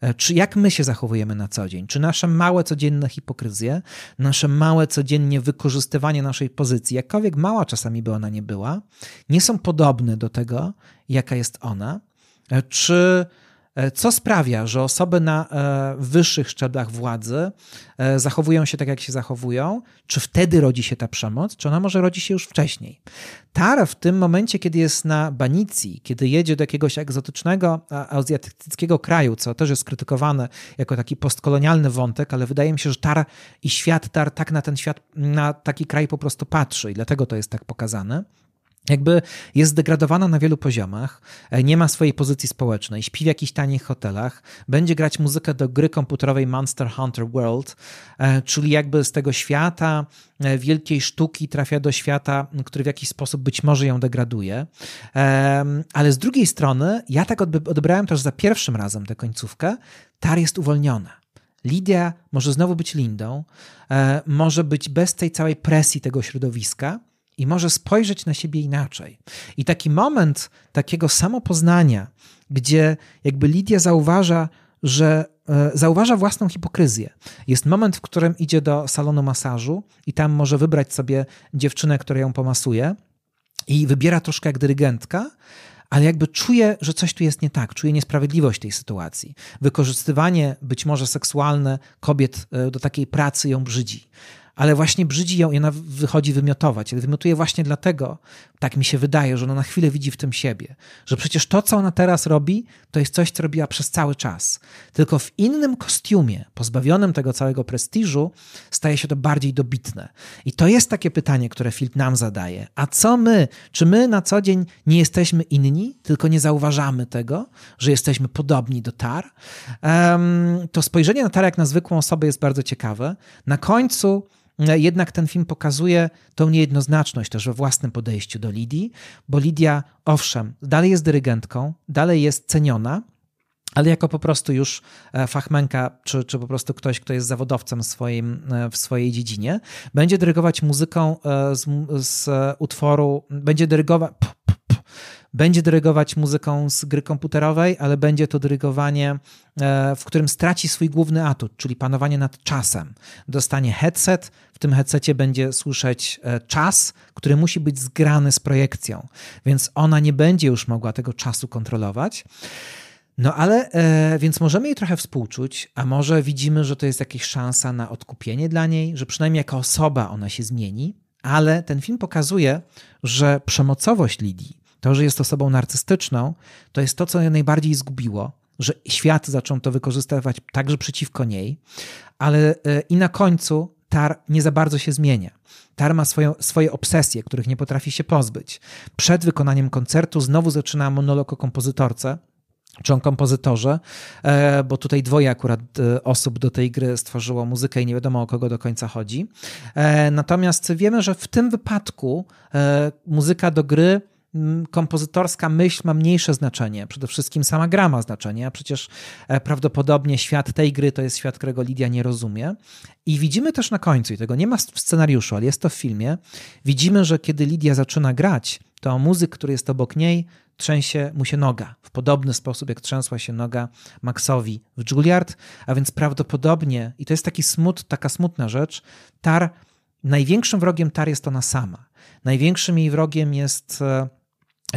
E, czy jak my się zachowujemy na co dzień? Czy nasze małe codzienne hipokryzje, nasze małe codziennie wykorzystywanie naszej pozycji, jakkolwiek mała czasami by ona nie była, nie są podobne do tego, jaka jest ona? E, czy co sprawia, że osoby na e, wyższych szczeblach władzy e, zachowują się tak, jak się zachowują? Czy wtedy rodzi się ta przemoc, czy ona może rodzi się już wcześniej? Tara w tym momencie, kiedy jest na Banicji, kiedy jedzie do jakiegoś egzotycznego azjatyckiego kraju, co też jest krytykowane jako taki postkolonialny wątek, ale wydaje mi się, że Tar i świat Tar tak na ten świat, na taki kraj po prostu patrzy i dlatego to jest tak pokazane jakby jest zdegradowana na wielu poziomach, e, nie ma swojej pozycji społecznej, śpi w jakichś tanich hotelach, będzie grać muzykę do gry komputerowej Monster Hunter World, e, czyli jakby z tego świata e, wielkiej sztuki trafia do świata, który w jakiś sposób być może ją degraduje. Ale z drugiej strony, ja tak odebrałem też za pierwszym razem tę końcówkę, Tar jest uwolniona. Lidia może znowu być Lindą, może być bez tej całej presji tego środowiska, i może spojrzeć na siebie inaczej. I taki moment takiego samopoznania, gdzie jakby Lidia zauważa, że e, zauważa własną hipokryzję. Jest moment, w którym idzie do salonu masażu i tam może wybrać sobie dziewczynę, która ją pomasuje i wybiera troszkę jak dyrygentka, ale jakby czuje, że coś tu jest nie tak, czuje niesprawiedliwość tej sytuacji. Wykorzystywanie być może seksualne kobiet e, do takiej pracy ją brzydzi ale właśnie brzydzi ją i ona wychodzi wymiotować. Ale wymiotuje właśnie dlatego, tak mi się wydaje, że ona na chwilę widzi w tym siebie. Że przecież to, co ona teraz robi, to jest coś, co robiła przez cały czas. Tylko w innym kostiumie, pozbawionym tego całego prestiżu, staje się to bardziej dobitne. I to jest takie pytanie, które film nam zadaje. A co my? Czy my na co dzień nie jesteśmy inni, tylko nie zauważamy tego, że jesteśmy podobni do Tar? Um, to spojrzenie na Tar jak na zwykłą osobę jest bardzo ciekawe. Na końcu jednak ten film pokazuje tą niejednoznaczność też we własnym podejściu do Lidii, bo Lidia, owszem, dalej jest dyrygentką, dalej jest ceniona, ale jako po prostu już e, fachmenka, czy, czy po prostu ktoś, kto jest zawodowcem w, swoim, e, w swojej dziedzinie, będzie dyrygować muzyką z, z utworu, będzie dyrygować będzie dyrygować muzyką z gry komputerowej, ale będzie to dyrygowanie, e, w którym straci swój główny atut, czyli panowanie nad czasem. Dostanie headset, w tym headsetie będzie słyszeć e, czas, który musi być zgrany z projekcją, więc ona nie będzie już mogła tego czasu kontrolować. No ale, e, więc możemy jej trochę współczuć, a może widzimy, że to jest jakaś szansa na odkupienie dla niej, że przynajmniej jako osoba ona się zmieni, ale ten film pokazuje, że przemocowość Lidii to, że jest osobą narcystyczną, to jest to, co ją najbardziej zgubiło, że świat zaczął to wykorzystywać także przeciwko niej, ale e, i na końcu Tar nie za bardzo się zmienia. Tar ma swoją, swoje obsesje, których nie potrafi się pozbyć. Przed wykonaniem koncertu znowu zaczyna monolog o kompozytorce, czy o kompozytorze, e, bo tutaj dwoje akurat e, osób do tej gry stworzyło muzykę i nie wiadomo o kogo do końca chodzi. Natomiast wiemy, że w tym wypadku muzyka do gry kompozytorska myśl ma mniejsze znaczenie. Przede wszystkim sama gra ma znaczenie, a przecież e, prawdopodobnie świat tej gry to jest świat, którego Lidia nie rozumie. I widzimy też na końcu, i tego nie ma w scenariuszu, ale jest to w filmie, widzimy, że kiedy Lidia zaczyna grać, to muzyk, który jest obok niej, trzęsie mu się noga w podobny sposób, jak trzęsła się noga Maxowi w Juilliard, a więc prawdopodobnie, i to jest taki smut, taka smutna rzecz, Tar, największym wrogiem Tar jest ona sama. Największym jej wrogiem jest e,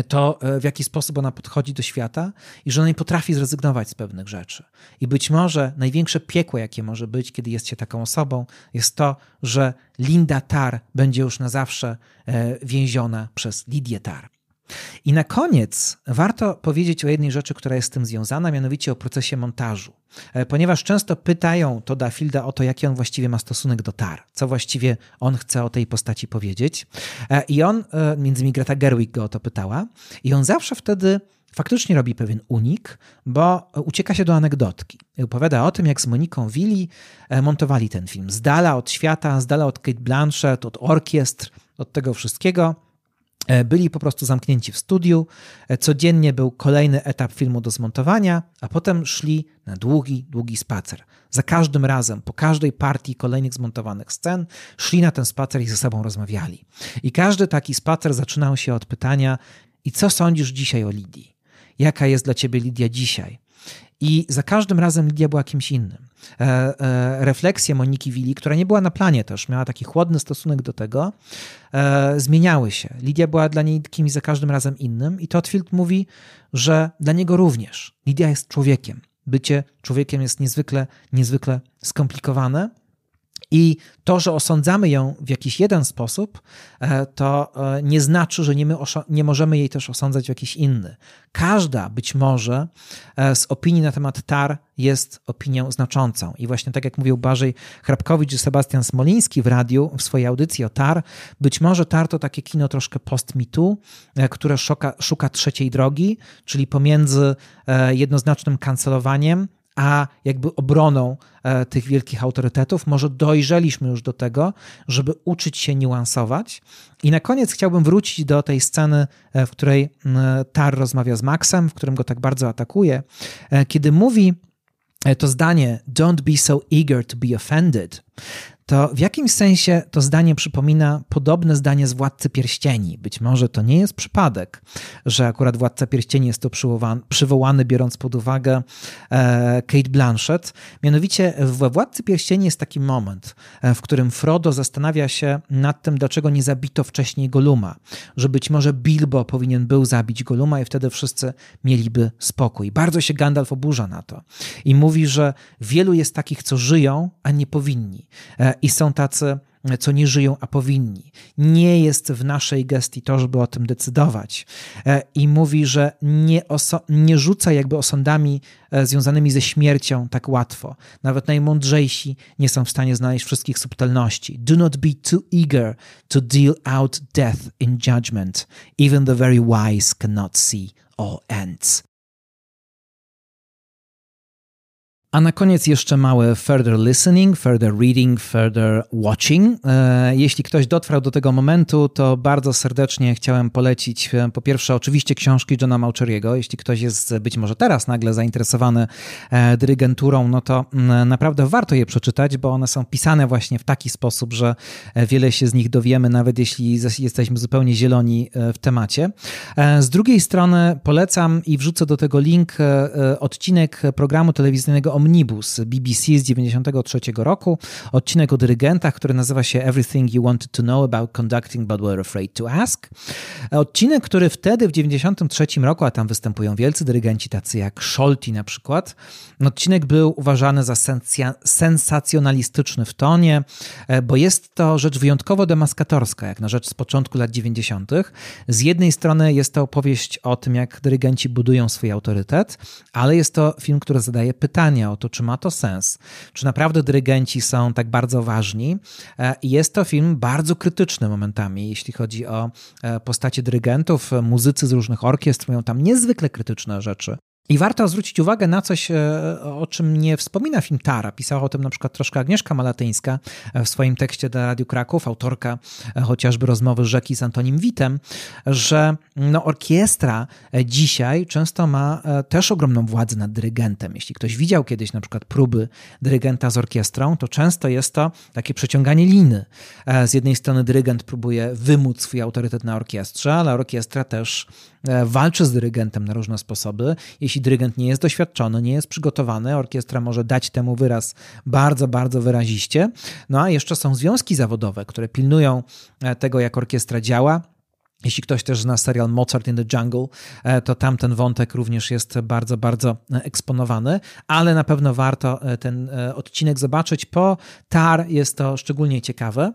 to, e, w jaki sposób ona podchodzi do świata i że ona nie potrafi zrezygnować z pewnych rzeczy. I być może największe piekło, jakie może być, kiedy jest się taką osobą, jest to, że Linda Tar będzie już na zawsze e, więziona przez Lidię Tar. I na koniec warto powiedzieć o jednej rzeczy, która jest z tym związana, mianowicie o procesie montażu. E, ponieważ często pytają Toda Fielda o to, jaki on właściwie ma stosunek do Tar, co właściwie on chce o tej postaci powiedzieć. E, I on, e, między innymi Greta Gerwig go o to pytała, i on zawsze wtedy faktycznie robi pewien unik, bo ucieka się do anegdotki. Opowiada o tym, jak z Moniką Willi montowali ten film. Z dala od świata, z dala od Kate Blanchett, od orkiestr, od tego wszystkiego byli po prostu zamknięci w studiu. E, codziennie był kolejny etap filmu do zmontowania, a potem szli na długi, długi spacer. Za każdym razem, po każdej partii kolejnych zmontowanych scen, szli na ten spacer i ze sobą rozmawiali. I każdy taki spacer zaczynał się od pytania: I co sądzisz dzisiaj o Lidii? Jaka jest dla ciebie Lidia dzisiaj? I za każdym razem Lidia była kimś innym. E, e, refleksje Moniki Willi, która nie była na planie też, miała taki chłodny stosunek do tego, e, zmieniały się. Lidia była dla niej kimś za każdym razem innym i Totfield mówi, że dla niego również. Lidia jest człowiekiem. Bycie człowiekiem jest niezwykle, niezwykle skomplikowane i to, że osądzamy ją w jakiś jeden sposób, e, to e, nie znaczy, że nie, my nie możemy jej też osądzać w jakiś inny. Każda być może e, z opinii na temat TAR jest opinią znaczącą. I właśnie tak jak mówił Barzej Hrabkowicz i Sebastian Smoliński w radiu, w swojej audycji o TAR, być może TAR to takie kino troszkę post-mitu, które szuka, szuka trzeciej drogi, czyli pomiędzy jednoznacznym kancelowaniem a jakby obroną e, tych wielkich autorytetów. Może dojrzeliśmy już do tego, żeby uczyć się niuansować. I na koniec chciałbym wrócić do tej sceny, e, w której Tar rozmawia z Maxem, w którym go tak bardzo atakuje, e, kiedy mówi to zdanie Don't be so eager to be offended to w jakimś sensie to zdanie przypomina podobne zdanie z Władcy Pierścieni. Być może to nie jest przypadek, że akurat Władca Pierścieni jest to przywołany, biorąc pod uwagę e, Kate Blanchett. Mianowicie we Władcy Pierścieni jest taki moment, e, w którym Frodo zastanawia się nad tym, dlaczego nie zabito wcześniej Goluma. Że być może Bilbo powinien był zabić Goluma i wtedy wszyscy mieliby spokój. Bardzo się Gandalf oburza na to i mówi, że wielu jest takich, co żyją, a nie powinni. I są tacy, co nie żyją, a powinni. Nie jest w naszej gestii to, żeby o tym decydować. E, I mówi, że nie, nie rzuca jakby osądami e, związanymi ze śmiercią tak łatwo. Nawet najmądrzejsi nie są w stanie znaleźć wszystkich subtelności. Do not be too eager to deal out death in judgment. Even the very wise cannot see all ends. A na koniec jeszcze małe further listening, further reading, further watching. E, jeśli ktoś dotrwał do tego momentu, to bardzo serdecznie chciałem polecić e, po pierwsze oczywiście książki Johna Maucheriego. Jeśli ktoś jest być może teraz nagle zainteresowany e, dyrygenturą, no to naprawdę warto je przeczytać, bo one są pisane właśnie w taki sposób, że wiele się z nich dowiemy, nawet jeśli jesteśmy zupełnie zieloni w temacie. Z drugiej strony polecam i wrzucę do tego link odcinek programu telewizyjnego o Omnibus BBC z 93 roku, odcinek o dyrygentach, który nazywa się Everything You Wanted to Know About Conducting But Were Afraid to Ask. Odcinek, który wtedy w 93 roku, a tam występują wielcy dyrygenci tacy jak Scholti na przykład, odcinek był uważany za sensacjonalistyczny w tonie, e, bo jest to rzecz wyjątkowo demaskatorska, jak na rzecz z początku lat 90. Z jednej strony jest to opowieść o tym, jak dyrygenci budują swój autorytet, ale jest to film, który zadaje pytania o to, czy ma to sens, czy naprawdę dyrygenci są tak bardzo ważni. E, jest to film bardzo krytyczny momentami, jeśli chodzi o e, postacie dyrygentów. Muzycy z różnych orkiestr mówią tam niezwykle krytyczne rzeczy. I warto zwrócić uwagę na coś, e, o czym nie wspomina film Tara. Pisała o tym na przykład troszkę Agnieszka Malatyńska w swoim tekście dla Radiu Kraków, autorka e, chociażby rozmowy Rzeki z Antonim Witem, że no, orkiestra e, dzisiaj często ma też ogromną władzę nad dyrygentem. Jeśli ktoś widział kiedyś na przykład próby dyrygenta z orkiestrą, to często jest to takie przeciąganie liny. Z jednej strony dyrygent próbuje wymóc swój autorytet na orkiestrze, ale orkiestra też walczy z dyrygentem na różne sposoby. Jeśli dyrygent nie jest doświadczony, nie jest przygotowany, orkiestra może dać temu wyraz bardzo, bardzo wyraziście. No a jeszcze są związki zawodowe, które pilnują e, tego, jak orkiestra działa. Jeśli ktoś też zna serial Mozart in the Jungle, e, to tam ten wątek również jest bardzo, bardzo eksponowany, ale na pewno warto e, ten odcinek zobaczyć. Po TAR jest to szczególnie ciekawe.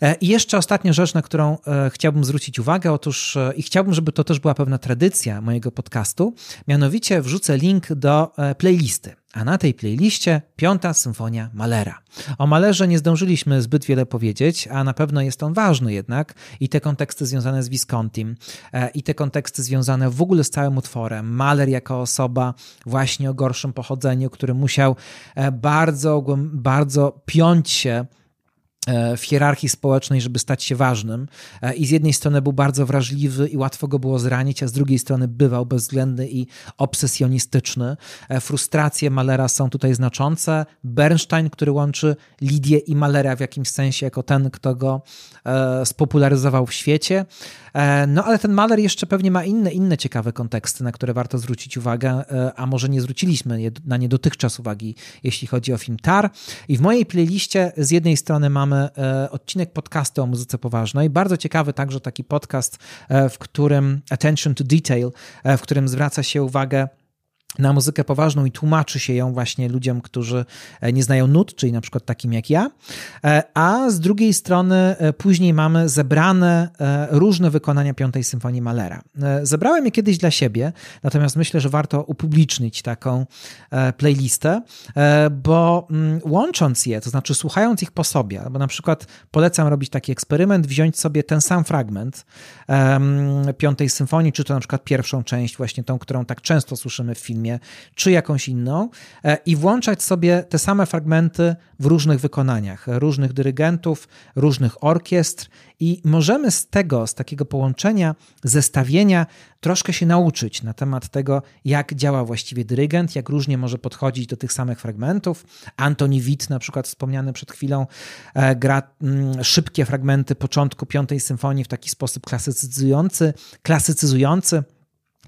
E, I jeszcze ostatnia rzecz, na którą e, chciałbym zwrócić uwagę, otóż e, i chciałbym, żeby to też była pewna tradycja mojego podcastu, mianowicie wrzucę link do playlisty. A na tej playliście piąta symfonia Malera. O Malerze nie zdążyliśmy zbyt wiele powiedzieć, a na pewno jest on ważny jednak i te konteksty związane z Viscontim, i te konteksty związane w ogóle z całym utworem. Maler jako osoba właśnie o gorszym pochodzeniu, który musiał bardzo, bardzo piąć się w hierarchii społecznej, żeby stać się ważnym. E, I z jednej strony był bardzo wrażliwy i łatwo go było zranić, a z drugiej strony bywał bezwzględny i obsesjonistyczny. E, frustracje Malera są tutaj znaczące. Bernstein, który łączy Lidię i Malera w jakimś sensie jako ten, kto go spopularyzował w świecie. No ale ten Maler jeszcze pewnie ma inne, inne ciekawe konteksty, na które warto zwrócić uwagę, a może nie zwróciliśmy na nie dotychczas uwagi, jeśli chodzi o film Tar. I w mojej playliście z jednej strony mamy e, odcinek podcastu o muzyce poważnej. Bardzo ciekawy także taki podcast, e, w którym Attention to Detail, e, w którym zwraca się uwagę na muzykę poważną i tłumaczy się ją właśnie ludziom, którzy e, nie znają nut, czyli na przykład takim jak ja. E, a z drugiej strony e, później mamy zebrane różne wykonania Piątej Symfonii Malera. Zebrałem je kiedyś dla siebie, natomiast myślę, że warto upublicznić taką playlistę, bo mm, łącząc je, to znaczy słuchając ich po sobie, albo na przykład polecam robić taki eksperyment, wziąć sobie ten sam fragment Piątej Symfonii, czy to na przykład pierwszą część, właśnie tą, którą tak często słyszymy w filmie, filmie, czy jakąś inną e, i włączać sobie te same fragmenty w różnych wykonaniach, różnych dyrygentów, różnych orkiestr i możemy z tego, z takiego połączenia, zestawienia troszkę się nauczyć na temat tego, jak działa właściwie dyrygent, jak różnie może podchodzić do tych samych fragmentów. Antoni Witt, na przykład wspomniany przed chwilą, e, gra mm, szybkie fragmenty początku Piątej Symfonii w taki sposób klasycyzujący, klasycyzujący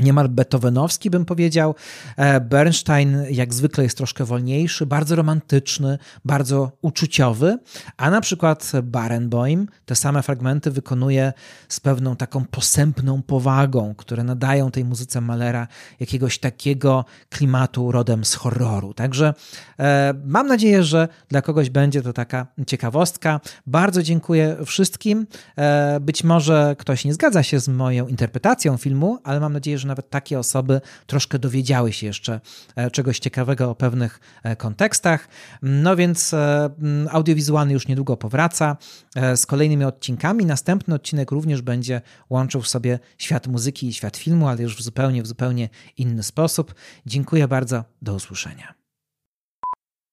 niemal beethovenowski, bym powiedział. E, Bernstein, jak zwykle, jest troszkę wolniejszy, bardzo romantyczny, bardzo uczuciowy, a na przykład Barenboim te same fragmenty wykonuje z pewną taką posępną powagą, które nadają tej muzyce Malera jakiegoś takiego klimatu rodem z horroru. Także e, mam nadzieję, że dla kogoś będzie to taka ciekawostka. Bardzo dziękuję wszystkim. E, być może ktoś nie zgadza się z moją interpretacją filmu, ale mam nadzieję, że nawet takie osoby troszkę dowiedziały się jeszcze e, czegoś ciekawego o pewnych e, kontekstach. No więc e, audiowizualny już niedługo powraca z kolejnymi odcinkami. Następny odcinek również będzie łączył w sobie świat muzyki i świat filmu, ale już w zupełnie, w zupełnie inny sposób. Dziękuję bardzo. Do usłyszenia.